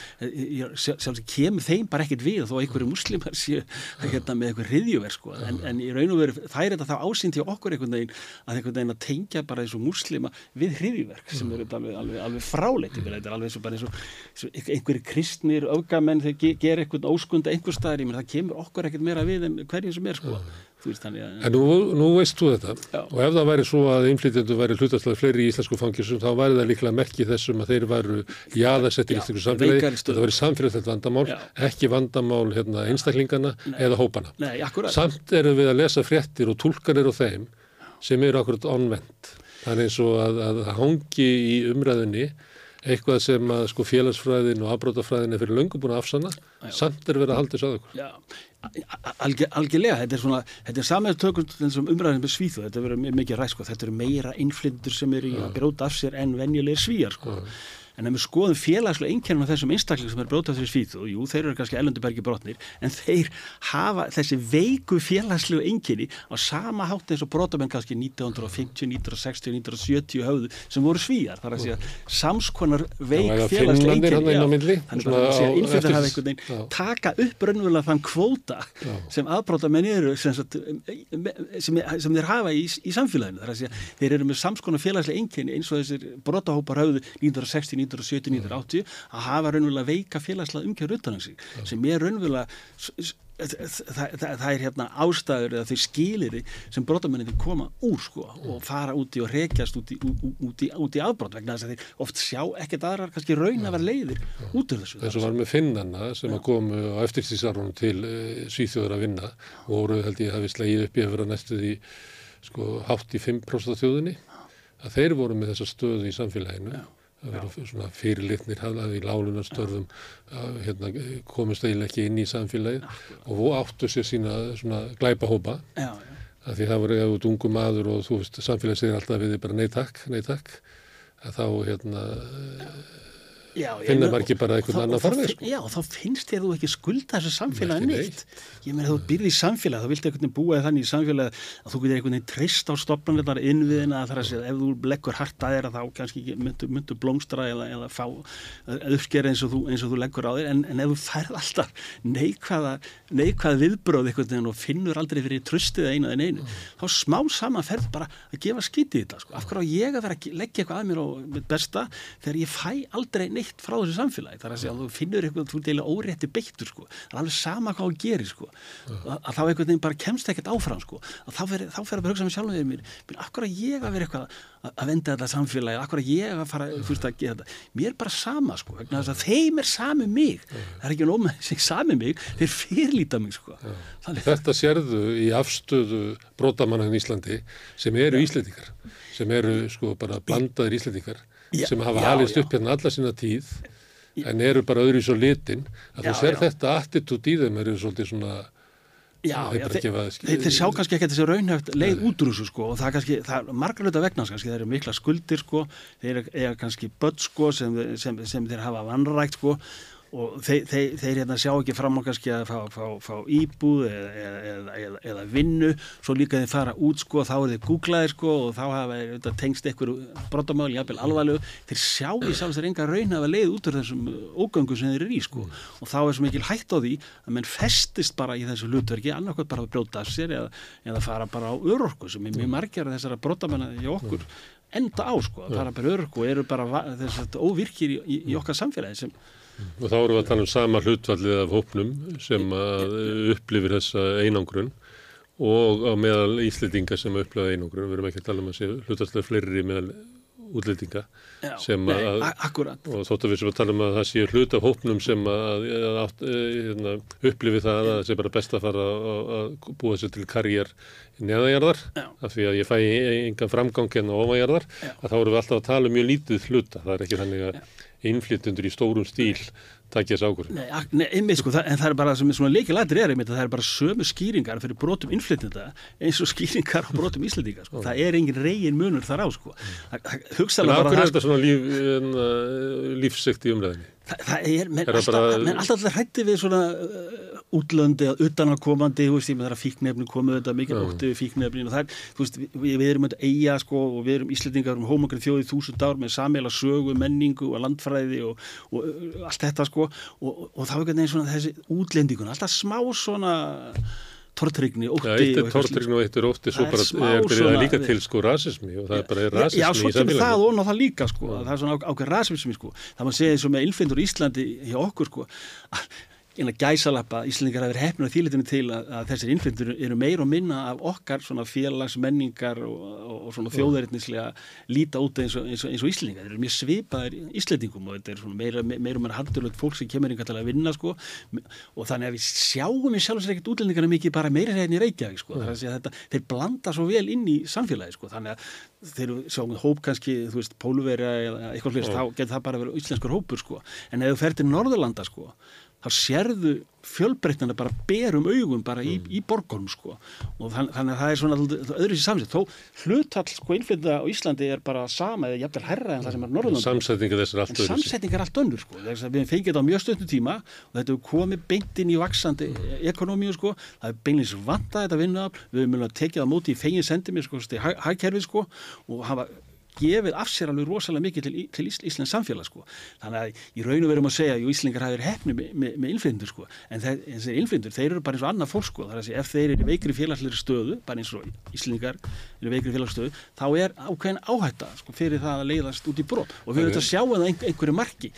sjálf sem kemur þeim bara ekkert við þó einhverju múslimar séu hérna, með eitthvað hriðjuver sko. en, en í raun og veru það er þetta þá ásýnt hjá okkur einhvern veginn að einhvern veginn að tengja bara eins og múslima við hriðjuverk sem eru alveg, alveg, alveg fráleitt þetta er alveg eins og bara eins og, og einhver- einhverjir kristnir öfgamenn þeir ge, gera eitthvað óskunda einhver staðar, ég menn það kemur okkur ekkert meira við en hverjum sem er sko. Veist þannig að En nú, nú veist þú þetta Já. og ef það væri svo að innflytjendur væri hlutastlega fleiri í íslensku fangisum þá væri það líklega merki þessum að þeir væru jaðarsettir í íslensku samfélagi. Þetta væri samfélagslegt vandamál, Já. ekki vandamál hérna, einstaklingana eða hópana. Nei. Samt erum við að lesa fréttir og túlkanir á þeim sem eru akkurat ánvend. Þannig eins og að, að hangi í umræðinni eitthvað sem að sko félagsfræðin og afbrótafræðin er fyrir löngu búin að afsanna, samt er verið að halda þessu að okkur. Já, algjör, algjörlega, þetta er svona, þetta er samið tökum þessum umræðin með svíðu, þetta verður mikið ræð, sko, þetta eru meira innflyttur sem eru í að bróta af sér en venjulegir svíjar, sko. En ef við skoðum félagslega einkennum af þessum einstakling sem er brótað fyrir svíðu, jú, þeir eru kannski ellendubergi brotnir, en þeir hafa þessi veiku félagslegu einkenni á sama hátt eins og brotamenn kannski 1950, 1960, 1970 höfðu sem voru svíjar. Það er að segja samskonar veik félagslega á milli, Þannig að segja á- innflyttar eftir- hafa einhvern veginn taka upp raunverulega þann kvóta Já. sem aðbrótamenn eru sem, sem, sem þeir hafa í, í samfélaginu. Það er að segja, þeir eru með samskona félagslega einkenni eins og þessir brotahópar höfðu 1960, 1970, 1980 að hafa raunverulega veika félagslega umkjör utan á sig sem er raunverulega það, það, það er hérna ástæður eða þau skiliri sem brotamennin koma úr sko og fara úti og rekjast úti, út, úti, úti afbrot vegna þess að þeir oft sjá ekkert aðrar kannski raun að vera leiðir út úr þessu. og var með finnana sem að komu á eftirstísarunum til e, Svíþjóður að vinna og voru held ég hafi slegið upp í að vera næstu því sko hátt í 5% af þjóðinni. Að þeir voru með þessa stöðu í samfélaginu að vera svona fyrirlitnir hafði í lálunarstörfum að, hérna, komist eiginlega ekki inn í samfélagið og áttu sér sína svona glæpahópa. Já, já. því það voru ef þú ert ungu maður og þú veist samfélagið segir alltaf við þig bara nei takk, nei takk. Að þá hérna finna bara ekki bara þá farveg, fin- sko. Já, og þá finnst þér þú ekki skulda þessu samfélagi Ekki neitt. Ég meina, þú byrði í samfélagi, þá viltu veginn búa þannig í samfélagi að þú getur veginn treyst á stopnarnar innviðina er að segja, ef þú leggur hart að þér að þá kannski myndu, myndu blómstra eða, eða fá uppskera eins eins og þú leggur á þér, en, en ef þú færð alltaf neikvæða, neikvæða einhvern veginn og finnur aldrei fyrir tröstið einu en einu, þá smá saman ferð bara að gefa skiti í þetta, sko. Af hverju á ég að vera að leggja eitthvað að mér og mitt besta þegar ég fæ aldrei neitt frá þessu samfélagi. Það er að segja að þú finnur eitthvað, þú eiginlega órétti beittur sko, það er alveg sama hvað þú gerir sko, að, að þá einhvern veginn bara kemst ekkert áfram sko, að þá fer, þá fer að bara hugsa með sjálfum við mér, af hverju á ég að vera eitthvað að, að venda þetta samfélagi, hverju á ég að fara veist að gera þetta, mér er bara sama sko, vegna þess að þeim er sami mig. Það er ekki nóg með sig sami mig þeir fyrirlíta mig sko. Þannig Þetta sérðu í afstöðu brotamannan í Íslandi sem eru Íslendingar, sem eru sko bara blandaðir Íslendingar, Já, sem hafa halist upp hérna alla sína tíð, en eru bara öðru í svo litin, að Já, þú sér já. þetta attitút í þeim eru svolítið svona, þeir, sjá kannski ekki þessi raunhæft leið út úr þessu sko og það er kannski, það er margar hluta vegna kannski, þeir eru mikla skuldir sko, þeir eru kannski börn sko sem, sem, sem þeir hafa vannrækt sko og þeir, þeir, þeir hérna sjá ekki fram á kannski að fá, fá, fá íbúð eða, eða, eða, eða vinnu. Svo líka þeir fara út sko þá er þeir googlaðir sko og þá hafa auðvitað tengst einhverju brotamáli, jafnvel alvarlegu. Þeir sjá í sjálfs þeir enga raun hafa leið út úr þessum ógöngu sem þeir eru í sko. Og þá er svo mikil hætt á því að menn festist bara í þessu hlutverki annarkvæmt bara að brjóta af sér eða, eða fara bara á örorku sem er mjög margir af þessara brotamanna í okkur enda á sko, að fara bara á örorku og eru bara þess að óvirkir í, í, í okkar samfélagi sem og þá erum við að tala um sama hlutvallið af hópnum sem að upplifir þessa einangrun og á meðal Íslendinga sem upplifa einangrun, við erum ekki að tala um að sé hlutvallið fleiri meðal útlendinga Já, sem að og þótt að við sem að tala um að það sé hlut af hópnum sem að, að, að, hérna, upplifi það að það sé bara best að fara að, að búa sér til karriér neðajarðar Já. af því að ég fæ engan framgang en ofajarðar Já. að þá erum við alltaf að tala um mjög lítið hluta það er ekki þannig að innflytjendur í stórum stíl takja þessu ákvörðun Nei, nei einmitt sko, það, en það er bara sem er svona leikilættir er einmitt að það er bara sömu skýringar fyrir brotum innflytjenda eins og skýringar á brotum íslendinga sko. það er engin regin munur þar á sko. Það- það- hugsaðlega bara hverju er þetta svona líf, en, uh, lífsekt í umræðinni? Það, það er, menn alltaf, bara- menn alltaf hrætti við svona uh, útlöndi eða utanakomandi, þú veist, ég með það að fíknefni komið þetta mikið ótti við fíknefnin og það er, þú veist, við, við erum þetta eiga sko og við erum Íslendingar um hómakri þjóði þúsund ár með sammeila sögu, menningu og landfræði og, og uh, allt þetta sko og, og, og þá er einhvern veginn svona þessi útlendingun, alltaf smá svona tortrygni, ótti Já, eitt er eitthvað slíkt, tortrygn og eitt er ótti, Það er er, svona- líka til sko rasismi og það er bara Já, rasismi já, svo kemur það og það líka sko, það er svona ákveð rasismi sko, það maður segja eins og með innflindur í Íslandi hjá okkur sko, að eina gæsalappa, Íslandingar hafa verið hefnir á þýlitinu til að, að þessir innflindur eru meir og minna af okkar svona félags menningar og, og, og svona þjóðaritnislega líta út eins og, eins og, eins og Íslandingar, þeir eru mjög svipaðir Íslandingum og þetta er svona meira, meira og meira handurlögt fólk sem kemur einhvern til að vinna sko. Og þannig að við sjáum í sjálf og sér ekkert útlendingarna mikið bara meiri reyðin í Reykjavík sko, segja þetta, þeir blanda svo vel inn í samfélagi sko, þannig að þeir sjáum hóp kannski, þú veist, pólverja eða eitthvað hlust, þá getur það bara verið íslenskur hópur sko, en ef þú fer til Norðurlanda sko, þá sérðu fjölbreytnana bara berum augum bara í, í borgunum sko og þann, þannig að það er svona öðru sér samsett þó hlutall sko innflytða á Íslandi er bara sama eða jafnvel herra en það sem er Norðurlanda Samsetninga þess er allt en öðruvísi. samsetning er allt önnur sko. Við fengið þetta á mjög stöttu tíma og þetta hefur komið beint inn í vaksandi ekonomíu sko. það er beinleins vantað þetta vinnuafl við höfum mjög tekið það móti í fengið sendimi sko, hag- hagkerfið sko, og hafa gefið af sér alveg rosalega mikið til, til Ís, Íslands samfélag sko. þannig að í raun og verum að segja að Íslingar hafi verið hefni með, með, með innflyndur sko. en þessi innflyndur, þeir eru bara eins og annað fólk sko. er að ef þeir eru veikri félagsleiri stöðu bara eins og Íslingar eru veikri félagsstöðu þá er ákveðin áhætta sko, fyrir það að leiðast út í brot og við höfum þetta að sjá einhver, einhverju marki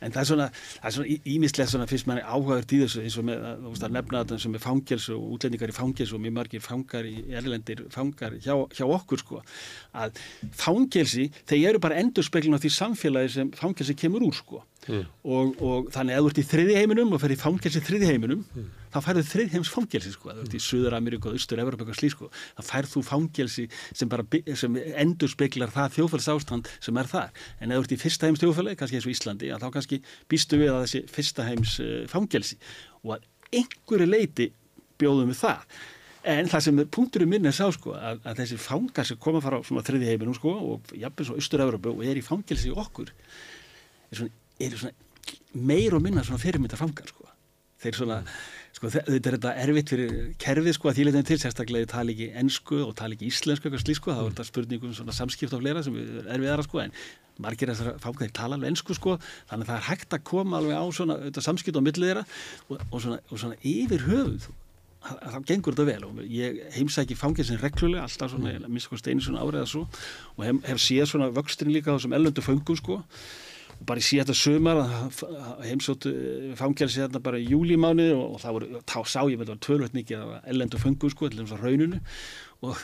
En það er svona, það er svona ímislegt svona fyrst manni áhugaður í þessu eins og með, þú veist, að nefna þetta sem er fangels og útlendingar í fangels og mjög margir fangar í erlendir fangar hjá, hjá okkur sko. Að fangelsi, þeir eru bara endurspeglun á því samfélagi sem fangelsi kemur úr sko og, og þannig að þú ert í þriði heiminum og fer í fangelsi þriði heiminum þá færðu þriði heims fangelsi sko. Að þú ert í Suður Ameríku og Östur Evropa eitthvað slí sko þá færð þú fangelsi sem bara sem endurspeglar það þjófælsástand sem er þar. En ef þú ert í fyrsta heims þjófæli kannski eins og Íslandi að þá kannski býstu við að þessi fyrsta heims uh, fangelsi. Og að einhverju leiti bjóðum við það. En það sem punkturinn minn er sá sko að, að þessi fangar sem koma fara á þriði heiminum sko og jafnvel svo Östur-Európa og er í fangelsi í okkur er svona, er svona meir og minna svona fyrirmyndar fangar sko. Þeir svona, sko þe- þetta er þetta erfitt fyrir kerfið sko að þýleitin til sérstaklega þið tala ekki ensku og tala ekki íslensku eitthvað slík sko, þá er þetta spurningum svona samskipt og fleira sem er erfiðara sko en margir þessar fangar þeir tala alveg ensku sko þannig að það er hægt að koma alveg á svona samskipt á millið þeirra og, og, svona, og svona yfir höfuð þá gengur þetta vel og ég heimsæki fangelsin reglulega alltaf svona, mm. minnst hvað steinu svona árið og hef, hef séð svona vöxtrin líka á þessum ellöndu föngum sko bara sé þetta sömar að heimsóttu fangelsi þetta bara í júlímáni og, og þá, voru, þá sá ég með þetta tölvöld mikið ellendu föngum sko, til þess að rauninu og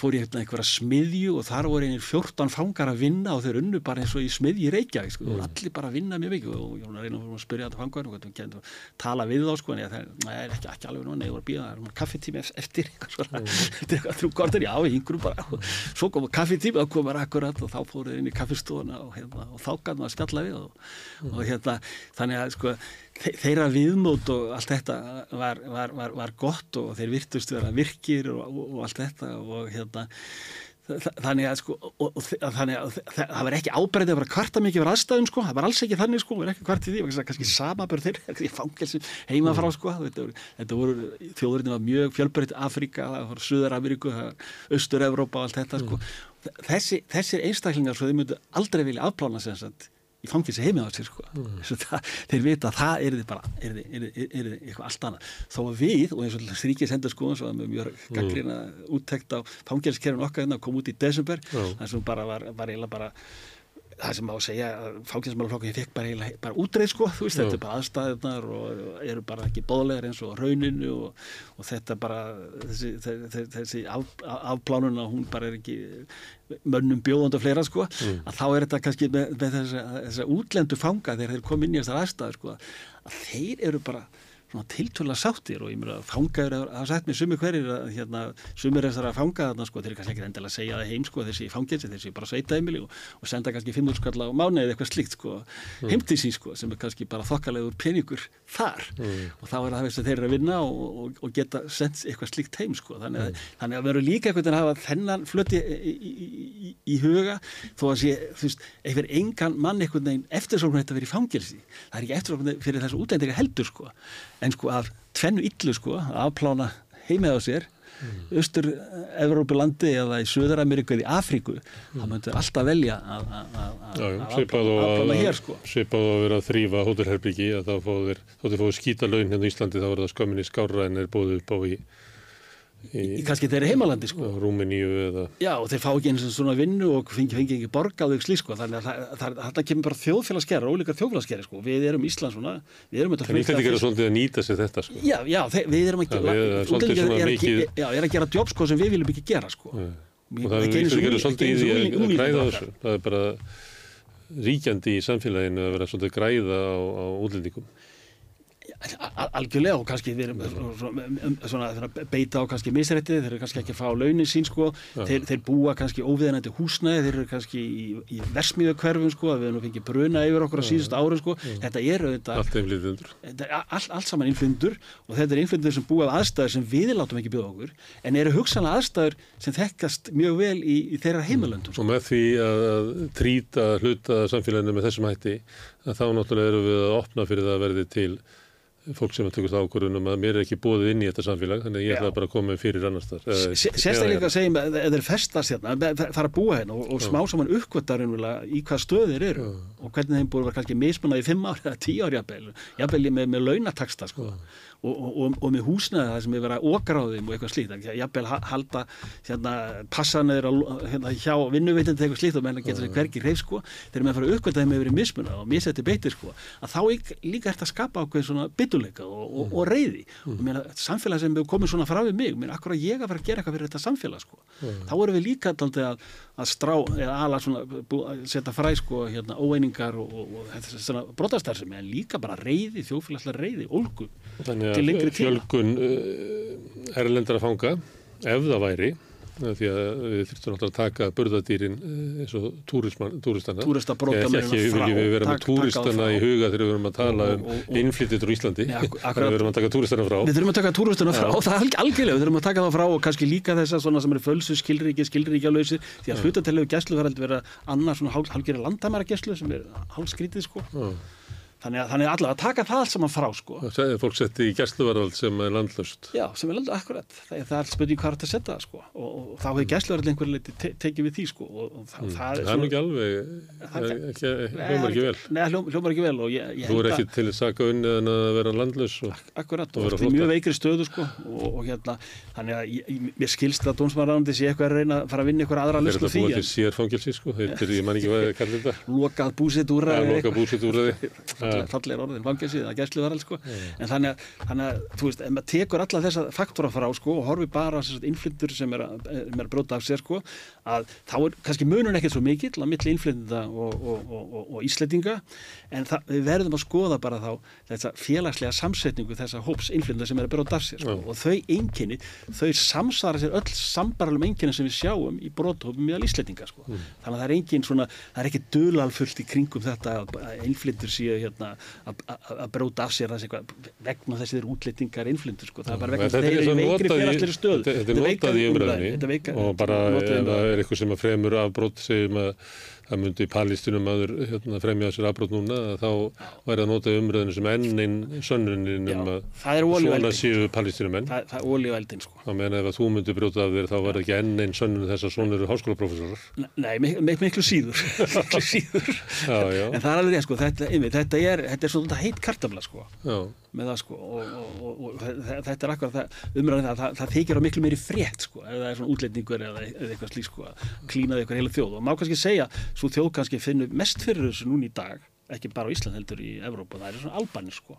fór ég hérna einhverja smiðju og þar voru einir 14 fangar að vinna og þeir unnu bara eins og í smiðju í Reykjavík sko, og allir bara að vinna mjög mikið. Og ég var reyna að spyrja þetta fangar og tala við þá sko en ég, er ekki, ekki alveg nú, nei, ég voru að býða það er kaffetími eftir eitthvað þrjú kortur, já, yngur bara. Svo kom kaffetími, þá komur akkurat og þá fóruð þeir inn í kaffestofuna og, hérna, og þá gætum að spjalla við og, og hérna, þannig að sko þe- þeirra viðmót og allt þetta var, var, var, var gott og þeir virtust vera virkir og, og allt þetta og hérna þa- þannig að sko og, og, þannig að það var ekki ábreyðið að vera kvarta mikið verið aðstæðum sko, það var alls ekki þannig sko, var ekki kvart í því, kannski samabörð þeir í fangelsi heima frá sko. Þetta voru, þetta voru þjóðurinn var mjög fjölbreytt Afríka, það það var Östur-Evrópa og allt þetta sko. Þessi, þessir einstaklingar svo þeir myndu aldrei vilja afplána sem sagt í fangilsi heimið á sér sko. mm. það, þeir vita að það er þið bara er þið, er þið, er þið eitthvað allt annað þó að við, og eins og Ríkis hendur sko svo að með mjög gaggrina úttekt á fangilskerfin okkar hérna kom út í desember Já. það sem bara var, var eiginlega bara það sem má segja að fangilsmálaflokkin fekk bara, eiginlega- bara útreið sko, þú veist, þetta er bara aðstæðunar og eru bara ekki bóðlegar eins og rauninu og, og þetta bara þessi, þessi, þessi af, afplánun að hún bara er ekki mönnum bjóðandi og fleira sko. Að þá er þetta kannski með, með þessa, þessa útlendu fanga þegar þeir kom inn í þessar aðstæður sko. Að þeir eru bara svona tiltöla sáttir og ég meina fangaður hafa sagt mér sumi hverjir að hérna, sumir þessar að fanga þarna sko, þeir eru kannski ekki endilega að segja það heim sko, þessi fangelsi, þessi bara sveita heimili og, og senda kannski 500 skall á mánu eða eitthvað slíkt sko, Mm. heim til sín sko, sem er kannski bara þokkalegur peningur þar Mm. og þá er það veist að þeir eru að vinna og, og, og geta sendt eitthvað slíkt heim sko, þannig Mm. að, þannig að veru líka einhvern veginn að hafa þennan flöti í, í, í, í huga þó að sé, þú veist, einhver engan mann einhvern veginn eftirsókn þetta verið í fangelsi það er ekki eftirsókn fyrir þessu útlendinga heldur sko, en sko af tvennu illu sko, að afplána heimið á sér Mm. austur Evrópu landi eða í Suður-Ameríku eða í Afríku þá myndur alltaf velja að Mm. Afplána hér sko svipað og að vera að þrýfa hótelherbyggi þá fóðu þeir, þó þeir fóðu skýta laun hérna í Íslandi þá var það skömminni skárra en er búið upp á í, í, kannski þeirri heimalandi sko. Rúmeníu eða Já, og þeir fá ekki eins og svona vinnu og fengi, fengi ekki borgað og slí sko, þannig að það- það- þarna kemur bara þjóðfélagsgerðar, ólíkar þjóðfélagsgerðar sko, við erum Ísland svona, við erum þetta en Íslendingar eru svolítið að nýta sér þetta sko. Já, já, þeir, við erum ekki, svolítið svona er, að mikið- já, er að gera jobb sko sem við viljum ekki gera sko. og Við- það er svolítið að, að græða þessu? Það er bara ríkjandi í samfélaginu að vera svolítið að græða á, á útlendingum algjörlega og kannski svona beita á kannski misrættið, þeir eru kannski ekki að fá launin sín sko, þeir, þeir búa kannski óviðanandi húsnæði, þeir eru kannski í, í versmiðu hverfum sko, við erum fengið bruna yfir okkur á síðust árum sko, þetta eru þetta, er allt, saman innflyndur og þetta er innflyndur sem búa af aðstæður sem við látum ekki bjóða okkur en eru hugsanlega aðstæður sem þekkast mjög vel í, í þeirra heimalöndum sko. og með því að, að trýta hluta samfélaginu með þessum hætti að þá náttúrulega eru við að opna fyrir það að verði til fólk sem að tökast ákvörðunum að mér er ekki búið inn í þetta samfélag þannig að ég ætla bara að koma fyrir annars þar Sérstaklega að segja með eða þeir festast hérna, fara að búa hérna og, og smá saman uppkvötar í hvað stöðir eru og hvernig þeim búið að vera kannski mismunað í fimm ár eða tíu ár jafnvel, jafnvel með, með launataksta sko og, og, og, með húsnaði það sem er verið að þeim og eitthvað slíkt, jafnvel ha- halda hérna, passanir hérna, hjá vinnuveitandi eitthvað slíkt og menn getur sér hvergi hreif sko, þegar með fara að uppkvöta þeim hefur verið mismunað og misetti beitir sko, að þá líka- líka er þetta að skapa ákveð svona byttuleika og, og, og reyði og mér samfélag sem hefur komið svona frá við mig mér akkur að ég að fara að gera eitthvað fyrir þetta samfélag sko. þá erum við líka daldið að, að strá eða ala svona að setja fræ sko, hérna, óeiningar og, og, og þetta er svona brotastarfsemi en líka bara reyði, þjófélagslega reyði, ólgu. Þannig til lengri að tíma. fjölgun uh, erlendara fanga ef það væri því að við þurftum náttúrulega að taka burðadýrin uh, eins og túrisman, túristana. Túrista brota ekki, með ekki hérna frá, viljum við vera með frá. í huga þegar við verum að tala um innflyttir úr Íslandi. Að við verum að taka túristana frá. Við þurfum að taka túristuna frá, það er alg- algjörlega, við þurfum að taka það frá og kannski líka þess að svona sem eru fölsu, skilríki, skilríkjalausi, því að hlutatellegu gæslu verður heldur vera annað svona hál, hálgeri landamæra gæslu sem er hálskrítið sko. Þannig að, þannig að allavega að taka það allt saman frá sko. Og það er fólk setti í gæsluvarvald sem er landlöst Já, sem er alveg akkurat, það, það er spurning hvað er þetta að setja það sko. og, og þá hefur gæsluverðin einhver leiti te tekið við því sko. og, og það, það Það er ekki alveg, Það er ekki, hljómar ekki vel Nei, hljóm, hljómar ekki vel og ég, ég Þú er held ekki að til að saka unnið en að vera landlaus og akkurat og og í flótta. mjög veikri stöðu sko. og, og hérna, þannig að ég, ég- mér skilst að dómsmaðurráðandi aðra er orðin fangelsið að gæslu var alls sko. en þannig að, þannig að þú veist, ef maður tekur alla þessa faktora frá sko, og horfi bara á innflyttur sem er að, er að bróta af sér sko, að þá er kannski munun ekkert svo mikill að milli innflyttinda og, og, og, og, og íslendinga. En það, við verðum að skoða bara þá þessa félagslega samsetningu þessa hóps innflyttinda sem er að bróta af sér sko, og þau einkenni, þau samsara sér öll sambaralum einkenni sem við sjáum í bróthópum meðal íslendinga sko. þannig að það er svona, það er ekki dulalfullt í kringum þetta að innflyttur séu hérna að- að bróta af sér vegna þessi þeir útlendingar innflyndur sko. það er bara vegna Þetta þess að þeir eru í svo veikri félagsleiri stöðu þetta- er notað í umræðinni og bara ef það er eitthvað sem að fremur afbrót segjum að það myndi palestinum aður hérna, fremja sér afbrót núna að þá væri það notað í umræðinu sem enn einn sönnunin um að er svona séu palestinumenn það, það er olíueldin sko. þá meina ef að þú myndi brjóta af þér þá það ekki enn einn sönnun þess að svona eru háskólaprófessorar nei, mik mik miklu síður miklu síður Já, já. en það er alveg rétt sko, þetta, einmitt, þetta er, þetta er svona heitt kartabla sko. Já, með það sko og, og, og, og þe- þetta er akkur umræðin það, það, það þykir á miklu meiri frétt sko ef það er svona útlendingur eða, eða eitthvað slík sko að klínaði eitthvað heila þjóð. Og má kannski segja svo þjóð kannski finnur mest fyrir þessu núna í dag ekki bara á Ísland heldur í Evrópa það er svona Albanir sko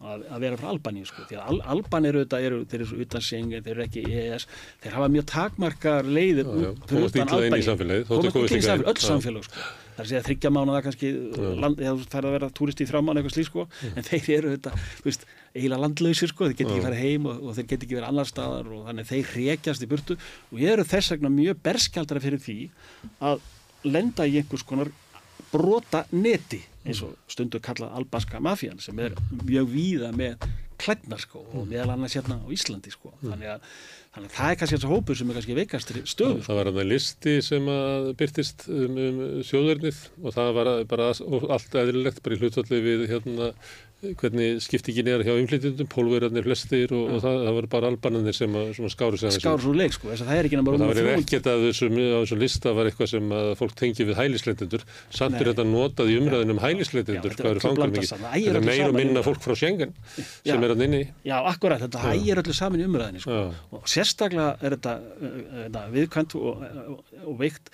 að, að vera frá Albaníu sko því að Al Albanir auðvitað eru þeir eru svo utan Schengen, þeir eru ekki EES þeir hafa mjög takmarkar leiðir Já, já. út fyrir Komast utan þótt þeir komast illa inn í samfélagið, öll Já. samfélag sko það er að segja þryggja mánuða kannski land, þú færð að vera túristi í þrjá mánuða eitthvað slík sko, en þeir eru þetta, þú veist, eiginlega landlausir sko, þeir geta ekki farið heim og, og þeir geta ekki verið annar staðar og þannig þeir rekjast í burtu. Og ég eru þess vegna mjög berskjaldara fyrir því að lenda í einhvers konar brota neti eins og stundu kallað albanska mafían sem er mjög víða með klædnar sko og meðal annars hérna á Íslandi sko. Þannig að, þannig að það er kannski þessi hópur sem er kannski veikastri stöðu sko. Það var hann listi sem að byrtist um, um sjóðurnið og það var bara allt eðlilegt bara í hlutvalli við hérna hvernig skiptingin er hjá inflytjundum, pólverjarnir flestir og, og það, það var bara albananir sem, að, sem skáru sig skáru svo leik sko, þess að það er ekki náttúrulega og það var ekkert að þessum, á þessum lista var eitthvað sem að fólk tengi við hælisleitundur samt er þetta notað í umræðin um hælisleitundur hvað eru fangur mikið, þetta er meira og minna fólk frá Schengen sem er að nynni Já, akkurat, þetta hægir öllu saman í umræðin sko. og sérstaklega er þetta, þetta viðkvæmt og, og veikt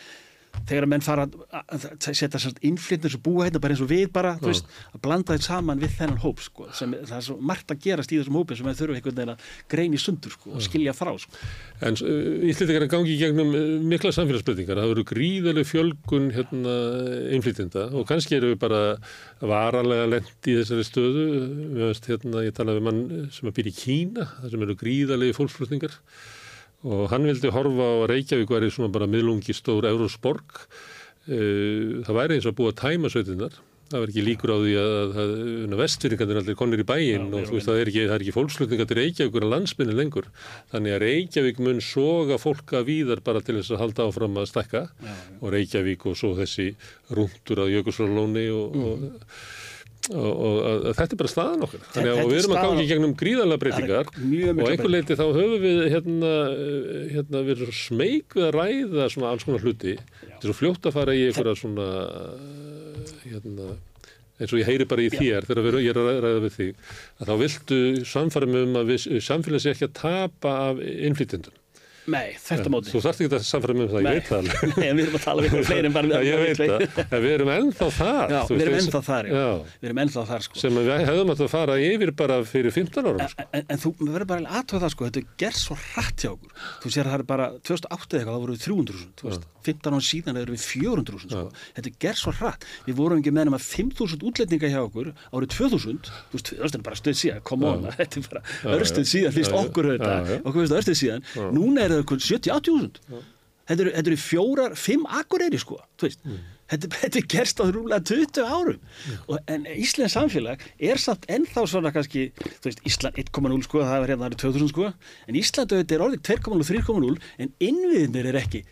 þegar að menn fara að setja innflytnir sem búa hérna bara eins og við bara ja. veist, að blanda þetta saman við þennan hóp sko, sem, það er svo margt að gerast í þessum hópi sem við þurfum einhvern veginn að grein í sundur sko, og skilja frá sko. En uh, Íslandingar er gangið gegnum uh, mikla samfélagsbreytingar, það eru gríðarlega fjölgun hérna, innflytjenda og kannski eru við bara varalega lendi í þessari stöðu veist, hérna, ég talaði við mann sem að býr í Kína, sem eru gríðarlega fólksflutningar og hann vildi horfa á Reykjavík væri svona bara miðlungi stór Eurósborg eh, það væri eins og búið að tæma sveitinnar það var ekki líkur á því að, að, að vestfyringarnir allir konir í bæinn og veist, það er ekki, ekki fólkslutninga til Reykjavík en landsminni lengur. Þannig að Reykjavík mun soga fólka víðar bara til þess að halda áfram að já. og Reykjavík og svo þessi rúndur að Jökulsvárlóni og, mm. og og, og, og þetta er bara staðan okkar. Þannig að við erum að gangi gegnum gríðanlega breytingar og einhver leiti þá höfum við hérna, hérna við erum smeg við að ræða svona alls konar hluti. Þetta er svo fljótt að fara í einhverja svona hérna eins og ég heyri bara í þér þegar við, ég er að ræða við þig að þá viltu samfærum um að samfélagi sé ekki að tapa af innflytjendum Nei, þetta móti. Þú þarfst ekki að samfæra með það, ég veit það. Nei, við erum að tala um eitthvað fleiri en bara við. Já, ég veit það, en við erum ennþá þar. Já, við erum ennþá þar, já. Við erum ennþá þar, sko. Sem við hefðum að fara yfir bara fyrir 15 árum, sko. En, en þú verður bara aðtöða það, sko, þetta ger svo hratt hjá okkur. Þú sér að það er bara 2008 eitthvað, þá voru við 300.000, 15 án síðan erum við 400.000, sko. Þetta ger svo hratt. Við vorum ekki með nema 5.000 útlendinga hjá okkur árið 2000, þú veist, það er bara stöð síðan, come on, þetta er bara örstuð síðan, fyrst okkur þetta, okkur finnst það örstuð síðan, núna er það 70-80 þúsund þetta eru, fjórar, fimm akureyri sko mm. þetta, þetta er gerst á rúlega 20 árum. Mm. og, en Íslands samfélag er samt ennþá svona kannski veist, Ísland 1,0 sko, það er hérna 2000 sko. En Ísland auðvitað er orðið 2,0 og 3,0 en innviðinir er ekki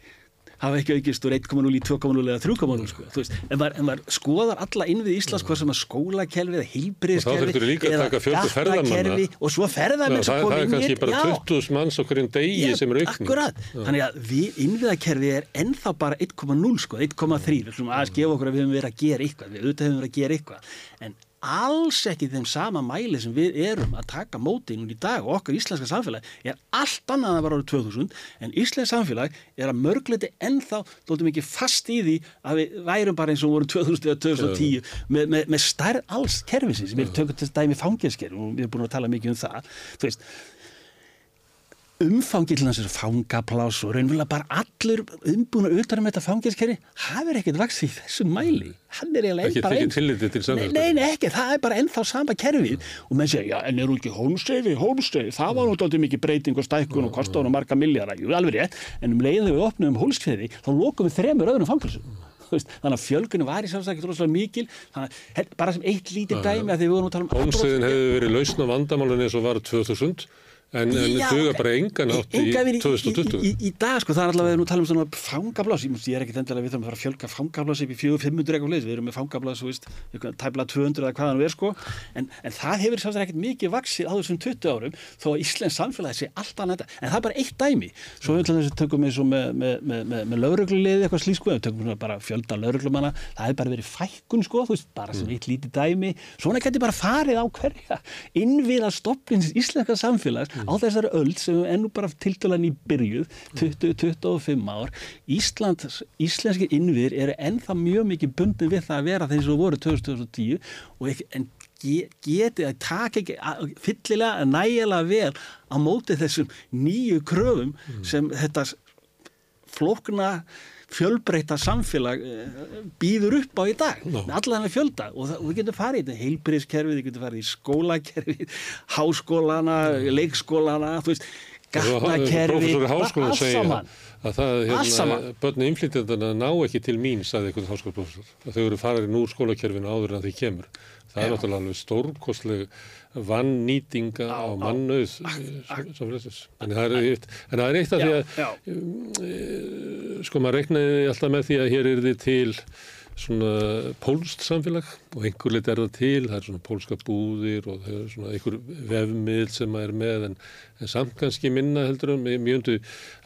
hafa ekki aukist úr 1,0 í 2,0 eða 3,0 sko. en maður skoðar alla innvið Íslands hvað sem að skólakerfi eða heilbriðskerfi eða gatakerfi og svo ferðarmenn sem kom inn það er kannski bara 20.000 manns okkur í degi já, sem eru aukning akkurat, þannig að við innviðakerfi er ennþá bara 1,0 sko, 1,3 við höfum aðeins gefa okkur að við höfum verið að gera eitthvað. Við auðvitað höfum verið að gera eitthvað. En alls ekki þeim sama mæli sem við erum að taka móti núna í dag og okkar íslenska samfélag er allt annað að vera árið 2000 en íslensk samfélag er að mörgleiti ennþá þóttum ekki fast í því að við værum bara eins og vorum 2000 eða 2010 með, með, með stærð alls kerfisins, við tökum til dæmi fangilskerf og við erum búin að tala mikið um það. Þú veist umfangi til þessar fangaplás og raunverulega bara allur umbúin og utanum þetta fangilskerri hafið ekkert vaksið í þessum mæli. Hann er eiginlega bara einn nei, nei, nei, ekki, það er bara ennþá sama kerfið. Og menn segja, já, en eru ekki homestayði homestayði, það var náttúrulega mikið breyting og stækkun og kostáðun og marga miljardar, jú, alveg rétt. En um leiðið við opnum um hólskveði þá lókum við þremur öðrum fangilsum þannig að fjölgunum var í samstaklega rosalega mikil. Þannig, bara sem eitt lítið dæmi að því við vorum að tala um Homestayðin hefur verið lausna vandamálun eins og var 2000 En það duga bara engan átt í 2020. Í, í, í dag sko, það er við nú tala um svona fangablás, ég, er ekki þendilega við þurfum að fara að fjölga fangablás upp í 400-500 eitthvað leys, við erum með fangablás, þú veist, tæmla 200 eða hvaðan við er sko, en, en það hefur sátt ekkert mikið vaksið á þessum 20 árum þó að Íslands samfélagi sé alltaf næta, en það er bara eitt dæmi. Svo við ætlum þess að tökum við með, með, með, með lauruglulegði eitthvað slík sko, við tökum bara fjölda lauruglumanna, það hefur bara verið fækkun sko, þú veist, bara sem eitt lítið dæmi, svona getur bara farið á hverja innviða stopplins íslenska samfélags á þessari öll sem er nú bara tiltalan í byrjuð 20-25 ár Ísland, íslenski innviðir eru ennþá mjög mikið bundin við það að vera þeir sem voru 2010 og ekki, en getið að taka ekki fyllilega nægilega vel á móti þessum nýju kröfum mm. sem þetta flókna fjölbreyta samfélag eh, býður upp á í dag Já. með alla þennan fjölda og, það, og við getum farið í þetta heilbriðskerfið, við getum farið í skólakerfið háskólana, leikskólana þú veist, gatnakerfið háskólan allt saman. að það, hérna, börni innflytjandana ná ekki til mín, sagði einhvern háskólaprofessor, að þau eru farin úr skólakerfinu áður en því kemur. Það er náttúrulega alveg stórkostleg vannýtinga á mannauð samfélagsins. En það er eitt, en það er eitt af því að já, sko maður reiknaði alltaf með því að hér er þið til svona pólst samfélag og einhver lit er það til, það er svona pólska búðir og það er svona einhver vefmiðl sem maður er með en, en samt kannski minna heldur um, mjög undu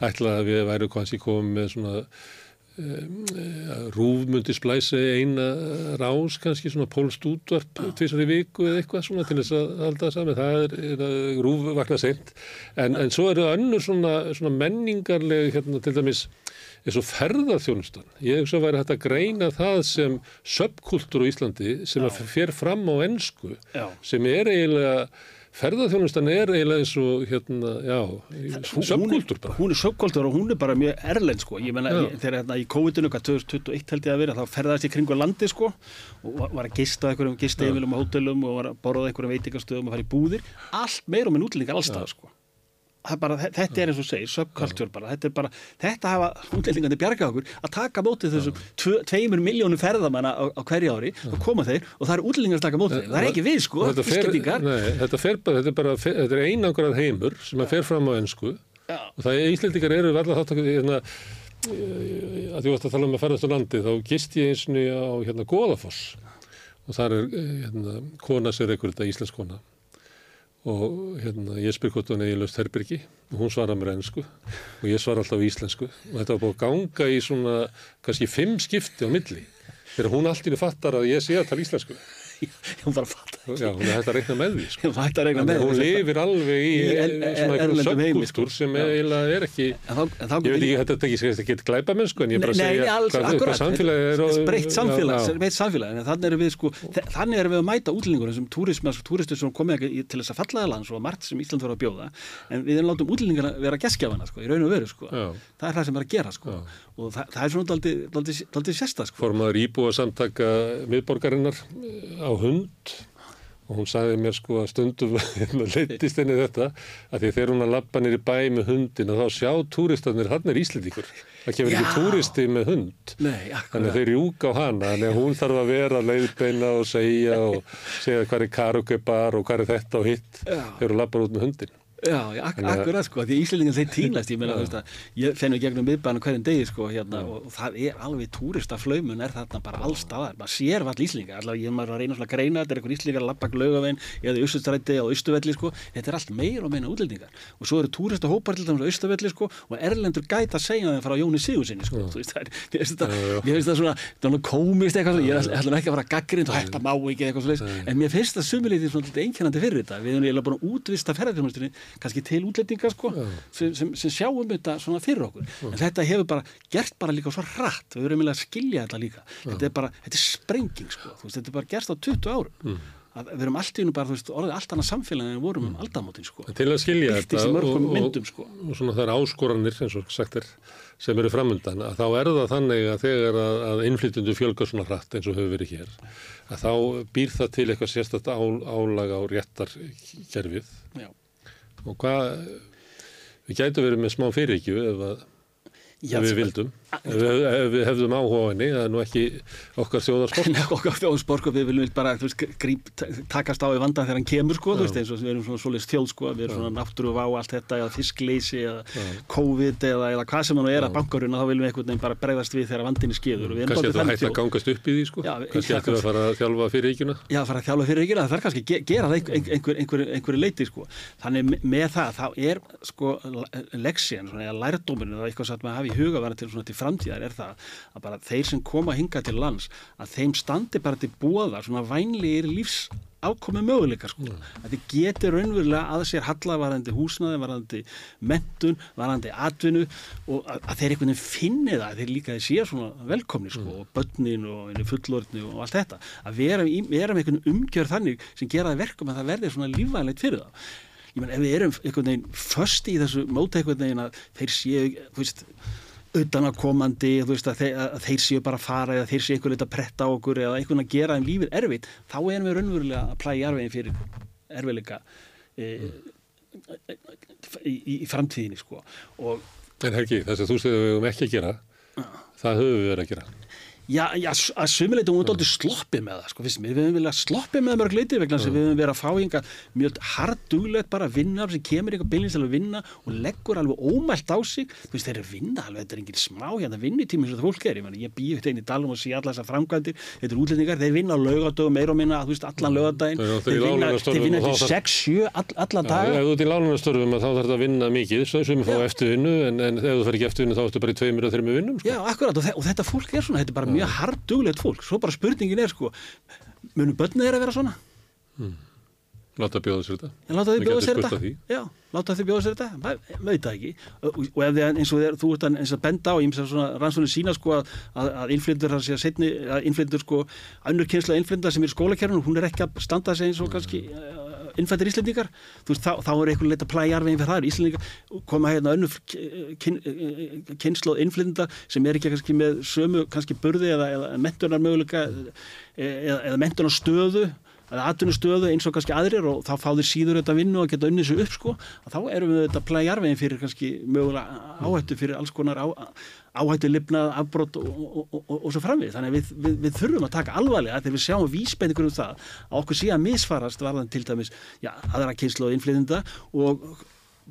ætla að við væru kannski komið með svona rúfmundi splæsi eina rás kannski svona pólst útvarp tvisar í viku eða eitthvað svona til þess að halda það saman, það er, er að rúf vakna seint. En, en svo eru önnur svona, svona menningarleg hérna til dæmis eins og ferðarþjónustan. Ég hugsa að væri hægt að greina það sem subkultúr á Íslandi sem að fer fram á ennsku sem er eiginlega ferðarþjónustan er eiginlega eins og hérna, já, subkultúr bara. hún er subkultúr og hún er bara mjög erlend sko, ég menna þegar hérna í COVID-19 hvað 2021 held ég að vera, þá ferðast ég kringu landi sko og var- að gista á einhverjum gisteifilum og hótelum og var að borða á einhverjum veitingastöðum og fara í búðir, allt meira og minn útlendingar allstað sko bara, þetta er eins og þú segir, subkultúr bara, þetta er bara, þetta hafa útlendingandi bjarga okkur að taka mótið þessum tveimur miljónum ferðamanna á, á hverju ári og koma þeir og það eru útlendingar að taka mótið þeir, það er ekki við sko, Þetta fer, nei, þetta fer bara, þetta er bara, þetta er einangrað heimur sem að fer fram á ennsku Já. og það er Íslendingar eru varla þáttakandi hérna, eh, að því varst að tala um að ferðast á landi þá gist ég eins og á hérna Góðafoss og þar er eh, hérna, kona sér einhver þetta íslensk kona og hérna ég spyr hvort hún eigi löst herbyrgi og hún svarar mér ennsku og ég svara alltaf íslensku. Og þetta var búið að ganga í svona kannski fimm skipti á milli þegar hún allt í henni fattar að ég sé að tala íslensku hún bara fatt Já, hún er hægt að reikna með því sko. hún að með að hún lifir alveg í, Í er- svona heimi, subkultúr sko. sem eiginlega er ekki En en þá ég veit ekki, þetta er ekki ekki glæpa menn sko, en ég bara að segja hvað, samfélagi er breytt samfélag, samfélag. En þannig erum við sko, þannig erum við að mæta útlendingur túrismi, túristur sem komið ekki til þess að fallaða lands og margt sem Ísland var að bjóða. En við erum látum útlendingar vera geskjafana sko, í raun og veru sko, það er það sem er að gera og það, er svona daldi sérsta formaður íbúa samtaka miðborgarinnar eh, á hund. Og hún sagði mér sko að stundum leittist henni þetta að því að þegar hún að lappa nýri bæ með hundin og þá sjá túristarnir, hann er Íslendingur. Það kemur ekki Já. túristi með hund. Nei, Þannig að þeir rjúka á hana, þannig að hún þarf að vera leiðbeina og segja og segja hvað er karaoke bar og hvað er þetta og hitt þegar hún lappar út með hundin. Já, já, ak að- akkurat sko, því Íslandingar þeir týnast, ég meina, þú veist að ég fennu gegnum miðbæðan hverjum degi sko, hérna, og, og það er alveg túristaflaumun er þarna bara allstaðar, maður sér vall Íslinga, allavega ég maður að reyna svona að greina, þetta er einhver Íslingar að lappa glögavein eða í Östustræti eða Östuvelli sko, þetta er allt meira og meina útlendingar. Og svo eru túristahópar til dæmis á Östuvelli sko og erlendur gæta að segja þeim frá Jóni Sigursinni sko, þú veist, það mér finnst það svona, svona komist eitthvað, svona, ég ætla ekki að fara gaggrind og þetta má ekki eitthvað svoleiðis, en mér finnst það sumilítið svona einkennandi fyrir þetta, við erum eiginlega búin að útvista ferðarþjónustinni, kannski til útlendinga sko, sem, sem, sem sjáum þetta svona fyrir okkur, en þetta hefur bara gert bara líka svo hratt, við eiginlega að skilja þetta líka, þetta er bara, þetta er sprenging sko, veist, þetta er bara gerst á 20 árum. Að við erum allt í hennu bara, þú veist, orðið allt annað samfélagi en við vorum um aldamótin sko. En til að skilja þetta mörgum og, myndum, sko. og, og svona þær áskoranir eins og sagt er sem eru framundan að þá er það þannig að þegar að, að innflytjundu fjölgar svona hratt eins og hefur verið hér að þá býr það til eitthvað sérstætt ál, álag á réttarkerfið. Já. Og hvað við gætu verið með smá fyririkju ef, ef við vildum við- við hefðum áhuga á henni það er nú ekki okkar þjóðarsport Nei, okkar þjóðspor, sko, við viljum bara þú gríp, takast á í vandan þegar hann kemur sko, þú veist, eins og við erum svona svoleiðis þjóð sko, við erum svona náttúru vá allt þetta eða fiskleysi eða COVID eða, eða hvað sem hann er að bankaruna þá viljum við einhvern veginn bara bregðast við þegar vandinni og við erum kannski dálítið að það að gangast upp í því sko. Já, kannski ættum við að fara að þjálfa fyriríkjuna Já, fara að þjálfa fyrir ekki, það þarf kannski að ge- gera það einhver, einhver, einhver, einhver leiti sko. Þannig me- með það, þá er sko leksían, svona, eða lærdóminu eða eitthvað sem maður hafi í huga framtíðar er það að bara þeir sem koma hinga til lands, að þeim standi bara til bóða svona vænlegir lífs ákomi möguleikar sko. að þið getur raunverulega að sér halla varandi húsnaði, varandi mentun, varandi atvinnu og að, að þeir einhvern veginn finni það, að þeir líka þeir séu svona velkomni sko, og börnin og fullorðni og allt þetta, að vera, vera með einhvern umgjörð þannig sem gera það verkum að það verði svona lífvænlegt fyrir það ég menn ef við erum einhvern veginn föst í þessu móta einhvern veginn að þeir séu, þú veist utanakomandi, þú veist að þeir, að þeir séu bara að fara eða þeir séu einhvern veit að pretta okkur eða einhvern að gera en lífið erfitt, þá erum við raunverulega að plæja jarvegin fyrir erfiðleika e, í, í, í framtíðinni sko og En Helgi, þess að þú segir að við höfum ekki að gera, það höfum við verið að gera. Já, já, að sumuleita hún er doldið sloppið með það, sko, finnst mér, við höfum viljað sloppið með mörg leiti vegna að við höfum verið að fá yngar mjög harduglegt bara að vinna sem kemur ykkur beinleins til að vinna og leggur alveg ómælt á sig, þú veist, þeir eru að vinna alveg, þetta er engin smá hérna vinnitími sem þetta fólk er, ég, ég býð þetta einn í dalum og sé alla þessar framkvæmdir, þetta eru útlendingar, þeir vinna á laugadögum meira og minna, þú veist, allan þeir vinna, þeir vinna til 6-7 all, alla daga. Ef þú ert í lánunarstörfum þá þarf þetta að vinna mikið, sem fá eftirvinnu, en, en ef þú fer ekki eftirvinnu þá ertu bara í tveimur og þreimur vinnum. Sko. Já, akkurat, og þetta fólk er svona, þetta er bara mjög harduglegt fólk, svo bara spurningin er sko, munum börnið þeirra vera svona? Hmm. Láta bjóða sér þetta. Já, láta þið bjóða sér þetta. láta þið bjóða sér þetta. Maður það ekki. Og, og ef þið eins og þér, þú ert eins að benda á, ég myndi að svona rannsóknir sína sko að, að, að innflindur, það sé að setni, að innflindur sko, önnur kynsla innflinda sem er í skólakerfinu, hún er ekki að standa sig eins og kannski uh, innfættir Íslendingar, veist, þá, þá er einhvern leita plæja jarvegin fyrir það, Íslendingar koma hérna önnur kyn, kynsloð innflinda sem er ekki kannski með sömu kannski burði eða, eða mentunar möguleika eða, eða mentunar stöðu eða atvinnustöðu eins og kannski aðrir og þá fá þeir síður þetta vinnu og geta unnið sér upp sko og þá erum við þetta plæja jarvegin fyrir kannski mögulega áhættu fyrir alls konar á, áhættu lifnað, afbrott og, og, og, og svo framvið. Þannig að við, við, við þurfum að taka alvarlega þegar við sjáum vísbendingur um það að okkur sé að misfarast varðan til dæmis já, aðra kynslu og innflytjenda og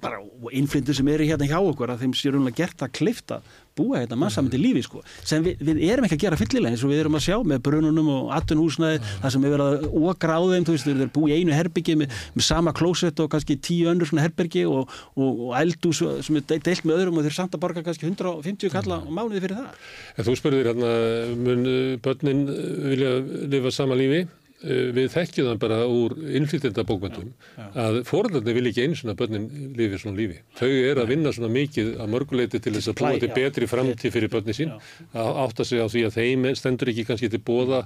bara og innflyndur sem eru hérna hjá okkur að þeim sé rúnlega gert að klifta búa hérna mannsamandi lífi sko sem við, við erum ekki að gera fyllilega eins og við erum að sjá með brununum og atvinnhúsnaði það sem er verið að okra á þeim þú veist þeir eru búið í einu herbyggi með, með sama klósett og kannski tíu önnur svona herbyggi og, og, og eldús sem er deilt með öðrum og þeir samt að borga kannski 150 kalla á mánuði fyrir það. En þú spurðir hérna, mun börnin uh, vilja lifa sama lífi? Uh, Við þekkjum það bara úr innflytjenda bókmyndum að foreldrarnir vil ekki eins og að börnin lifi svona lífi. Þau eru að vinna svona mikið að mörguleiti til þess að búa til betri framtíð fyrir börnin sín, að átta sig á því að þeim stendur ekki kannski til bóða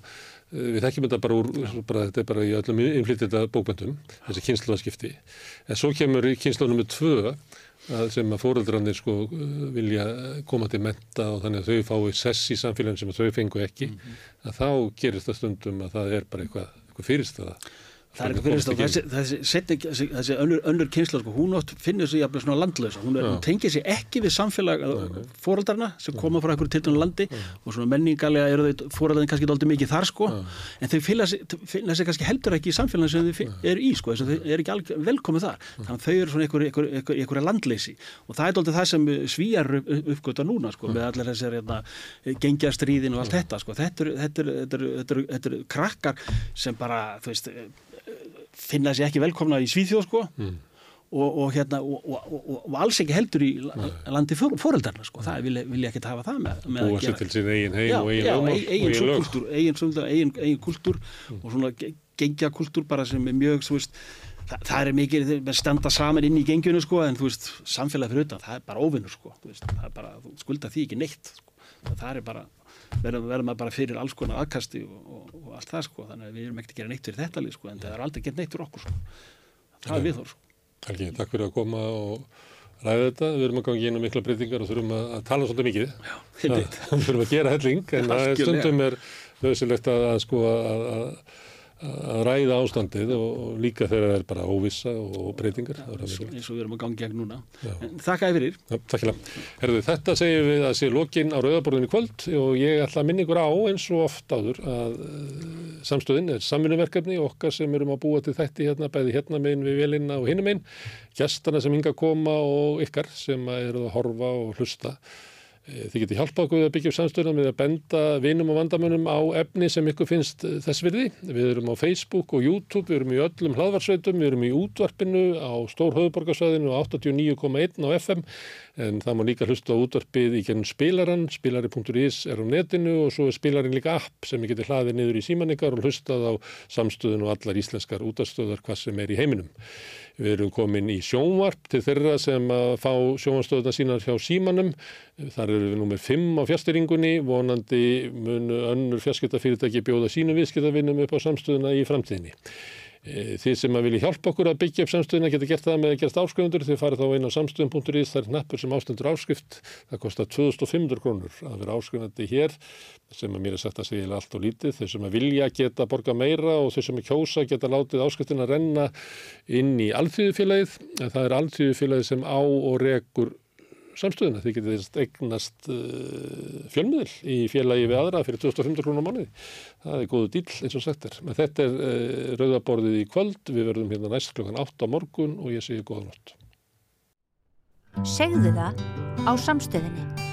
við þekkjum þetta bara úr, bara, þetta er bara í öllum innflytjenda bókmyndum, þessi kynsluðaskipti. En svo kemur kynsluð nummið tvö að sem að fóreldrarnir sko vilja koma til menta og þannig að þau fái sess í samfélagin sem þau fengu ekki, að þá gerist það stundum að það er bara eitthvað, eitthvað fyrirstaða. Það er ekki fyrir þess að þessi, þessi, þessi, þessi, þessi önnur, önnur kynsla, sko, hún oft finnur sig jafnlega svona landlösa, hún, er, hún tengir sig ekki við samfélag fóraldarna sem koma frá einhverju tiltunum landi og svona menningalega eru þau fóraldarinn kannski doldið mikið þar sko, en þau finna sig, kannski heldur ekki í samfélagin sem þau eru í sko, þess að þau eru ekki velkomið þar, þannig að þau eru svona einhverju einhver, einhver, einhver landleysi. Og það er doldið það sem svíjar uppgöta núna sko, með allir þessar hérna, gengjastriðin og allt þetta sko, þetta eru þetta krakkar sem bara, þú veist finna sér ekki velkomna í Svíþjóð sko mm. og, og hérna og, og, og alls ekki heldur í landi fóröldarna sko, það vil, vil ég ekki hafa það með, með Búa sér til sín eigin heim já, og eigin já, lögmál eigin, eigin kultúr eigin, eigin, kultúr mm. og svona gengja kultúr bara sem er mjög veist, það, það er mikið með standa saman inn í gengjunu sko en þú veist samfélag fyrir utan, það er bara óvinnur sko veist, það er bara, þú skulda því ekki neitt sko. það er bara verðum verð maður bara fyrir alls konar aðkasti og, og, og allt það sko, þannig að við erum ekkert að gera neitt fyrir þetta lið sko, en það er aldrei gett neitt fyrir okkur sko. það er við þór sko. Helgi, takk fyrir að koma og ræða þetta, við erum að gangi inn á mikla breytingar og þurfum að, tala svolítið mikið. Já, það, þurfum að gera helling en er stundum er nöðsilegt að, að sko að, að að ræða ástandið og, líka þegar það er bara óvissa og breytingar eins og við erum að gangi gegn núna. Þakka Takk Herðu, Þetta segjum við að sé lokin á Rauðaborðinu kvöld og ég ætla að minna ykkur á eins og oft áður að uh, samstöðin er samvinuverkefni okkar sem erum að búa til þætti hérna bæði hérna meginn við velinna og hinum meginn gæstana sem hinga að koma og ykkar sem eru að horfa og hlusta Þið getur hjálpað okkur að byggja upp samstöðuna með að benda vinum og vandamönnum á efni sem ykkur finnst þess virði. Við erum á Facebook og YouTube, við erum í öllum hlaðvarsveitum, við erum í útvarpinu á Stór höfuborgarsvæðinu 89,1 á FM en það má líka hlusta á útvarpið í gennum spilaran, spilari.is er á netinu og svo er spilarin líka app sem getur hlaðið niður í símaningar og hlustað á samstöðun og allar íslenskar útastöðar hvað sem er í heiminum. Við erum komin í sjónvarp til þeirra sem að fá sjónvarstöðuna sínar hjá símanum. Þar eru við nú með fimm á fjárstyringunni, vonandi munu önnur fjarskiptafyrirtæki bjóða sínu viðskiptavinnum upp á samstöðuna í framtíðinni. E, Þið sem að vilja hjálpa okkur að byggja upp samstöðina geta gert það með að gerast áskrifundur. Þið farið þá inn á samstöðum.is, það er hnappur sem ástendur áskrift. Það kostar 2500 krónur að vera áskrifandi hér sem að mér er sagt að segja allt og lítið. Þau sem að vilja geta borga meira og þau sem að kjósa geta látið áskriftina renna inn í alþjóðufélagið. Það er alþjóðufélagið sem á og rekur samstöðuna. Þið getið eignast uh, fjölmiðil í félagi við aðra fyrir 2500 krónum mánuði. Það er góðu dýl eins og sagt er. Men þetta er uh, rauðaborðið í kvöld. Við verðum hérna næst klokkan 8 á morgun og ég segi góða nótt. Segðu það á samstöðinni.